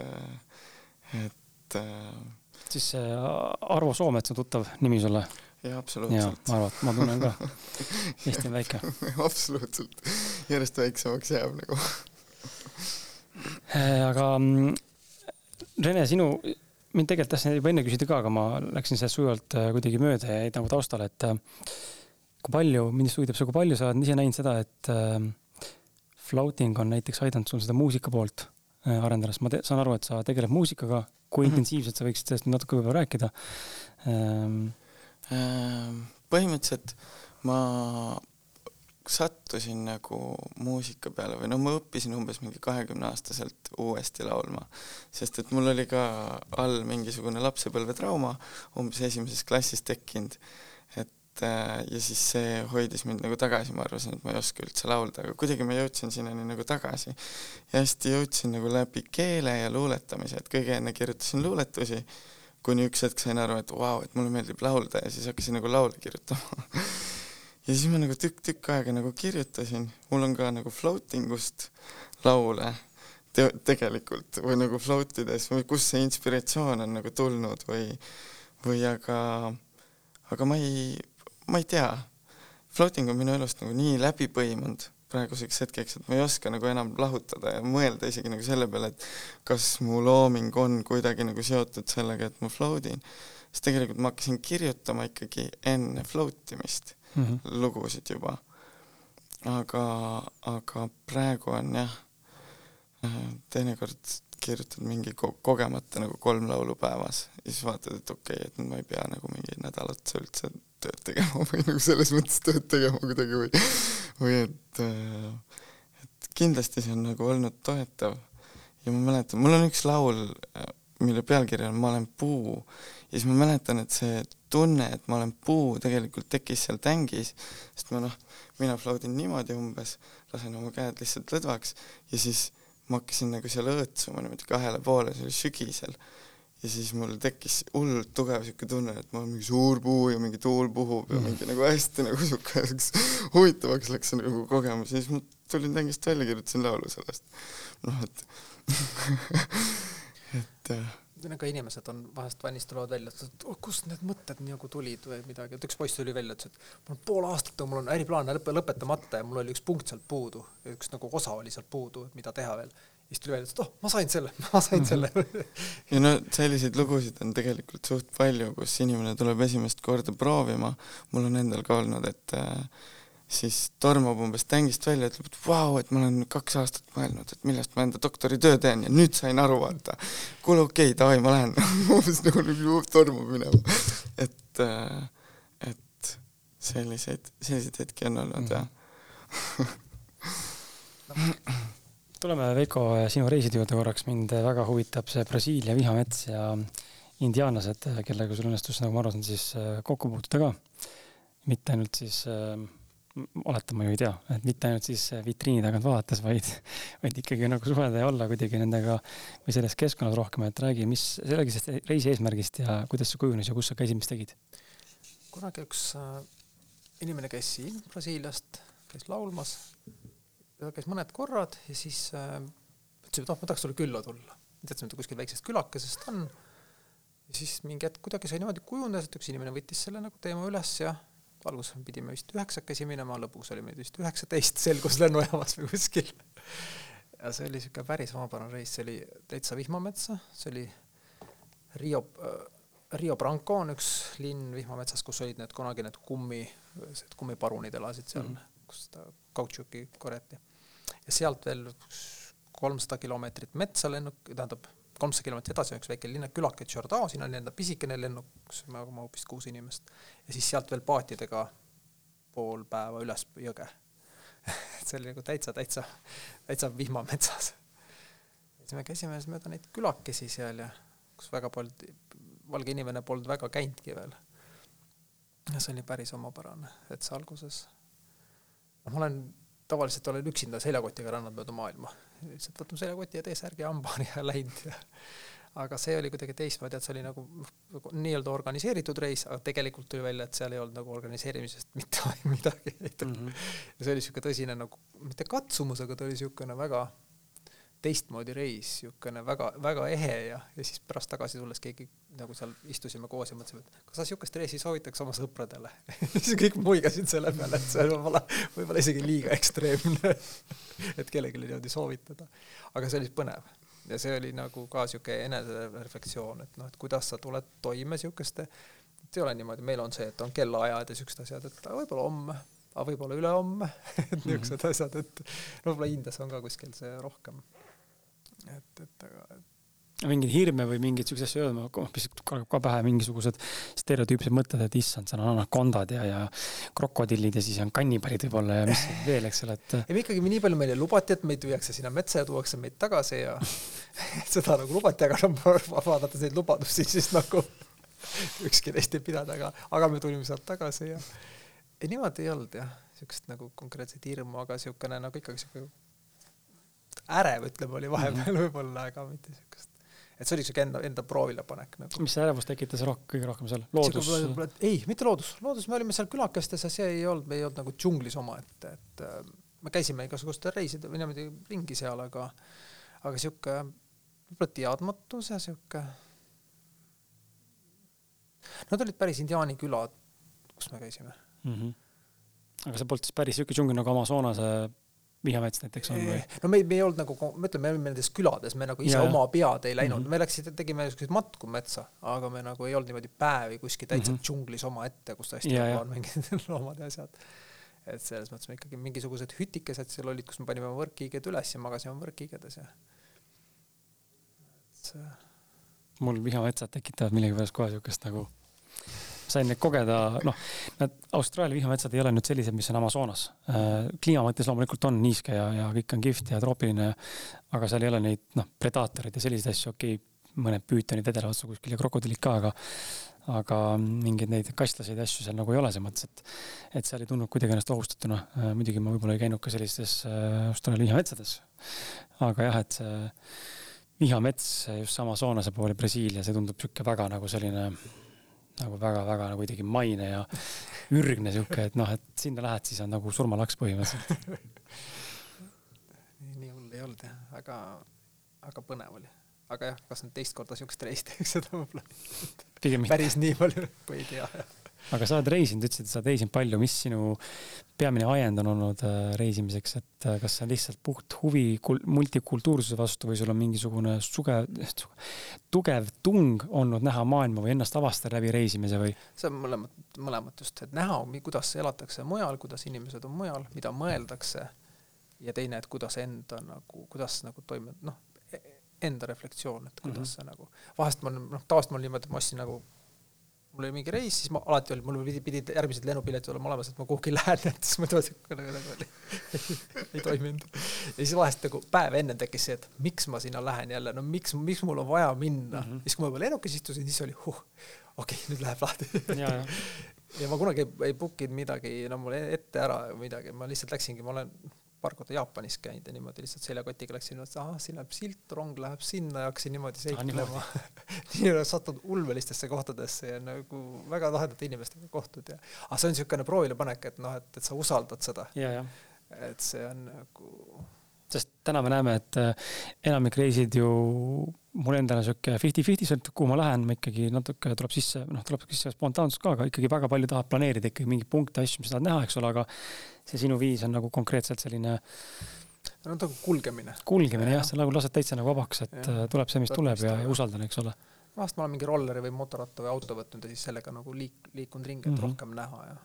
et äh, siis Arvo Soomets on tuttav nimi sulle? Jaa, absoluutselt. ma arvan, et ma tunnen ka. Eesti on väike absoluutselt, järjest väiksemaks jääb nagu äh, aga mm, Rene, sinu, mind tegelikult tahtsin juba enne küsida ka, aga ma läksin sellest sujuvalt äh, kuidagi mööda ja jäid nagu taustale, et äh, kui palju, mind just huvitab see, kui palju sa oled ise näinud seda, et flauting on näiteks aidanud sul seda muusika poolt arendada, sest ma saan aru, et sa tegeled muusikaga, kui mm -hmm. intensiivselt sa võiksid sellest natuke võib-olla rääkida ähm, põhimõtteliselt ma sattusin nagu muusika peale või noh, ma õppisin umbes mingi kahekümneaastaselt uuesti laulma, sest et mul oli ka all mingisugune lapsepõlvetrauma umbes esimeses klassis tekkinud, et äh, ja siis see hoidis mind nagu tagasi, ma arvasin, et ma ei oska üldse laulda, aga kuidagi ma jõudsin sinnani nagu tagasi. ja hästi jõudsin nagu läbi keele ja luuletamise, et kõige enne kirjutasin luuletusi kuni üks hetk sain aru, et vau wow,, et mulle meeldib laulda ja siis hakkasin nagu laule kirjutama ja siis ma nagu tükk-tükk aega nagu kirjutasin, mul on ka nagu floating ust laule te tegelikult või nagu float ides või kust see inspiratsioon on nagu tulnud või, või aga, aga ma ei, ma ei tea. Floating on minu elust nagu nii läbi põimunud praeguseks hetkeks, et ma ei oska nagu enam lahutada ja mõelda isegi nagu selle peale, et kas mu looming on kuidagi nagu seotud sellega, et ma float in. sest tegelikult ma hakkasin kirjutama ikkagi enne float imist mm -hmm. lugusid juba. aga, aga praegu on jah, teinekord kirjutad mingi ko kogemata nagu kolm laulu päevas ja siis vaatad, et okei okay,, et ma ei pea nagu mingi nädal otsa üldse tööd tegema või nagu selles mõttes tööd tegema kuidagi või, või et, äh, et kindlasti see on nagu olnud toetav. ja ma mäletan, mul on üks laul, mille pealkiri on Ma olen puu ja siis ma mäletan, et see tunne, et ma olen puu, tegelikult tekkis seal tängis, sest ma noh, mina floatin niimoodi umbes, lasen oma käed lihtsalt lõdvaks ja siis ma hakkasin nagu seal õõtsuma niimoodi kahele poole, see oli sügisel ja siis mul tekkis hullult tugev siuke tunne, et ma olen mingi suur puu ja mingi tuul puhub ja mingi nagu hästi nagu siuke huvitavaks läks see nagu kogemus. Ja siis ma tulin täiesti välja, kirjutasin laulu sellest. noh, et et äh, nagu inimesed on vahest vannist tulevad välja, et oh, kust need mõtted nagu tulid või midagi, et üks poiss tuli välja, ütles, et mul on pool aastat on, mul on äriplaan lõpetamata ja mul oli üks punkt sealt puudu, üks nagu osa oli sealt puudu, et mida teha veel siis tuli välja, et oh, ma sain selle, ma sain selle ja no selliseid lugusid on tegelikult suht palju, kus inimene tuleb esimest korda proovima, mul on endal ka olnud, et äh, siis tormab umbes tängist välja, ütleb, et vau, et ma olen kaks aastat mõelnud, et millest ma enda doktoritöö teen ja nüüd sain aru, vaata. kuule, okei okay,, davai, ma lähen umbes nagu tormab minema. et, äh, et selliseid, selliseid hetki on olnud mm -hmm. tuleme, Veiko, sinu reiside juurde korraks, mind väga huvitab see Brasiilia vihamets ja indiaanlased, kellega sul õnnestus, nagu ma aru saan, siis kokku puutuda ka. mitte ainult siis äh, oletan, ma ju ei tea, et mitte ainult siis vitriini tagant vaadates, vaid, vaid ikkagi nagu suhelda ja olla kuidagi nendega või selles keskkonnas rohkem, et räägi, mis, räägi sellest reisi eesmärgist ja kuidas see kujunes ja kus sa käisid, mis tegid? kunagi üks äh, inimene käis siin Brasiiliast, käis laulmas, ta käis mõned korrad ja siis äh, ütles, et oh, ma tahaks sulle külla tulla. teadsime, et ta kuskil väiksest külakesest on. ja siis mingi hetk kuidagi sai niimoodi kujunedes, et üks inimene võttis selle nagu teema üles ja alguses pidime vist üheksakesi minema, lõpuks oli meid vist üheksateist, selgus lennujaamas või kuskil. ja see oli niisugune päris omapärane reis, see oli täitsa vihmametsa, see oli Rio äh,, Rio Branco on üks linn vihmametsas, kus olid need kunagi need kummi, kummiparunid elasid seal mm, -hmm. kus seda kautšuki korjati. Ja sealt veel kolmsada kilomeetrit metsa lennuk, tähendab kolmsada kilomeetrit edasi on üks väike linna külake Giordao, siin on enda pisikene lennuk, kus mahub vist kuus inimest. ja siis sealt veel paatidega pool päeva üles jõge et see oli nagu täitsa, täitsa, täitsa vihmametsas. siis me käisime siis mööda neid külakesi seal ja kus väga polnud, valge inimene polnud väga käinudki veel. ja see oli päris omapärane, et see alguses, noh, ma olen tavaliselt olen üksinda seljakotiga rännanud mööda maailma, lihtsalt võtnud seljakoti ja T-särgi hambani ja läinud ja aga see oli kuidagi teistmoodi, et see oli nagu, nagu nii-öelda organiseeritud reis, aga tegelikult tuli välja, et seal ei olnud nagu organiseerimisest mitte midagi mm. -hmm. ja see oli niisugune tõsine nagu, mitte katsumus, aga ta oli niisugune väga teistmoodi reis, niisugune väga, väga ehe ja, ja siis pärast tagasi tulles keegi nagu seal istusime koos ja mõtlesime, et kas sa niisugust reisi soovitaks oma sõpradele siis kõik muigasid selle peale, et see on võib-olla, võib-olla isegi liiga ekstreemne et kellelegi niimoodi soovitada. aga see oli põnev ja see oli nagu ka niisugune enesereflektsioon, et noh, et kuidas sa tuled toime niisuguste, et ei ole niimoodi, meil on see, et on kellaajad ja niisugused asjad, et võib-olla homme, aga võib-olla ülehomme et niisugused -hmm. asjad, et no võib-olla Indias on ka kuskil see rohkem et, et aga mingeid hirme või mingeid siukseid asju öelda, ma lihtsalt kargab ka pähe mingisugused stereotüüpsed mõtted, et issand, seal on anakondad ja, ja krokodillid ja siis on kannibalid võib-olla ja mis veel, eks ole, et. ei, ikkagi nii palju meile lubati, et meid viiakse sinna metsa ja tuuakse meid tagasi ja seda nagu lubati, aga no vaadates neid lubadusi, siis nagu ükski neist ei pidanud, aga, aga me tulime sealt tagasi ja ei, niimoodi ei olnud jah, siukest nagu konkreetset hirmu, aga siukene nagu ikkagi siuke ärev, ütleme, oli vahepeal mm -hmm. võib-olla, aga mitte siukest et see oli siuke enda, enda proovilepanek nagu. mis see ärevus tekitas rohkem, kõige rohkem seal, loodus? ei, mitte loodus, loodus, me olime seal külakestes ja see ei olnud, me ei olnud nagu džunglis omaette, et äh, me käisime igasugustel reisidel või niimoodi ringi seal, aga aga sihuke võib-olla teadmatus ja sihuke Nad olid päris indiaani külad, kus me käisime mm. -hmm. aga see polnud siis päris siuke džungel nagu Amazonase vihamets näiteks on või? no me, me ei olnud nagu, ma ütlen, me olime nendes külades, me nagu ise ja, oma pead ei läinud mm, -hmm. me läksime, tegime niisuguseid matku metsa, aga me nagu ei olnud niimoodi päevi kuskil täitsa mm -hmm. džunglis omaette, kus tõesti ja, on mingid loomad ja asjad. et selles mõttes me ikkagi mingisugused hütikesed seal olid, kus me panime võrkkiiged üles ja magasime võrkkiigedes ja et see mul vihametsad tekitavad millegipärast kohe niisugust nagu sain neid kogeda, noh, need Austraalia vihmametsad ei ole nüüd sellised, mis on Amazonas. Äh, kliima mõttes loomulikult on niiske ja, ja kõik on kihvt ja troopiline, aga seal ei ole neid, noh, predaatoreid ja selliseid asju, okei okay,, mõned püütonid vedelevad otsa kuskil ja krokodillid ka, aga aga mingeid neid kastlaseid asju seal nagu ei ole, selles mõttes, et et seal ei tundnud kuidagi ennast ohustatuna. Äh, muidugi ma võib-olla ei käinud ka sellistes äh, Austraalia vihametsades. aga jah, et see vihamets just Amazonase pool ja Brasiilia, see tundub niisugune väga nagu selline nagu väga-väga nagu kuidagi maine ja ürgne sihuke, et noh, et sinna lähed, siis on nagu surmalaks põhimõtteliselt nii, nii hull ei olnud jah, aga, aga põnev oli. aga jah, kas nüüd teist korda siukest reisi teeks, seda võib-olla päris nii palju ei tea. Aga sa oled reisinud, ütlesid, et sa oled reisinud palju, mis sinu peamine ajend on olnud äh, reisimiseks, et äh, kas see on lihtsalt puht huvi multikultuursuse vastu või sul on mingisugune suge, tugev tung olnud näha maailma või ennast avastada läbi reisimise või? see on mõlemat, mõlemat just, et näha, kuidas elatakse mujal, kuidas inimesed on mujal, mida mõeldakse ja teine, et kuidas enda nagu, kuidas nagu toime, noh, e-, enda reflektsioon, et kuidas mm -hmm. see nagu, vahest ma noh, tavaliselt mul niimoodi, et ma ostsin nagu mul oli mingi reis, siis ma alati oli, mul pidi, pidid järgmised lennupiletid olema olemas, et ma kuhugi lähen, et siis et nagu, nagu oli, ei toiminud. ja siis vahest nagu päev enne tekkis see, et miks ma sinna lähen jälle, no miks, miks mul on vaja minna mm. -hmm. siis, kui ma juba lennukis istusin, siis oli huh, okei okay,, nüüd läheb lahti ja ma kunagi ei, ei book inud midagi, no mul ette ära midagi, ma lihtsalt läksingi, ma olen paar korda Jaapanis käinud ja niimoodi lihtsalt seljakotiga läksin, et ahah, siin läheb silt, rong läheb sinna ja hakkasin niimoodi seiklema ah,. nii olen sattunud ulmelistesse kohtadesse ja nagu väga lahedate inimestega kohtud ja, aga see on niisugune proovilepanek, et noh, et, et sa usaldad seda. et see on nagu sest täna me näeme, et äh, enamik reisid ju mul endal on sihuke fifty-fifty, sõltub kuhu ma lähen, ma ikkagi natuke tuleb sisse, noh, tuleb sisse spontaansus ka, aga ikkagi väga palju tahab planeerida ikkagi mingeid punkte, asju, mis sa tahad näha, eks ole, aga see sinu viis on nagu konkreetselt selline no ta on kulgemine. kulgemine ja, jah, sa nagu lased täitsa nagu vabaks, et ja. Äh, tuleb see, mis tuleb ja, ja usaldan, eks ole. vahest ma olen mingi rolleri või motorratta või auto võtnud ja siis sellega nagu liik-, liikunud ringi, et mm -hmm. rohkem näha ja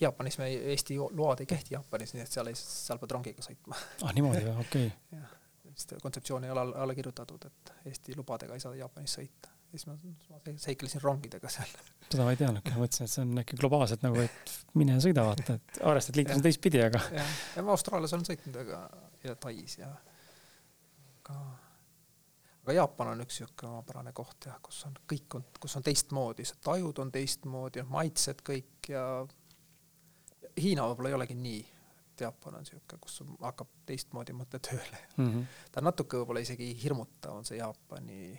Jaapanis me, Eesti load ei kehti Jaapanis, nii et seal ei, seal pead rongiga sõitma. ah niimoodi või, okei okay. Sest kontseptsioon ei ole alla, kirjutatud, et Eesti lubadega ei saa Jaapanis sõita. siis ma, ma seiklesin rongidega seal. seda ma ei teadnudki, ma mõtlesin, et see on äkki globaalselt nagu, et mine ja sõida vaata, et arvestad liiklesin teistpidi, aga. jah, ja ma Austraalias olen sõitnud, aga ja Tais ja ka aga Jaapan on üks niisugune omapärane koht jah, kus on kõik on, kus on teistmoodi, see tajud on teistmoodi, maitsed kõik ja Hiina võib-olla ei olegi nii, et Jaapan on niisugune, kus hakkab teistmoodi mõte tööle mm. -hmm. ta natuke võib-olla isegi hirmutav, on see Jaapani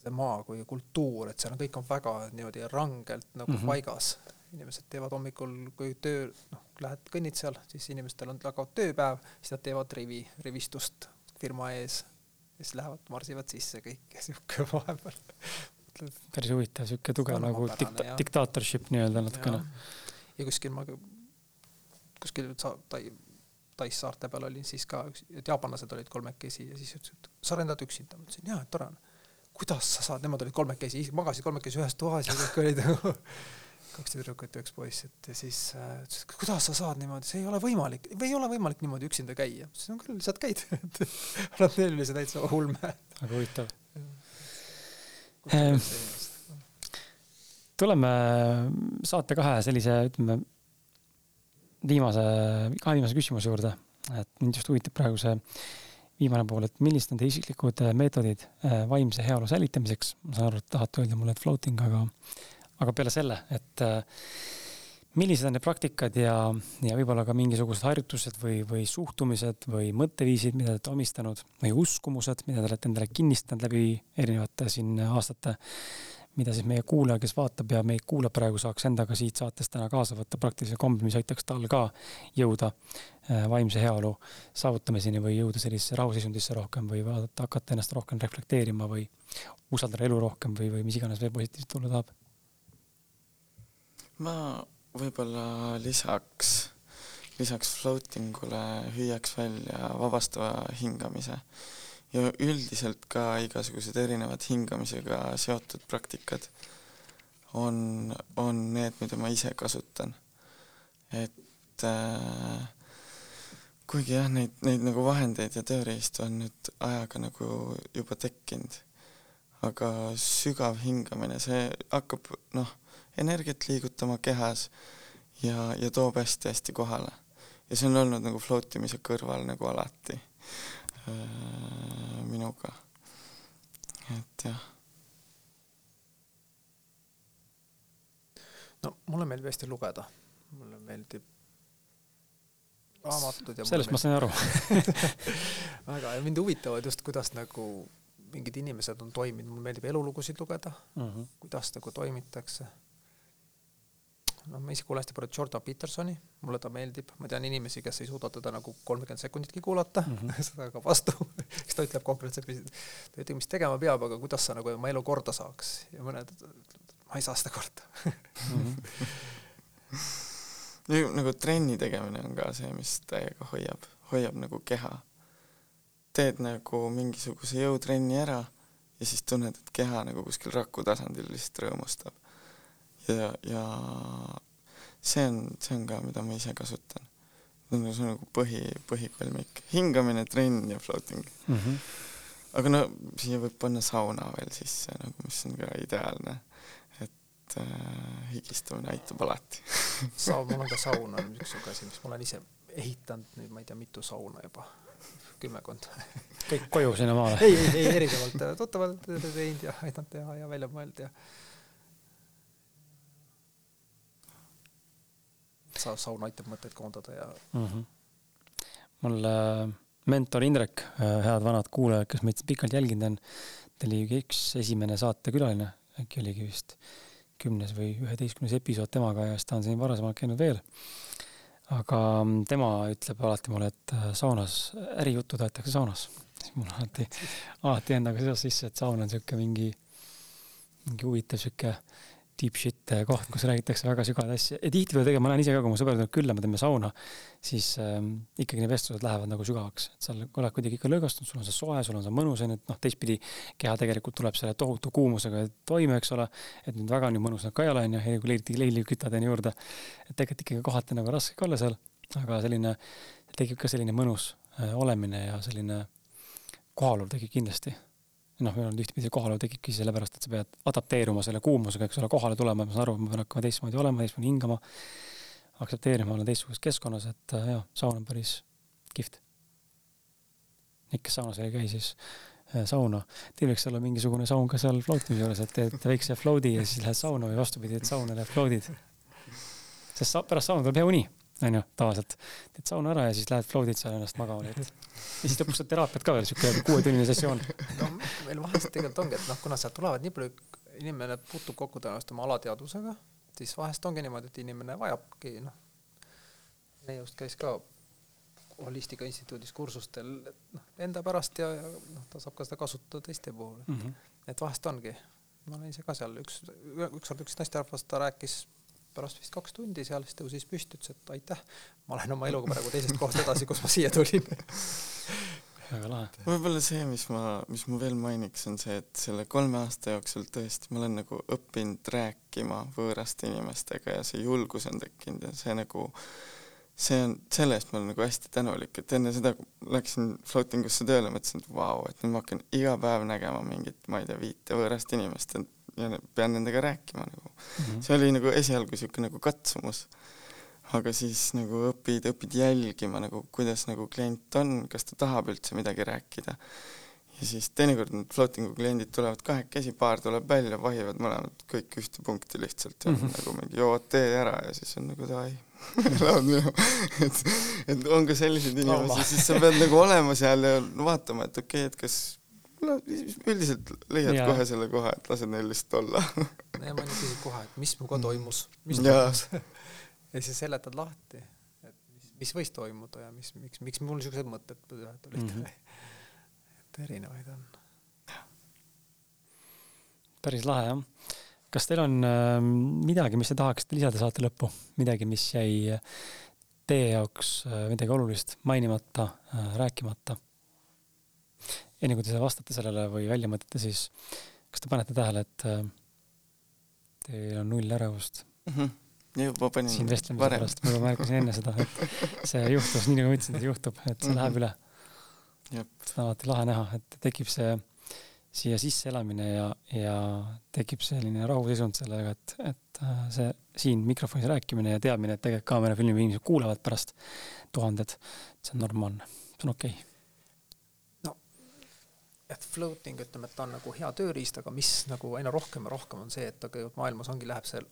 see maa kui kultuur, et seal on, kõik on väga niimoodi rangelt nagu mm -hmm. paigas. inimesed teevad hommikul, kui töö, noh, lähed kõnnid seal, siis inimestel on tagavad tööpäev, siis nad teevad rivi, rivistust firma ees ja siis lähevad, marsivad sisse kõik ja sihuke vahepeal päris huvitav, sihuke tugev nagu dikta-, diktaatorship nii-öelda natukene ja kuskil ma kuskil sa-, Tai-, Tais saarte peal olin siis ka, et jaapanlased olid kolmekesi ja siis ütlesid, et sa lendad üksinda, ma ütlesin jaa, tore on. kuidas sa saad, nemad olid kolmekesi, magasid kolmekesi ühes toas ja kõik olid nagu kaks tüdrukut ja üks poiss, et ja siis äh, ütles, et kuidas sa saad niimoodi, see ei ole võimalik, või ei ole võimalik niimoodi üksinda käia. ma ütlesin, no küll, lihtsalt käid, et nad neil oli see täitsa ulme. väga huvitav tuleme saate kahe sellise, ütleme, viimase, kahe viimase küsimuse juurde. et mind just huvitab praegu see viimane pool, et millised on teie isiklikud äh, meetodid äh, vaimse heaolu säilitamiseks? ma saan aru, et tahate öelda mulle, et floating, aga, aga peale selle, et äh, millised on need praktikad ja, ja võib-olla ka mingisugused harjutused või, või suhtumised või mõtteviisid, mida te olete omistanud või uskumused, mida te olete endale kinnistanud läbi erinevate siin aastate mida siis meie kuulaja, kes vaatab ja meid kuulab praegu, saaks endaga siit saatest täna kaasa võtta praktilise kombi, mis aitaks tal ka jõuda äh, vaimse heaolu saavutamiseni või jõuda sellisesse rahuseisundisse rohkem või vaadata, hakata ennast rohkem reflekteerima või usaldada elu rohkem või, või mis iganes veel positiivset tulla tahab? ma võib-olla lisaks, lisaks floating ule hüüaks välja vabastava hingamise ja üldiselt ka igasugused erinevad hingamisega seotud praktikad on, on need, mida ma ise kasutan. et äh, kuigi jah, neid, neid nagu vahendeid ja tööriistu on nüüd ajaga nagu juba tekkinud, aga sügav hingamine, see hakkab noh, energiat liigutama kehas ja, ja toob hästi-hästi kohale. ja see on olnud nagu float imise kõrval nagu alati minuga. et jah. no mulle meeldib hästi lugeda, mulle meeldib raamatud ja sellest ma sain aru väga ja mind huvitavad just, kuidas nagu mingid inimesed on toiminud, mulle meeldib elulugusid lugeda mhm. -huh. kuidas nagu toimitakse noh, ma ise kuulan hästi palju Jordan Petersoni, mulle ta meeldib, ma tean inimesi, kes ei suuda teda nagu kolmkümmend sekunditki kuulata mm, -hmm. seda ka vastu siis ta ütleb konkreetselt, ta ütleb, mis tegema peab, aga kuidas sa nagu oma elu korda saaks ja mõned ütlevad, ma ei saa seda korda nagu trenni tegemine on ka see, mis täiega hoiab, hoiab nagu keha. teed nagu mingisuguse jõutrenni ära ja siis tunned, et keha nagu kuskil raku tasandil lihtsalt rõõmustab. Ja, ja see on, see on ka, mida ma ise kasutan. see on nagu põhi, põhikolmik, hingamine, trenn ja floating mm. -hmm. aga no siia võib panna sauna veel sisse nagu, mis on ka ideaalne. et äh, higistamine aitab alati saun, mul on ka saun on üks siuke asi, mis ma olen ise ehitanud nüüd ma ei tea mitu sauna juba kümmekond kõik koju sinna maale? ei, ei, ei erinevalt, tuttavalt teinud ja aidanud teha ja välja mõelda ja. Sa, saun aitab mõtteid koondada ja mm. -hmm. mul äh, mentor Indrek äh,, head vanad kuulajad, kes meid pikalt jälginud on, ta oli üks esimene saatekülaline, äkki oligi vist kümnes või üheteistkümnes episood temaga ja siis ta on siin varasemalt käinud veel aga mm, tema ütleb alati mulle, et äh, saunas, ärijuttu tahetakse saunas. siis mul alati, alati endaga seos sisse, et saun on sihuke mingi, mingi huvitav sihuke deep shit koht, kus räägitakse väga sügavaid asju ja tihtipeale tegelikult ma näen ise ka, kui mu sõber tuleb külla, me teeme sauna, siis ähm, ikkagi need vestlused lähevad nagu sügavaks, et seal oled kuidagi ikka lõõgastunud, sul on see soe, sul on see mõnus onju, et noh, teistpidi keha tegelikult tuleb selle tohutu kuumusega toime, eks ole. et nüüd väga nii mõnus nad ka ei ole onju, kui leili, leili kütad onju juurde. et tegelikult ikkagi kohati nagu raske ka olla seal, aga selline, tekib ka selline mõnus äh, olemine ja selline kohalolu tekib kindlasti noh, meil on ühtepidi kohalolu tekibki sellepärast, et sa pead adapteeruma selle kuumusega, eks ole, kohale tulema, ma saan aru, ma pean hakkama teistmoodi olema, teistmoodi hingama, aktsepteerima, olen teistsuguses keskkonnas, et äh, jah, saun on päris kihvt. Need, kes saunas ei käi, siis äh, sauna. Teil võiks olla mingisugune saun ka seal floatimise juures, et teed väikse float'i ja siis lähed sauna või vastupidi, et sauna läheb float'id. sest sa, pärast sauna tuleb hea uni onju, tavaliselt. teed sauna ära ja siis lähed float'id seal ennast magama, et. ja siis lõpuks saad teraapiat ka veel, siuke kuuetunnine sessioon. no meil vahest tegelikult ongi, et noh, kuna sealt tulevad nii palju, inimene puutub kokku tõenäoliselt oma alateadvusega, siis vahest ongi niimoodi, et inimene vajabki noh, neiust käis ka Holistika Instituudis kursustel noh, enda pärast ja, ja noh, ta saab ka seda kasutada teiste puhul mm. -hmm. et vahest ongi, ma olen ise ka seal üks, ükskord üks naisterahvas, ta rääkis pärast vist kaks tundi seal, siis tõusis püsti, ütles, et aitäh, ma lähen oma eluga praegu teisest kohast edasi, kus ma siia tulin. Väga lahe. võib-olla see, mis ma, mis ma veel mainiks, on see, et selle kolme aasta jooksul tõesti ma olen nagu õppinud rääkima võõraste inimestega ja see julgus on tekkinud ja see nagu, see on, selle eest ma olen nagu hästi tänulik, et enne seda, kui läksin floating usse tööle, mõtlesin, et vau wow,, et nüüd ma hakkan iga päev nägema mingit, ma ei tea, viite võõrast inimest, et ja pean nendega rääkima nagu mm. -hmm. see oli nagu esialgu niisugune nagu katsumus. aga siis nagu õpid, õpid jälgima nagu, kuidas nagu klient on, kas ta tahab üldse midagi rääkida. ja siis teinekord need floating'u kliendid tulevad kahekesi, paar tuleb välja, vahivad mõlemad kõik ühte punkti lihtsalt ja mm -hmm. nagu mingi jood tee ära ja siis on nagu davai Lähed minema, et, et on ka selliseid inimesi, siis sa pead nagu olema seal ja vaatama, et okei okay,, et kas no üldiselt leiad ja. kohe selle koha, et lased neil lihtsalt olla ja ma küsin kohe, et mis minuga toimus, mis toimus ja siis seletad lahti, et mis, mis võis toimuda ja mis, miks, miks mul niisugused mõtted tulid mm, -hmm. et erinevaid on. päris lahe jah. kas teil on äh, midagi, mis te tahaksite lisada saate lõppu, midagi, mis jäi teie jaoks äh, midagi olulist mainimata äh,, rääkimata? Enne kui te vastate sellele või välja mõtlete, siis kas te panete tähele, et äh, teil on null ärevust mm? -hmm. juba panin siin vestlemise pärast, ma juba märkasin enne seda, et see juhtus nii, nagu ma ütlesin, et juhtub, et see mm -hmm. läheb üle. seda on alati lahe näha, et tekib see siia sisse elamine ja, ja tekib selline rahuseisund sellega, et, et äh, see siin mikrofonis rääkimine ja teadmine, et tegelikult kaamerafilmi inimesed kuulavad pärast tuhanded, see on normaalne, see on okei okay et floating, ütleme, et ta on nagu hea tööriist, aga mis nagu aina rohkem ja rohkem on see, et tegelikult maailmas ongi, läheb see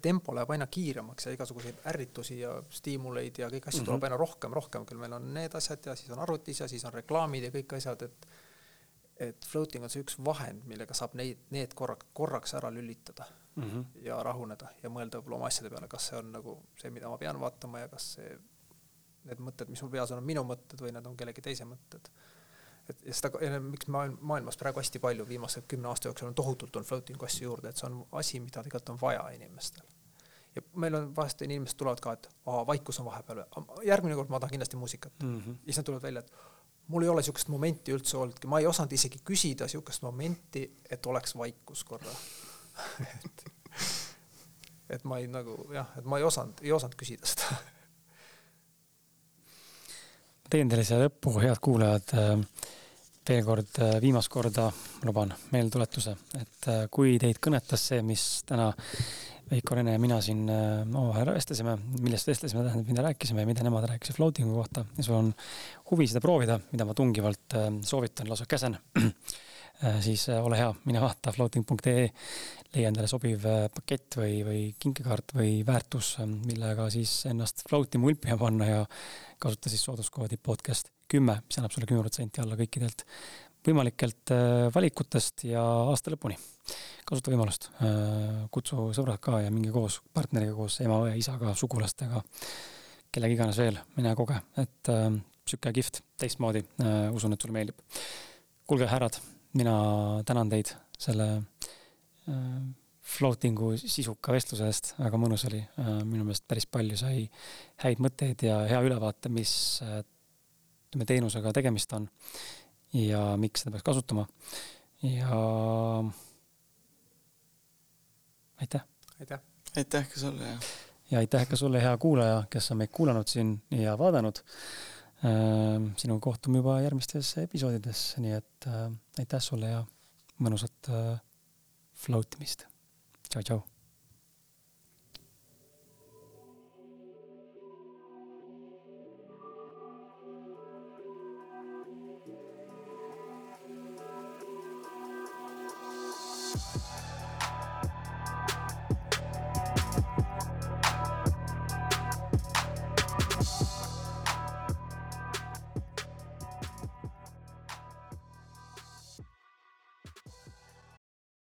tempo läheb aina kiiremaks ja igasuguseid ärritusi ja stiimuleid ja kõiki asju mm -hmm. tuleb aina rohkem, rohkem, küll meil on need asjad ja siis on arvutis ja siis on reklaamid ja kõik asjad, et et floating on see üks vahend, millega saab neid, need korraks, korraks ära lülitada mm -hmm. ja rahuneda ja mõelda võib-olla oma asjade peale, kas see on nagu see, mida ma pean vaatama ja kas see, need mõtted, mis mul peas on, on minu mõtted või need on kellegi teise mõtted et ja seda, miks maailm, maailmas praegu hästi palju viimase kümne aasta jooksul on tohutult on floating'u asju juurde, et see on asi, mida tegelikult on vaja inimestel. ja meil on vahest inimesed tulevad ka, et aa, vaikus on vahepeal, järgmine kord ma tahan kindlasti muusikat mm. -hmm. ja siis nad tulevad välja, et mul ei ole niisugust momenti üldse olnudki, ma ei osanud isegi küsida niisugust momenti, et oleks vaikus korra et, et ma ei nagu jah, et ma ei osanud, ei osanud küsida seda teen teile siia lõppu, head kuulajad, äh, veel kord äh, viimast korda luban meeldetuletuse, et äh, kui teid kõnetas see, mis täna Veiko Rene ja mina siin omavahel vestlesime, millest vestlesime, tähendab, mida rääkisime ja mida nemad rääkisid floating'u kohta ja sul on huvi seda proovida, mida ma tungivalt soovitan, lausa käsen. Äh, siis äh, ole hea, mine vaata floating.ee, leia endale sobiv äh, pakett või, või kinkekaart või väärtus, millega siis ennast floatima ulpima panna ja kasuta siis sooduskoodi podcast kümme, mis annab sulle kümme protsenti alla kõikidelt võimalikelt valikutest ja aasta lõpuni. kasuta võimalust, kutsu sõbrad ka ja minge koos partneriga koos, ema, õe, isaga, sugulastega, kellega iganes veel, mine koge, et äh, sihuke kihvt, teistmoodi äh,, usun, et sulle meeldib. kuulge, härrad mina tänan teid selle äh, floating'u sisuka vestluse eest, väga mõnus oli äh,. minu meelest päris palju sai häid mõtteid ja hea ülevaate, mis äh, ütleme, teenusega tegemist on ja miks seda peaks kasutama. ja aitäh. aitäh. aitäh ka sulle ja. ja aitäh ka sulle, hea kuulaja, kes on meid kuulanud siin ja vaadanud sinuga kohtume juba järgmistes episoodides, nii et äh, aitäh sulle ja mõnusat äh, float imist. tšau, tšau.